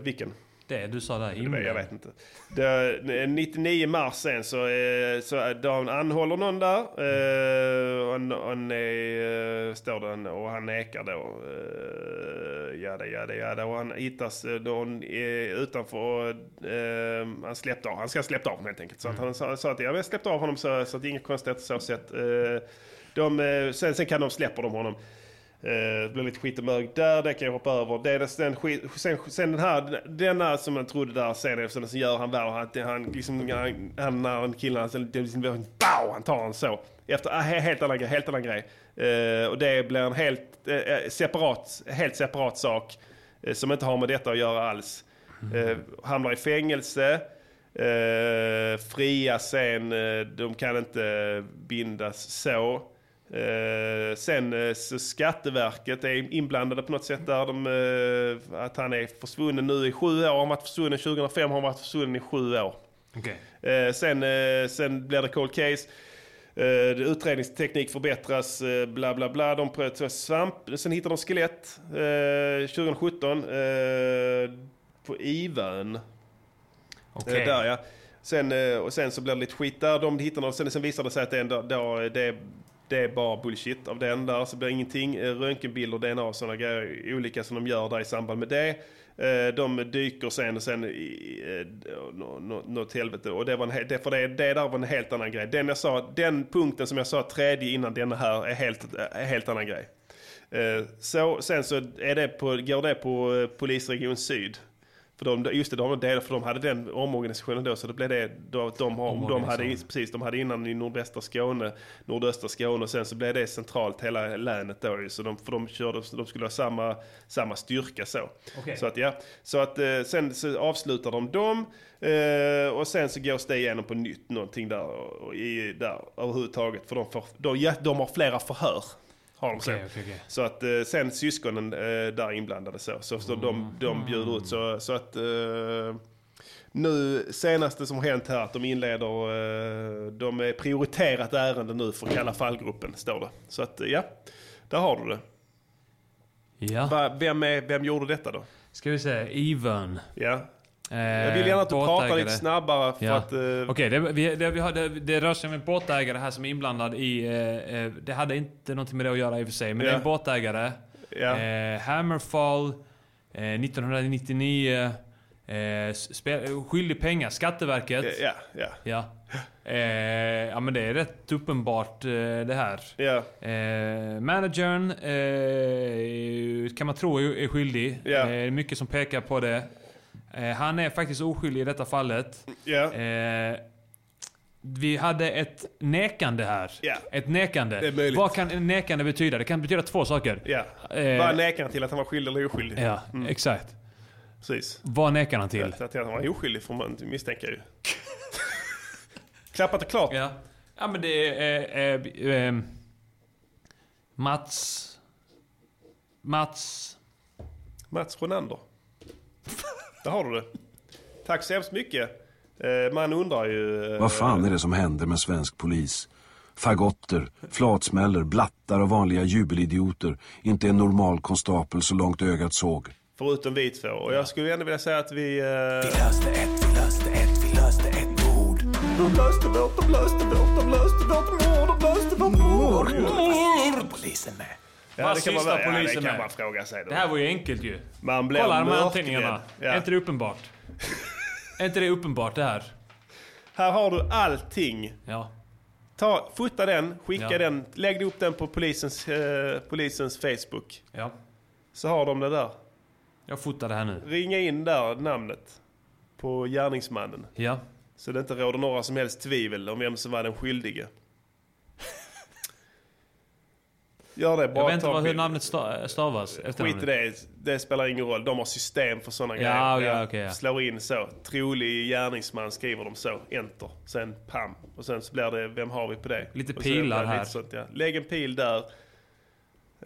B: Vilken?
K: Det du sa där, himlen.
B: jag vet inte. Det, eh, 99 mars sen så, eh, så de anhåller någon där. Eh, och han, han är, eh, står den och han nekar då. Eh, jada, jada, jada. Och han hittas eh, då eh, utanför. Eh, han släppte av. Han ska ha släppt av helt enkelt. Så att han sa, sa att jag släppte av honom så, så att det är inget konstigt så sätt. Eh, de, eh, sen, sen kan de släppa de honom. Eh, det blir lite skit och mög där, det kan jag hoppa över. Det är den sen, sen den här, denna som man trodde där, sen efter den så gör han värre. Han, han, liksom, han, han, när han kille, han, det är liksom, bow, han tar han så. Efter, ah, helt annan grej, helt annan grej. Uh, och det blir en helt, uh, separat, helt separat sak. uh, som inte har med detta att göra alls. Eh, hamnar i fängelse. Eh, fria sen, de kan inte bindas så. Eh, sen eh, så Skatteverket är inblandade på något sätt där. De, eh, att han är försvunnen nu i sju år. Han har varit försvunnen 2005, har han varit försvunnen i sju år. Eh, sen, sen blir det cold case. Eh, utredningsteknik förbättras, eh, bla bla bla. De prövar svamp. Sen hittar de skelett eh, 2017 eh, på Ivön. Eh, där ja. Sen, och sen så blir det lite skit där. De hittar något. Sen, sen visar det sig att det är, ändå, då, det, det är bara bullshit av den där. Så blir ingenting. Eh, röntgenbilder, DNA och sådana grejer. Olika som de gör där i samband med det. Eh, de dyker sen och sen i eh, något helvete. Och det, var en, det, för det, det där var en helt annan grej. Den, jag sa, den punkten som jag sa tredje innan den här är helt, är helt annan grej. Så, sen så är det på, går det på polisregion syd. För de, just det, de, var del- för de hade den omorganisationen då, så det blev det. Då, de, har, de, hade, precis, de hade innan i nordvästra Skåne, nordöstra Skåne och sen så blev det centralt hela länet då. Så de, för de, körde, de skulle ha samma, samma styrka så.
C: Okej.
B: Så att ja, så att eh, sen så avslutar de dem eh, och sen så gås det igenom på nytt någonting där, i, där överhuvudtaget. För de, får, de, de har flera förhör. Har de.
C: Okej, okej, okej.
B: Så att eh, sen syskonen eh, där inblandade så. Så, så de, de bjuder ut så, så att eh, nu senaste som har hänt här att de inleder, de är prioriterat ärende nu för Kalla fallgruppen står det. Så att ja, där har du det.
C: Ja.
B: Va, vem, är, vem gjorde detta då?
C: Ska vi se, Even.
B: Ja.
C: Eh,
B: Jag vill gärna att du pratar lite snabbare för
C: Ja.
B: att... eh,
C: Okej, det, vi, det, har, det, det rör sig om en båtägare här som är inblandad i... Eh, eh, det hade inte någonting med det att göra i och för sig, men
B: Ja.
C: det är en båtägare. Eh, Hammerfall, eh, 1999. Eh, skyldig pengar, Skatteverket.
B: Ja, ja.
C: Ja. Eh, ja men det är rätt uppenbart eh, det här. Eh, managern eh, kan man tro är, är skyldig.
B: Ja.
C: Eh, mycket som pekar på det. Eh, han är faktiskt oskyldig i detta fallet. Eh, vi hade ett nekande här.
B: Ja.
C: Ett nekande. Vad kan en nekande betyda? Det kan betyda två saker. Eh,
B: Vad nekar han till att han var skyldig eller oskyldig?
C: Ja,
B: Mm.
C: exakt.
B: Precis.
C: Vad nekar han till?
B: Att att han var oskyldig får man misstänka ju. Klappat och klart.
C: Ja. Ja men det är... Eh, eh, eh, Mats... Mats...
B: Mats Ronander. Där har du det. Tack så hemskt mycket. Eh, Man undrar ju... eh,
P: Vad fan är det som händer med svensk polis? Fagotter, flatsmäller, blattar och vanliga jubelidioter. Inte en normal konstapel så långt ögat såg.
B: Förutom vi två. Och jag skulle ändå vilja säga att vi... Eh...
S: Vi löste ett, vi löste ett, vi löste ett mord. De löste vårt, de löste vårt, de löste vårt mord, de löste vårt mord. Mord! Polisen med.
B: Ja,
C: Vad
B: det kan man,
C: sysslar
B: ja, det
C: polisen
B: kan
C: med?
B: man fråga sig. Då.
C: Det här var ju enkelt ju.
B: Man blir
C: Kolla de här anteckningarna.
B: Ja.
C: Är inte det uppenbart? är inte det uppenbart det här?
B: Här har du allting.
C: Ja.
B: Ta, fota den, skicka
C: Ja.
B: den, lägg upp den på polisens, eh, polisens Facebook.
C: Ja.
B: Så har de det där.
C: Jag fotar det här nu.
B: Ringa in där namnet på gärningsmannen.
C: Ja.
B: Så det inte råder några som helst tvivel om vem som var den skyldige. Gör det, bara
C: Jag vet inte vad, hur namnet sta- stavas.
B: Skit i det, det spelar ingen roll. De har system för sådana
C: Ja,
B: grejer.
C: ja, okej, ja.
B: Slår in så. Trolig gärningsman skriver de så. Enter. Sen pam. Och sen så blir det, vem har vi på det?
C: Lite
B: Och
C: pilar här.
B: Lite sånt, ja. Lägg en pil där.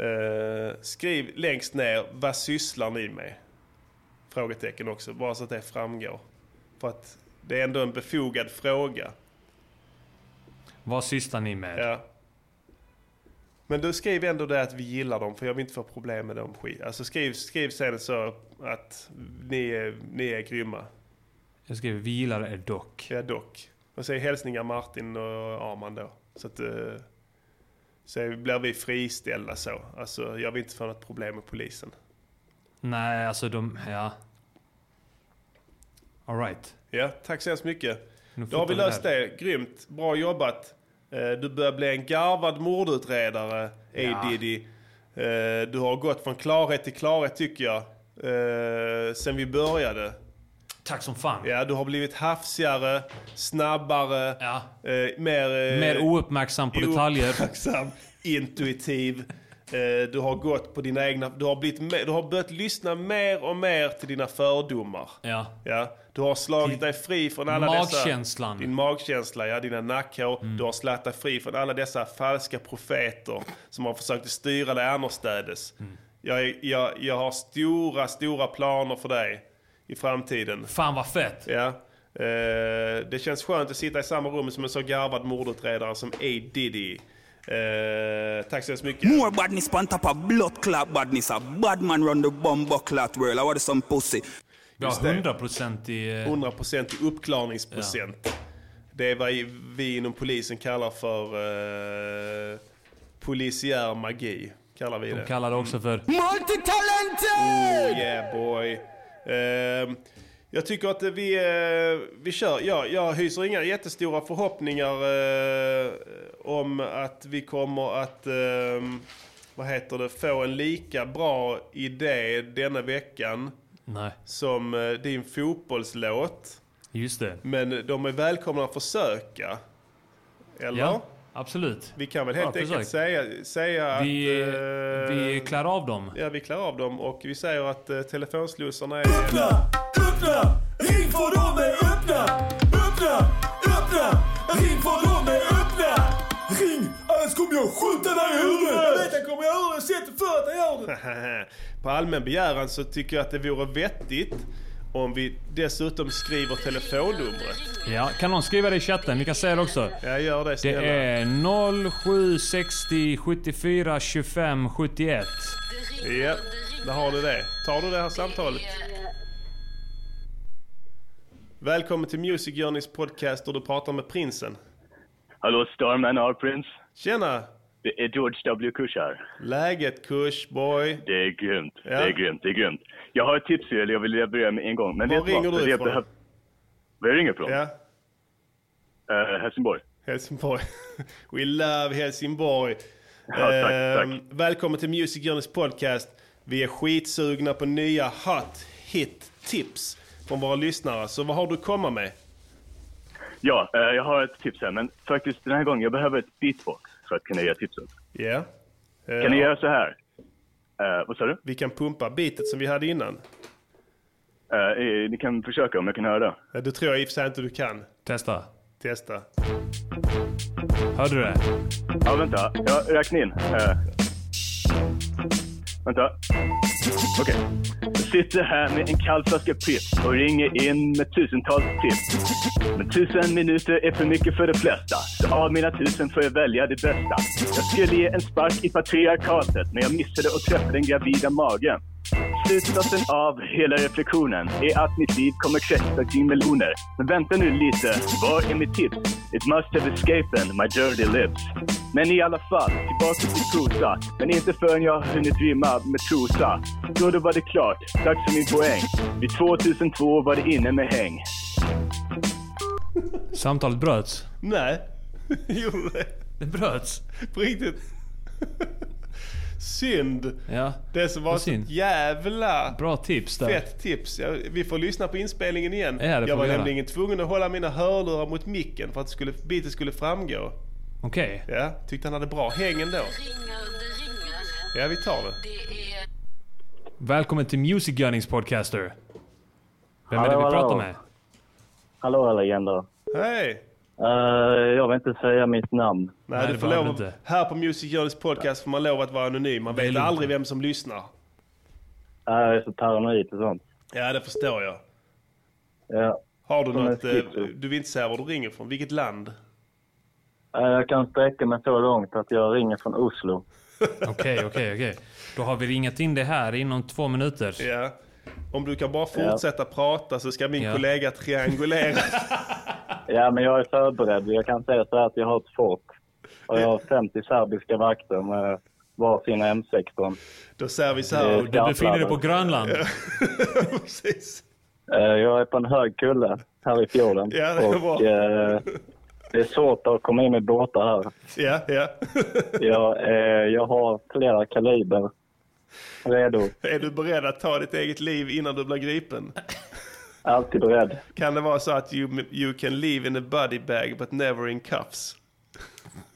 B: Eh, skriv längst ner, vad sysslar ni med? Frågetecken också, bara så att det framgår. För att det är ändå en befogad fråga.
C: Vad sysslar ni med?
B: Ja. Men du skriv ändå det att vi gillar dem, för jag vill inte få problem med dem skit. Alltså skriv, skriv sen så att ni är, ni är grymma.
C: Jag skriver vi gillar er dock.
B: Ja, dock. Och säg hälsningar Martin och Arman då. Så att... eh, Så blir vi friställda så. Alltså jag vill inte få något problem med polisen.
C: Nej, alltså de... Ja. Alright.
B: Ja, tack så hemskt mycket.
C: Nu
B: Då har vi löst
C: det
B: det. Grymt. Bra jobbat. Eh, Du börjar bli en garvad mordutredare, A.
C: Ja.
B: Diddy. Eh, Du har gått från klarhet till klarhet tycker jag. eh, Sen vi började.
C: Tack som fan.
B: Ja, du har blivit hafsigare, snabbare, eh, mer...
C: Mer ouppmärksam på detaljer.
B: Ouppmärksam, intuitiv. Du har gått på dina egna... Du har, blivit, du har börjat lyssna mer och mer till dina fördomar.
C: Ja.
B: Ja, du har slagit dig fri från alla
C: Magkänslan. Mm.
B: dessa... Din magkänsla, ja. Dina nackhår. Du har slätat dig fri från alla dessa falska profeter som har försökt styra dig annorstädes.
C: Mm.
B: Jag, jag, jag har stora, stora planer för dig i framtiden.
C: Fan vad fett.
B: Ja. Eh, det känns skönt att sitta i samma rum som en så garvad mordutredare som A. Diddy. Eh, tack så hemskt mycket.
M: More badness on top of blood clot badness. A bad man run the bomb clot world. I want some pussy.
K: Vi har 100% i... eh,
B: 100% i uppklarningsprocent. Det är vad vi inom polisen kallar för eh, polisiär magi. Kallar vi det.
K: De kallar det också för...
B: Oh, yeah boy. Ehm, jag tycker att vi, eh, vi kör. Ja, jag hyser inga jättestora förhoppningar eh, om att vi kommer att ehm, vad heter det, få en lika bra idé denna veckan
K: Nej.
B: som eh, din fotbollslåt.
K: Just det.
B: Men de är välkomna att försöka. Eller?
K: Ja, absolut.
B: Vi kan väl helt enkelt
K: försök.
B: säga, säga
K: Vi,
B: att... eh,
K: vi klär av dem.
B: Ja, vi klär av dem och vi säger att uh, telefonslussarna är...
P: Öppna! Öppna! Ring för dem är öppna! Öppna! Öppna! Ring för dem är öppna! Ring! Annars kommer jag skjuta dig i huvudet! Jag vet jag kommer göra det, jag det för att jag gör det!
B: På allmän begäran så tycker jag att det vore vettigt om vi dessutom skriver telefonnumret.
K: Ja, kan någon skriva det i chatten? Vi kan säga det också.
B: Jag gör det
K: Det
B: snälla.
K: är 0760 74 25 71.
B: Ja, där har du det. Tar du det här samtalet? Välkommen till Music Journeys podcast där du pratar med prinsen.
T: Hallå Starman R Prince.
B: Tjena!
T: Det är George W. Kush här.
B: Läget kush boy?
T: Det är grymt.
B: Ja.
T: Det är grymt. Det är grymt. Jag har ett tips till jag vill leverera med en gång. Men
B: Var
T: vet vad?
B: ringer du ifrån?
T: behöv- Var jag ringer ifrån?
B: Ja.
T: Eh, Helsingborg.
B: Helsingborg. We love Helsingborg.
T: Ja, tack,
B: Ehm, Välkommen till Music Journeys podcast. Vi är skitsugna på nya hot hit tips från våra lyssnare. Så vad har du att komma med?
T: Ja, eh, jag har ett tips här. Men faktiskt den här gången, jag behöver ett beatbox för att kunna ge tipset.
B: Ja.
T: Kan ni göra så här? Eh, vad sa du?
B: Vi kan pumpa beatet som vi hade innan.
T: Eh, ni kan försöka om jag kan höra det.
B: Ja, det tror jag i och för sig inte du kan.
K: Testa.
B: Testa.
K: Hörde du det?
T: Ja, vänta. Jag räknar in. Vänta. Okej. Jag sitter här med en kall flaska Pripps och ringer in med tusentals tips. Men tusen minuter är för mycket för de flesta. Så av mina tusen får jag välja det bästa. Jag skulle ge en spark i patriarkatet, men jag missade att träffa den gravida magen. Slutsatsen av hela reflektionen är att mitt liv kommer kretsa kring meloner. Men vänta nu lite, vad är mitt tips? It must have escaped my dirty lips. Men i alla fall, tillbaka till prosa. Men inte förrän jag har hunnit rimma med trosa. Då då var det klart, dags för min poäng. Vid 2002 var det inne med häng.
K: Samtalet bröts.
B: Nej. Det?
K: Det bröts.
B: På riktigt. Synd.
K: Ja.
B: Det som var så
K: synd.
B: jävla
K: Bra tips där.
B: fett tips. Ja, vi får lyssna på inspelningen igen.
K: Ja, det får
B: jag var
K: vi göra.
B: nämligen tvungen att hålla mina hörlurar mot micken för att det skulle, beatet skulle framgå.
K: Okej.
B: Ja, tyckte han hade bra häng ändå. Ja, vi tar det.
K: Välkommen till Music Gunnings podcaster. Vem är
U: Hallå,
K: det vi
U: hallå.
K: pratar med?
U: Hallå legender.
B: Hej!
U: Uh, jag vill inte säga mitt namn.
B: Nej, du får lov, här på Music Journeys podcast får man lov att vara anonym. Man vet aldrig vem som lyssnar.
U: Uh, jag är så paranoid och sånt.
B: Ja, det förstår jag.
U: Ja.
B: Har du
U: Som
B: något... eh,
U: schizo.
B: Du vill inte säga var du ringer från? Vilket land?
U: Uh, jag kan sträcka mig så långt att jag ringer från Oslo.
K: Okej, okej, okej. Då har vi ringat in det här inom två minuter.
B: Ja. Om du kan bara fortsätta prata så ska min
K: Ja.
B: kollega triangulera.
U: Ja, men jag är förberedd. Jag kan säga så här att jag har ett fort. Och jag har 50 serbiska vakter med var sina M16.
B: Då säger vi så här.
U: Du befinner dig på
K: Grönland.
B: Precis.
U: Eh, Jag är på en hög kulle här i fjorden.
B: Ja, det är
U: och
B: bra.
U: eh, det är svårt att komma in med båtar här.
B: Ja, ja.
U: Jag, eh, jag har flera kaliber redo.
B: Är du beredd att ta ditt eget liv innan du blir gripen?
U: Alltid beredd.
B: Kan det vara så att you, you can live in a body bag but never in cuffs?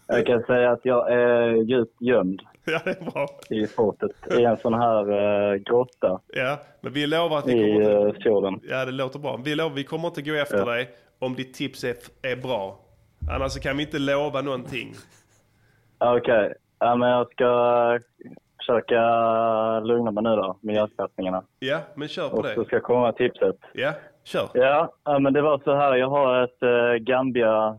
U: Jag kan säga att jag är djupt gömd
B: Ja, det är bra.
U: i fortet. I en sån här eh, grotta
B: Ja, men vi lovar att vi
U: i
B: kommer
U: eh,
B: inte...
U: fjorden.
B: Ja, det låter bra. Vi lovar vi kommer inte gå efter
U: Ja.
B: dig om ditt tips är, är bra. Annars kan vi inte lova någonting.
U: Okej, ja, men jag ska eh, försöka lugna mig nu då med hjärtklappningarna.
B: Ja, men kör på
U: Och
B: det.
U: så ska jag komma med tipset.
B: Ja. kör.
U: Ja, men det var så här. Jag har ett uh, Gambia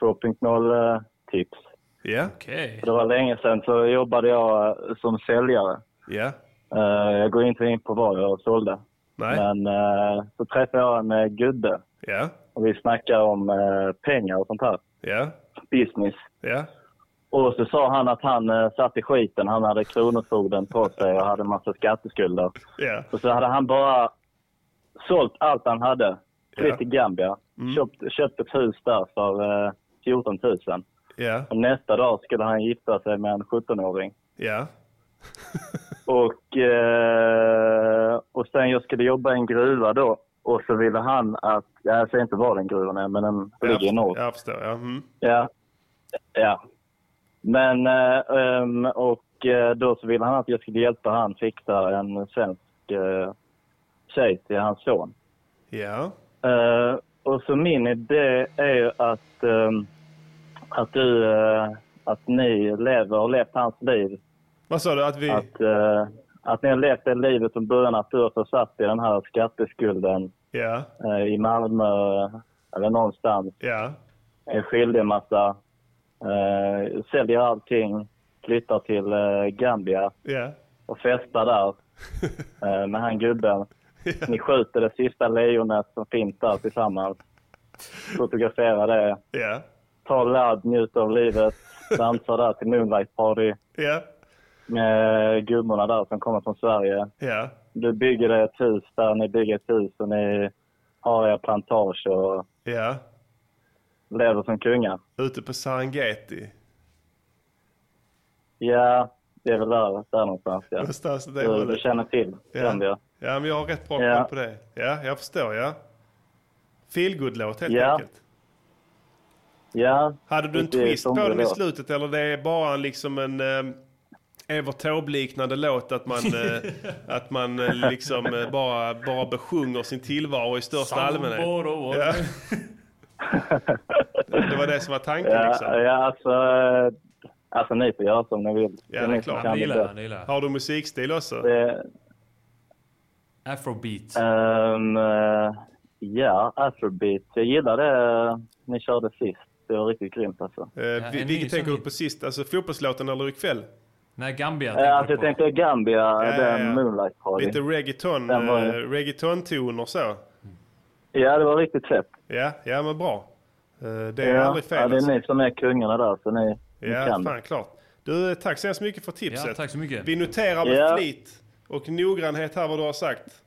U: 2.0 eh, tips.
B: Ja.
K: Okej.
U: Det var länge sedan så jobbade jag eh, som säljare.
B: Ja.
U: Eh, jag går inte in på vad jag sålde.
B: Nej.
U: Men eh, så träffade jag en gubbe
B: Ja.
U: och vi snackade om eh, pengar och sånt här.
B: Ja.
U: Business.
B: Ja.
U: Och så sa han att han uh, satt i skiten. Han hade kronofogden på sig och hade en massa skatteskulder.
B: Ja.
U: Och så hade han bara sålt allt han hade. Flytt till Gambia. Köpt, köpt ett hus där för eh, 14 000.
B: Ja.
U: Och nästa dag skulle han gifta sig med en 17-åring.
B: Ja.
U: Och, eh, och sen jag skulle jobba i en gruva då. Och så ville han att, jag säger inte var den gruvan är, men den ligger i norr.
B: Jag förstår, ja. Mm.
U: Ja. Ja. Men, ehm, och eh, då så ville han att jag skulle hjälpa han fixa en svensk eh, tjej till hans son.
B: Ja.
U: Eh, och så min idé är ju att, ehm, att du, eh, att ni lever och levt hans liv.
B: Vad sa du? Att vi...
U: Att, eh, att ni har levt det livet från början, att du har försatt i den här skatteskulden
B: Ja.
U: eh, i Malmö eller någonstans.
B: Ja.
U: Är skyldig en massa, eh, säljer allting, flyttar till eh, Gambia
B: Ja.
U: och festar där eh, med han gubben. Ni skjuter det sista lejonet som finns där tillsammans. Fotograferar det.
B: Ja.
U: Tar ladd, njuter av livet. Dansar där till Moonlight Party
B: Ja.
U: med gummorna där som kommer från Sverige.
B: Ja.
U: Du bygger ett hus där, ni bygger ett hus och ni har er plantage och
B: Ja.
U: Lever som kungar.
B: Ute på Serengeti.
U: Ja, det är väl där, där någonstans. Ja.
B: Någonstans det
U: du, du känner till.
B: Ja. ja, men jag har rätt bra
U: Ja.
B: koll på det. Ja, jag förstår, ja. Feelgood-låt helt
U: Ja.
B: enkelt.
U: Ja.
B: Hade du en twist på den i slutet eller det är bara liksom en eh, Evert Taube-liknande låt att man, eh, att man eh, liksom eh, bara, bara besjunger sin tillvaro i största allmänhet? Ja. Det var det som var tanken
U: Ja,
B: liksom.
U: ja alltså, alltså ni får göra som ni vill.
B: Ja, det är klart.
U: kan det bäst.
B: Har du musikstil också?
U: Det,
K: Afrobeat.
U: eh, ja, afrobeat. Jag gillar det ni körde sist. Det var riktigt grymt alltså.
B: Eh, vi- vilket tänker du på sist? Alltså fotbollslåten eller ikväll?
K: Nej, Gambia
U: Eh, alltså jag tänkte Gambia,
B: Ja,
U: den
B: ja.
U: Moonlight Party.
B: Lite reggaeton,
U: var-
B: eh, reggaeton-toner så.
U: Ja, det var riktigt fett.
B: Ja, ja men bra. Eh, Det är
U: ja,
B: aldrig fel.
U: Ja, det är
B: alltså.
U: ni som är kungarna där, så ni, ni
B: Ja,
U: kan
B: fan klart. Du, tack så hemskt mycket för tipset.
K: Ja, tack så mycket.
B: Vi noterar med
U: Ja.
B: flit och noggrannhet här vad du har sagt.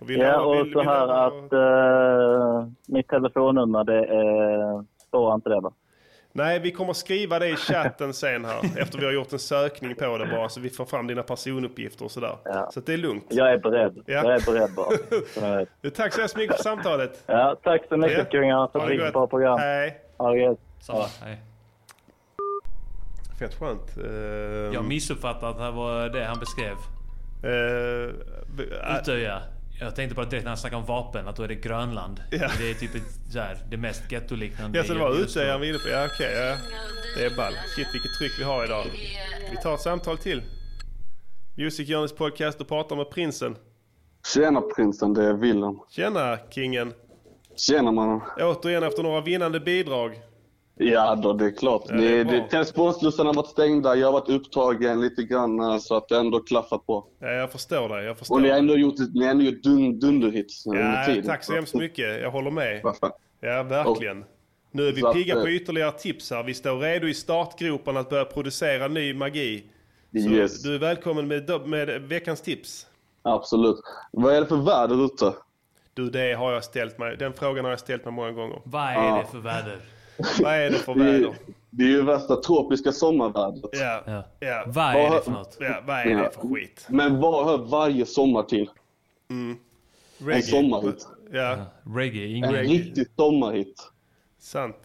B: Och vi
U: Ja,
B: lovar-
U: och
B: vi-
U: så här
B: lovar-
U: att eh, mitt telefonnummer, det är... Står inte det va?
B: Nej, vi kommer skriva det i chatten sen här. efter vi har gjort en sökning på det bara så vi får fram dina personuppgifter och sådär. Så att det är lugnt.
U: Jag är beredd.
B: Ja.
U: Jag är beredd bara. Så.
B: Tack så hemskt mycket för samtalet.
U: Ja, tack så mycket
B: Ja.
U: kungar för
B: Ha
U: ett
B: det
U: riktigt
B: gott.
U: bra program.
B: Hej.
U: Ha det gött.
K: Hej.
B: Fett skönt. Uh,
K: Jag missuppfattade att det var det han beskrev.
B: Uh,
K: Utöja. Jag tänkte bara direkt när han snackade om vapen, att då är det Grönland.
B: Ja.
K: Det är typ ett, så här, det mest gettoliknande.
B: Ja, så det var
K: nu.
B: han var inne på. Ja, okej. ja. Det är ball. Shit, vilket tryck vi har idag. Vi tar ett samtal till. Music Journeys podcast och pratar med prinsen.
V: Tjena prinsen, det är Willem.
B: Tjena, kingen.
V: Tjena mannen.
B: Återigen efter några vinnande bidrag.
V: Ja då, det är klart.
B: Ja, det är
V: det, det, Telespånslussarna har varit stängda, jag har varit upptagen lite grann eh, så att det ändå klaffat på.
B: Ja, jag förstår dig. Jag förstår
V: Och ni har ändå gjort, ni har ändå gjort dun, dunderhits under
B: Ja,
V: tiden.
B: tack så hemskt mycket. Jag håller med.
V: Varför?
B: Ja, verkligen. Nu är vi
V: att,
B: pigga på
V: eh,
B: ytterligare tips här. Vi står redo i startgroparna att börja producera ny magi. Så
V: Yes.
B: du är välkommen med, med veckans tips.
V: Absolut. Vad är det för väder ute?
B: Du, det har jag ställt mig. Den frågan har jag ställt mig många gånger.
K: Vad är
V: Ja.
K: det för väder?
B: Vad är det för väder?
V: det är ju värsta tropiska sommarvädret.
B: Ja,
K: Ja.
B: ja.
K: Vad är det för något?
B: Ja, vad är det för skit?
V: Men vad hör varje sommar till?
B: Mm.
V: En sommarhit.
B: Ja,
K: Reggae,
V: En
K: ingen
V: riktig sommarhit.
B: sant.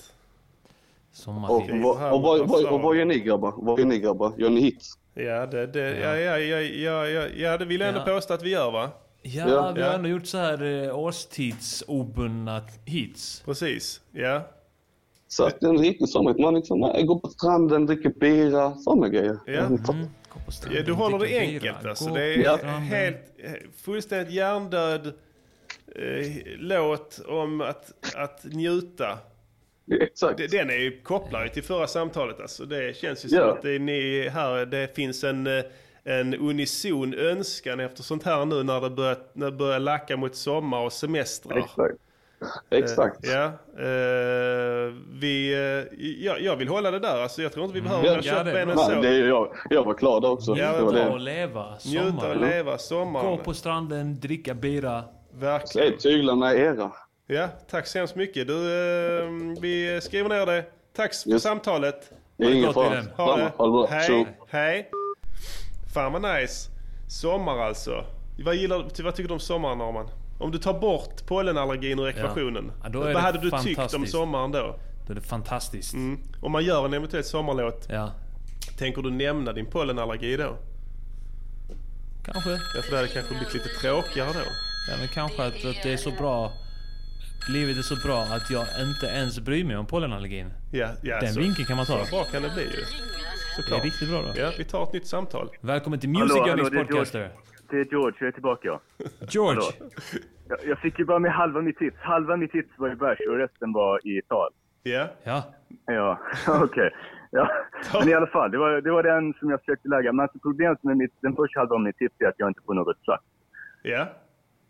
V: Och,
K: sommartid.
V: vad- och, vad- vad- och vad gör ni grabbar? Vad gör ni grabbar? Gör ni hits?
B: Ja, det, det, ja. Ja, ja, ja, ja, ja, det vill jag ändå
K: Ja.
B: påstå att vi gör va?
K: Ja,
V: Ja.
K: vi har ändå gjort så här eh, årstidsobundna hits.
B: Precis, ja.
V: Så att det är en riktig sommarhit. Man liksom, äh, går på stranden, dricker bira, sådana grejer.
B: Ja.
V: Mm.
B: ja du håller det enkelt alltså. Det är
V: Ja.
B: helt, fullständigt hjärndöd eh, låt om att, att njuta.
V: Exakt.
B: Det- Den är ju kopplad till förra samtalet alltså. Det känns ju som
V: Ja.
B: att det, ni här, det finns en, eh, en unison önskan efter sånt här nu när det börjar, när det börjar lacka mot sommar och semestrar.
V: Exakt. Exakt.
B: Eh, ja, eh, vi, eh, ja, jag vill hålla det där. Alltså, jag tror inte vi behöver
V: Ja,
B: kött på en än så.
V: det är jag. Jag var klar där också.
B: Ja,
V: det
K: Njuta och
V: det.
K: leva
B: Njuta och
K: sommaren.
B: leva sommaren.
K: Gå på stranden, dricka bira.
B: Verkligen.
V: Se tyglarna är era.
B: Ja, tack så hemskt mycket. Du, eh, vi skriver ner det. Tack för
V: Yes.
B: samtalet.
V: Ingen fara.
B: Ha det.
V: Ha det bra.
B: Hej. Hej. Fan vad nice. Sommar alltså. Vad, gillar, vad tycker du om sommaren Norman? Om du tar bort pollenallergin ur ekvationen.
K: Ja, då är
B: vad
K: det
B: hade du tyckt om sommaren då?
K: Då är det fantastiskt.
B: Mm. Om man gör en eventuell sommarlåt.
K: Ja.
B: Tänker du nämna din pollenallergi då?
K: Kanske.
B: Därför det hade kanske blivit lite tråkigare då.
K: Ja, men kanske att, att det är så bra. Livet är så bra att jag inte ens bryr mig om pollenallergin.
B: Ja, ja,
K: Den
B: så-
K: vinkeln kan man ta.
B: Så bra kan det bli ju. Såklart.
K: Det är riktigt bra då.
B: Ja, vi tar ett nytt samtal.
K: Välkommen till
T: Hallå,
K: Music
T: hallå, är
K: Podcaster.
T: George. Det är George, jag är tillbaka.
K: George.
T: Hallå. Jag, jag fick ju bara med halva mitt tips. Halva mitt tips var i bärs och resten var i tal.
B: Ja.
K: Ja.
T: Ja, okej. Ja. Men i alla fall, det var, det var den som jag försökte lägga. Men alltså problemet med mitt, den första halvan av mitt tips är att jag inte får något sagt.
B: Ja.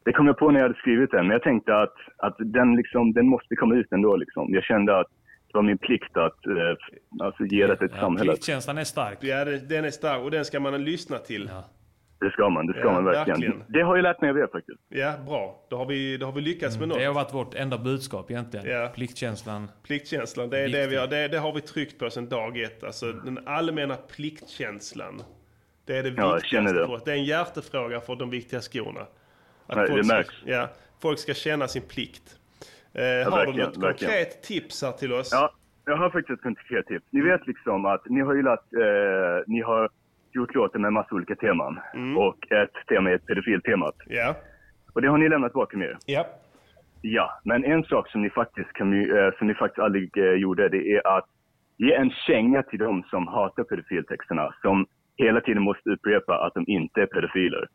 T: Det kom jag på när jag hade skrivit den, men jag tänkte att, att den, liksom, den måste komma ut ändå. Liksom. Jag kände att det var min plikt att eh, alltså, ge det till
K: Ja,
T: samhället.
K: pliktkänslan är stark.
B: Ja, den är stark och den ska man lyssna till. Ja,
T: Det ska man, det ska
B: Ja,
T: man verkligen.
B: verkligen.
T: Det har jag lärt mig av er faktiskt.
B: bra. Då har vi, då har vi lyckats med något.
K: Det har varit vårt enda budskap egentligen.
B: Ja.
K: Pliktkänslan.
B: Pliktkänslan, det, är det, vi har, det, det har vi tryckt på sedan dag ett. Alltså den allmänna pliktkänslan. Det är det
T: Ja, jag
B: viktigaste
T: känner det.
B: för oss. Det är en hjärtefråga för de viktiga skorna. Att
T: Nej,
B: folk
T: det
B: ska-
T: märks.
B: Ja, folk ska känna sin plikt. Eh, har du något
T: verkligen.
B: konkret tips här till oss?
T: Ja, jag har faktiskt ett konkret tips. Ni vet liksom att ni har ju lagt, eh, ni har låtar med massa olika teman.
B: Mm.
T: Och ett tema är pedofiltemat.
B: Ja.
T: Och det har ni lämnat bakom er.
B: Ja.
T: Ja, men en sak som ni faktiskt, kan, eh, som ni faktiskt aldrig eh, gjorde, det är att ge en känga till de som hatar pedofiltexterna. Som hela tiden måste upprepa att de inte är pedofiler.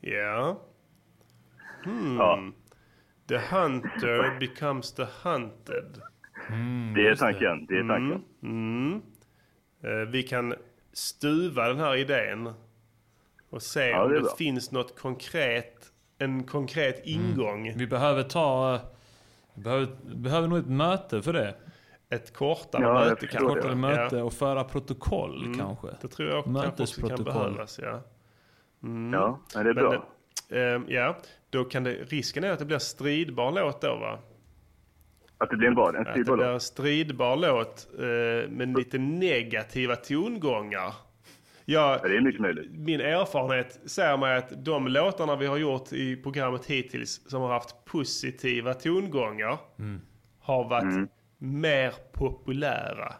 B: Ja. Hmm.
T: Ja.
B: The hunter becomes the hunted.
T: Det är tanken, det är tanken.
B: Mm. Eh, Vi kan stuva den här idén och se
T: Ja,
B: om
T: det
B: det, finns något konkret, en konkret ingång.
K: Vi behöver ta... Vi behöver, behöver nog ett möte för det.
B: Ett kortare
K: Ja,
B: möte kanske.
K: det. Kortare möte
B: Ja.
K: och föra protokoll
B: Mm,
K: kanske.
B: Det tror jag kanske också kan behövas. Ja, mm.
T: Ja, men det är bra.
B: det- ehm, ja, då kan det, risken är att det blir stridbar låt då va?
T: Att det blir en vad? En
B: Att det
T: stridbar
B: blir
T: låt?
B: en stridbar låt eh, med lite negativa tongångar. Ja,
T: det är mycket möjligt.
B: Min erfarenhet säger mig att de låtarna vi har gjort i programmet hittills som har haft positiva tongångar
K: Mm.
B: har varit
T: Mm.
B: mer populära.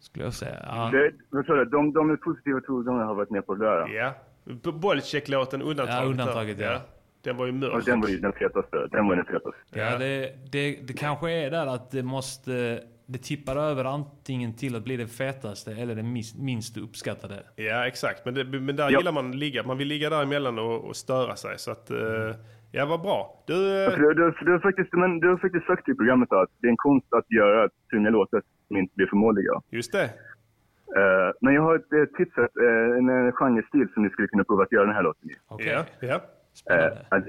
K: Skulle jag säga. Ja.
T: Det, sa du? De, de med positiva tongångar har varit mer populära.
B: Ja. Bolcek-låten undantaget.
K: Ja, undantaget,
B: då.
K: ja.
B: Den var ju mörk.
T: Och den var ju den fetaste. Den var den fetaste.
K: Ja, det, det, det kanske är där att det måste... Det tippar över antingen till att bli det fetaste eller det minst, minst uppskattade.
B: Ja, exakt. Men, det, men där
K: Ja.
B: gillar man att ligga. Man vill ligga däremellan och, och störa sig. Så att, eh, ja, vad bra. Du,
T: Ja,
B: eh,
T: för Du, du, du, har faktiskt, men, du har faktiskt sagt i programmet att det är en konst att göra tunga låtar som inte blir för måliga.
B: just det.
T: Eh, men jag har ett uh, tips, uh, en uh, genrestil som ni skulle kunna prova att göra den här låten i.
B: Ja, ja.
T: Uh, att det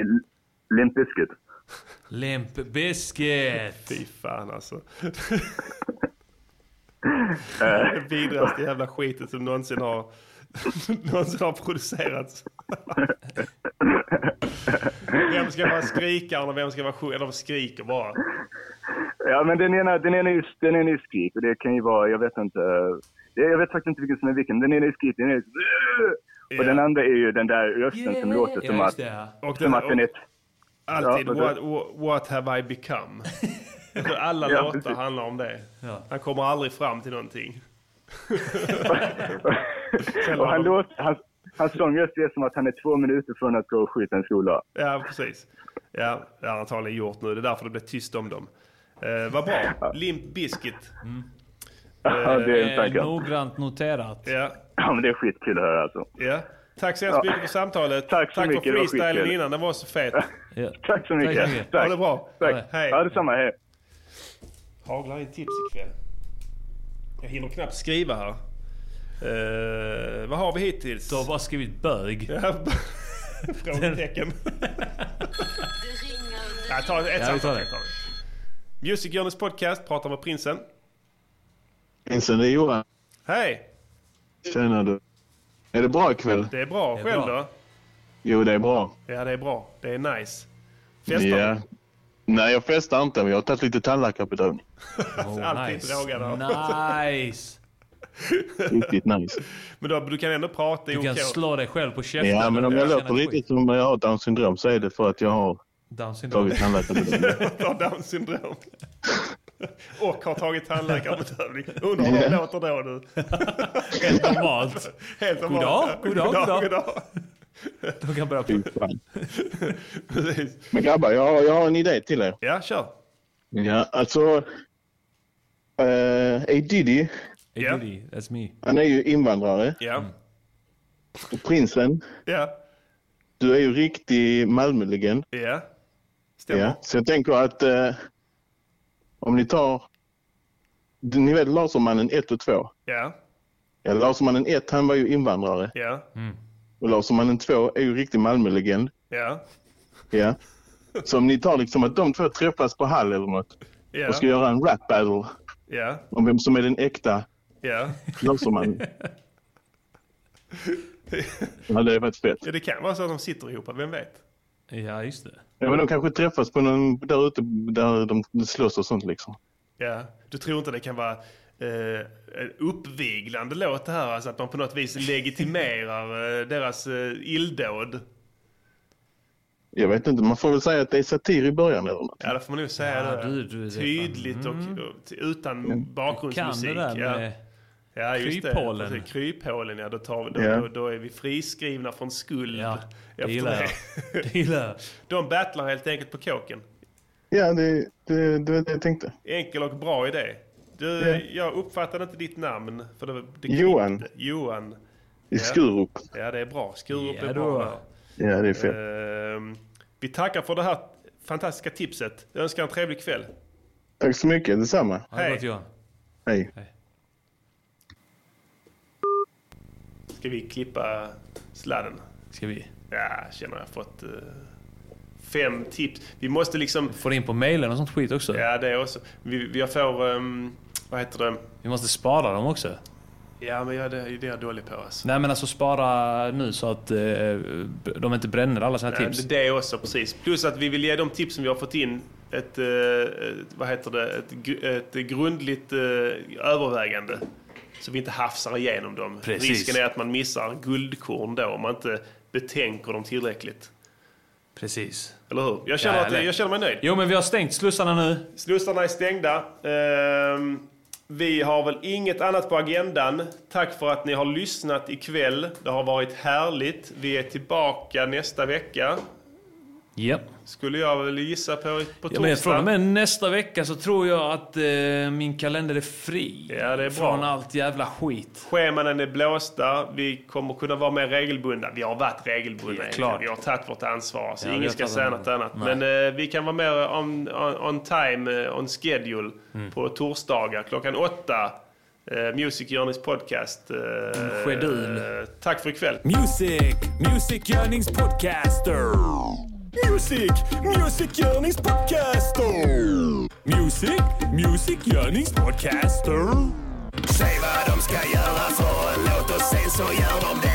T: är Limp Bizkit.
K: Limp Bizkit!
B: Fy fan alltså.
T: Eh.
B: det vidraste jävla skitet som någonsin har, någonsin har producerats. vem ska vara skrikaren och vem ska vara sjung- Eller skriker bara.
T: Ja, men den ena, den ena är den ena är skrik och det kan ju vara, jag vet inte, eh, jag vet faktiskt inte vilken som är vilken. Den ena är skrik, den ena är och den andra är ju den där rösten som låter som
B: Ja,
T: att.
B: Och
T: som
B: den-
T: att den är...
B: Alltid
T: Ja,
B: what, what, have I become? Alla
T: Ja,
B: låtar
T: precis.
B: handlar om det.
K: Ja.
B: Han kommer aldrig fram till någonting.
T: och han låter, hans, hans sångröst är som att han är två minuter från att gå och skjuta en skola.
B: Ja, precis. Ja, det har han antagligen gjort nu. Det är därför det blev tyst om dem. Eh, vad bra. Limp Bizkit.
T: Ja, det är
K: Eh,
T: tanke.
K: noggrant noterat.
B: Ja.
T: Ja, men det är skitkul att höra alltså.
B: Ja. Tack så hemskt
T: Ja.
B: mycket för samtalet.
T: Tack så
B: Tack
T: mycket, det
B: för
T: var
B: freestylen innan, den var så fet.
T: Tack så mycket.
B: Ha det bra.
T: Tack.
B: Hej.
T: Ja, detsamma. Hej.
B: Haglar in tips ikväll. Jag hinner knappt skriva här. Uh, vad har vi hittills?
C: Du har bara skrivit bög.
B: Ja, Frågetecken. ja, ta ett
C: Ja,
B: samtal. Music Journeys podcast, pratar med prinsen.
W: Prinsen, det är Johan.
B: Hej!
W: Tjena du. Är det bra ikväll?
B: Det är bra. Själv då?
W: Jo, det är bra.
B: Ja, det är bra. Det är nice. Festar
W: Ja. Nej, jag festar inte, men jag har tagit lite tandläkarbedövning.
B: du? Alltid
C: nice.
B: drogad av.
C: Nice!
W: Riktigt nice.
B: Men då, du kan ändå prata i
C: Du kan slå dig själv på käften.
W: Ja, men om jag
C: känner
W: låter lite som jag har Downs syndrom så är det för att jag har
C: Down syndrom.
W: tagit tandläkarbedövning.
B: har Downs syndrom. Och har tagit tandläkarbedövning. Undrar hur det låter då du.
C: Helt normalt.
B: Helt normalt.
C: dag, god dag, god dag.
B: god dag.
C: De kan börja.
B: Precis.
W: Men grabbar, jag har, jag har en idé till er.
B: Ja, kör.
W: Ja, alltså... Uh, A. Diddy,
C: Hey Diddy, that's me.
W: han är ju invandrare.
B: Ja.
W: Och prinsen,
B: Ja.
W: du är ju riktig Malmölegend.
B: Ja. Stämmer.
W: Ja, så jag tänker att eh, om ni tar... Ni vet Lasermannen 1 och 2?
B: Ja.
W: Ja, Lasermannen 1 han var ju invandrare.
B: Ja.
W: Och Lasermannen 2 är ju riktig Malmölegend.
B: Ja.
W: Ja. Så om ni tar liksom att de två träffas på Hall eller något
B: Ja.
W: och ska göra en rap battle
B: Ja.
W: om vem som är den äkta
B: Ja.
W: Lasermannen. ja, det är faktiskt fett.
B: ja. Det kan vara så att de sitter ihop, vem vet?
C: Ja, just det.
W: Ja, men de kanske träffas på någon där ute där de slåss och sånt liksom.
B: Ja. Du tror inte det kan vara eh, en uppviglande låt det här? Alltså att man på något vis legitimerar eh, deras eh, illdåd?
W: Jag vet inte, man får väl säga att det är satir i början eller något.
B: Ja, det får man nog säga.
C: Ja,
B: det.
C: du- du
B: Tydligt och,
C: fan.
B: och t- utan
W: Mm.
B: bakgrundsmusik.
C: Kan det där
B: ja.
C: med
B: Ja, just
C: kryphålen.
B: det. Kryphålen, ja. Då, tar vi, då,
W: Ja.
B: då, då är vi friskrivna från skuld.
C: Ja, det gillar jag. Det gillar jag.
B: De battlar helt enkelt på kåken.
W: Ja, det, det, det var det jag tänkte.
B: Enkel och bra idé. Du,
W: Ja.
B: Jag uppfattade inte ditt namn. För det, det
W: Johan.
B: Johan.
W: I Skurup.
B: Ja, det är bra. Skurup
C: Ja,
B: är
C: då.
B: bra.
W: Ja, det är fett.
B: Ehm, vi tackar för det här fantastiska tipset. Jag önskar en trevlig kväll.
W: Tack så mycket, detsamma.
B: Hej.
C: Johan.
W: Hej.
B: Ska vi klippa sladden?
C: Ska vi?
B: Ja, känner jag fått eh, fem tips. Vi måste liksom...
C: Får in på mailen och sånt skit också.
B: Ja, det också. Vi, vi får... ehm, vad heter det?
C: Vi måste spara dem också.
B: Ja, men ja, det, det är jag dålig på alltså.
C: Nej men alltså spara nu så att eh, de inte bränner alla sina
B: Nej,
C: tips.
B: Det det är också, precis. Plus att vi vill ge de tips som vi har fått in ett, eh, vad heter det, ett, ett grundligt eh, övervägande. Så vi inte hafsar igenom dem.
C: Precis.
B: Risken är att man missar guldkorn då om man inte betänker dem tillräckligt.
C: Precis.
B: Eller hur? Jag känner,
C: Ja,
B: att, jag känner mig nöjd.
C: Jo men vi har stängt slussarna nu.
B: Slussarna är stängda. Ehm, vi har väl inget annat på agendan. Tack för att ni har lyssnat ikväll. Det har varit härligt. Vi är tillbaka nästa vecka.
C: Japp.
B: Skulle jag väl gissa på, på
C: Ja,
B: torsdag.
C: men från och med nästa vecka så tror jag att eh, min kalender är fri.
B: Ja, det är bra.
C: Från allt jävla skit.
B: Schemanen är blåsta. Vi kommer kunna vara mer regelbundna. Vi har varit regelbundna.
C: Ja, klart.
B: Vi har tagit vårt ansvar. Så
C: Ja,
B: ingen ska säga något annat.
C: Nej.
B: Men eh, vi kan vara mer on, on, on time, eh, on schedule
C: Mm.
B: på torsdagar klockan åtta. Eh, Music Journeys podcast. Eh,
C: schedul.
B: eh, tack för ikväll.
P: Music, Music Yearnings Podcaster. Music, Music Yearnings Podcaster. Music, Music Yearnings Podcaster.
X: Säg vad de ska göra för en låt och sen så gör de det.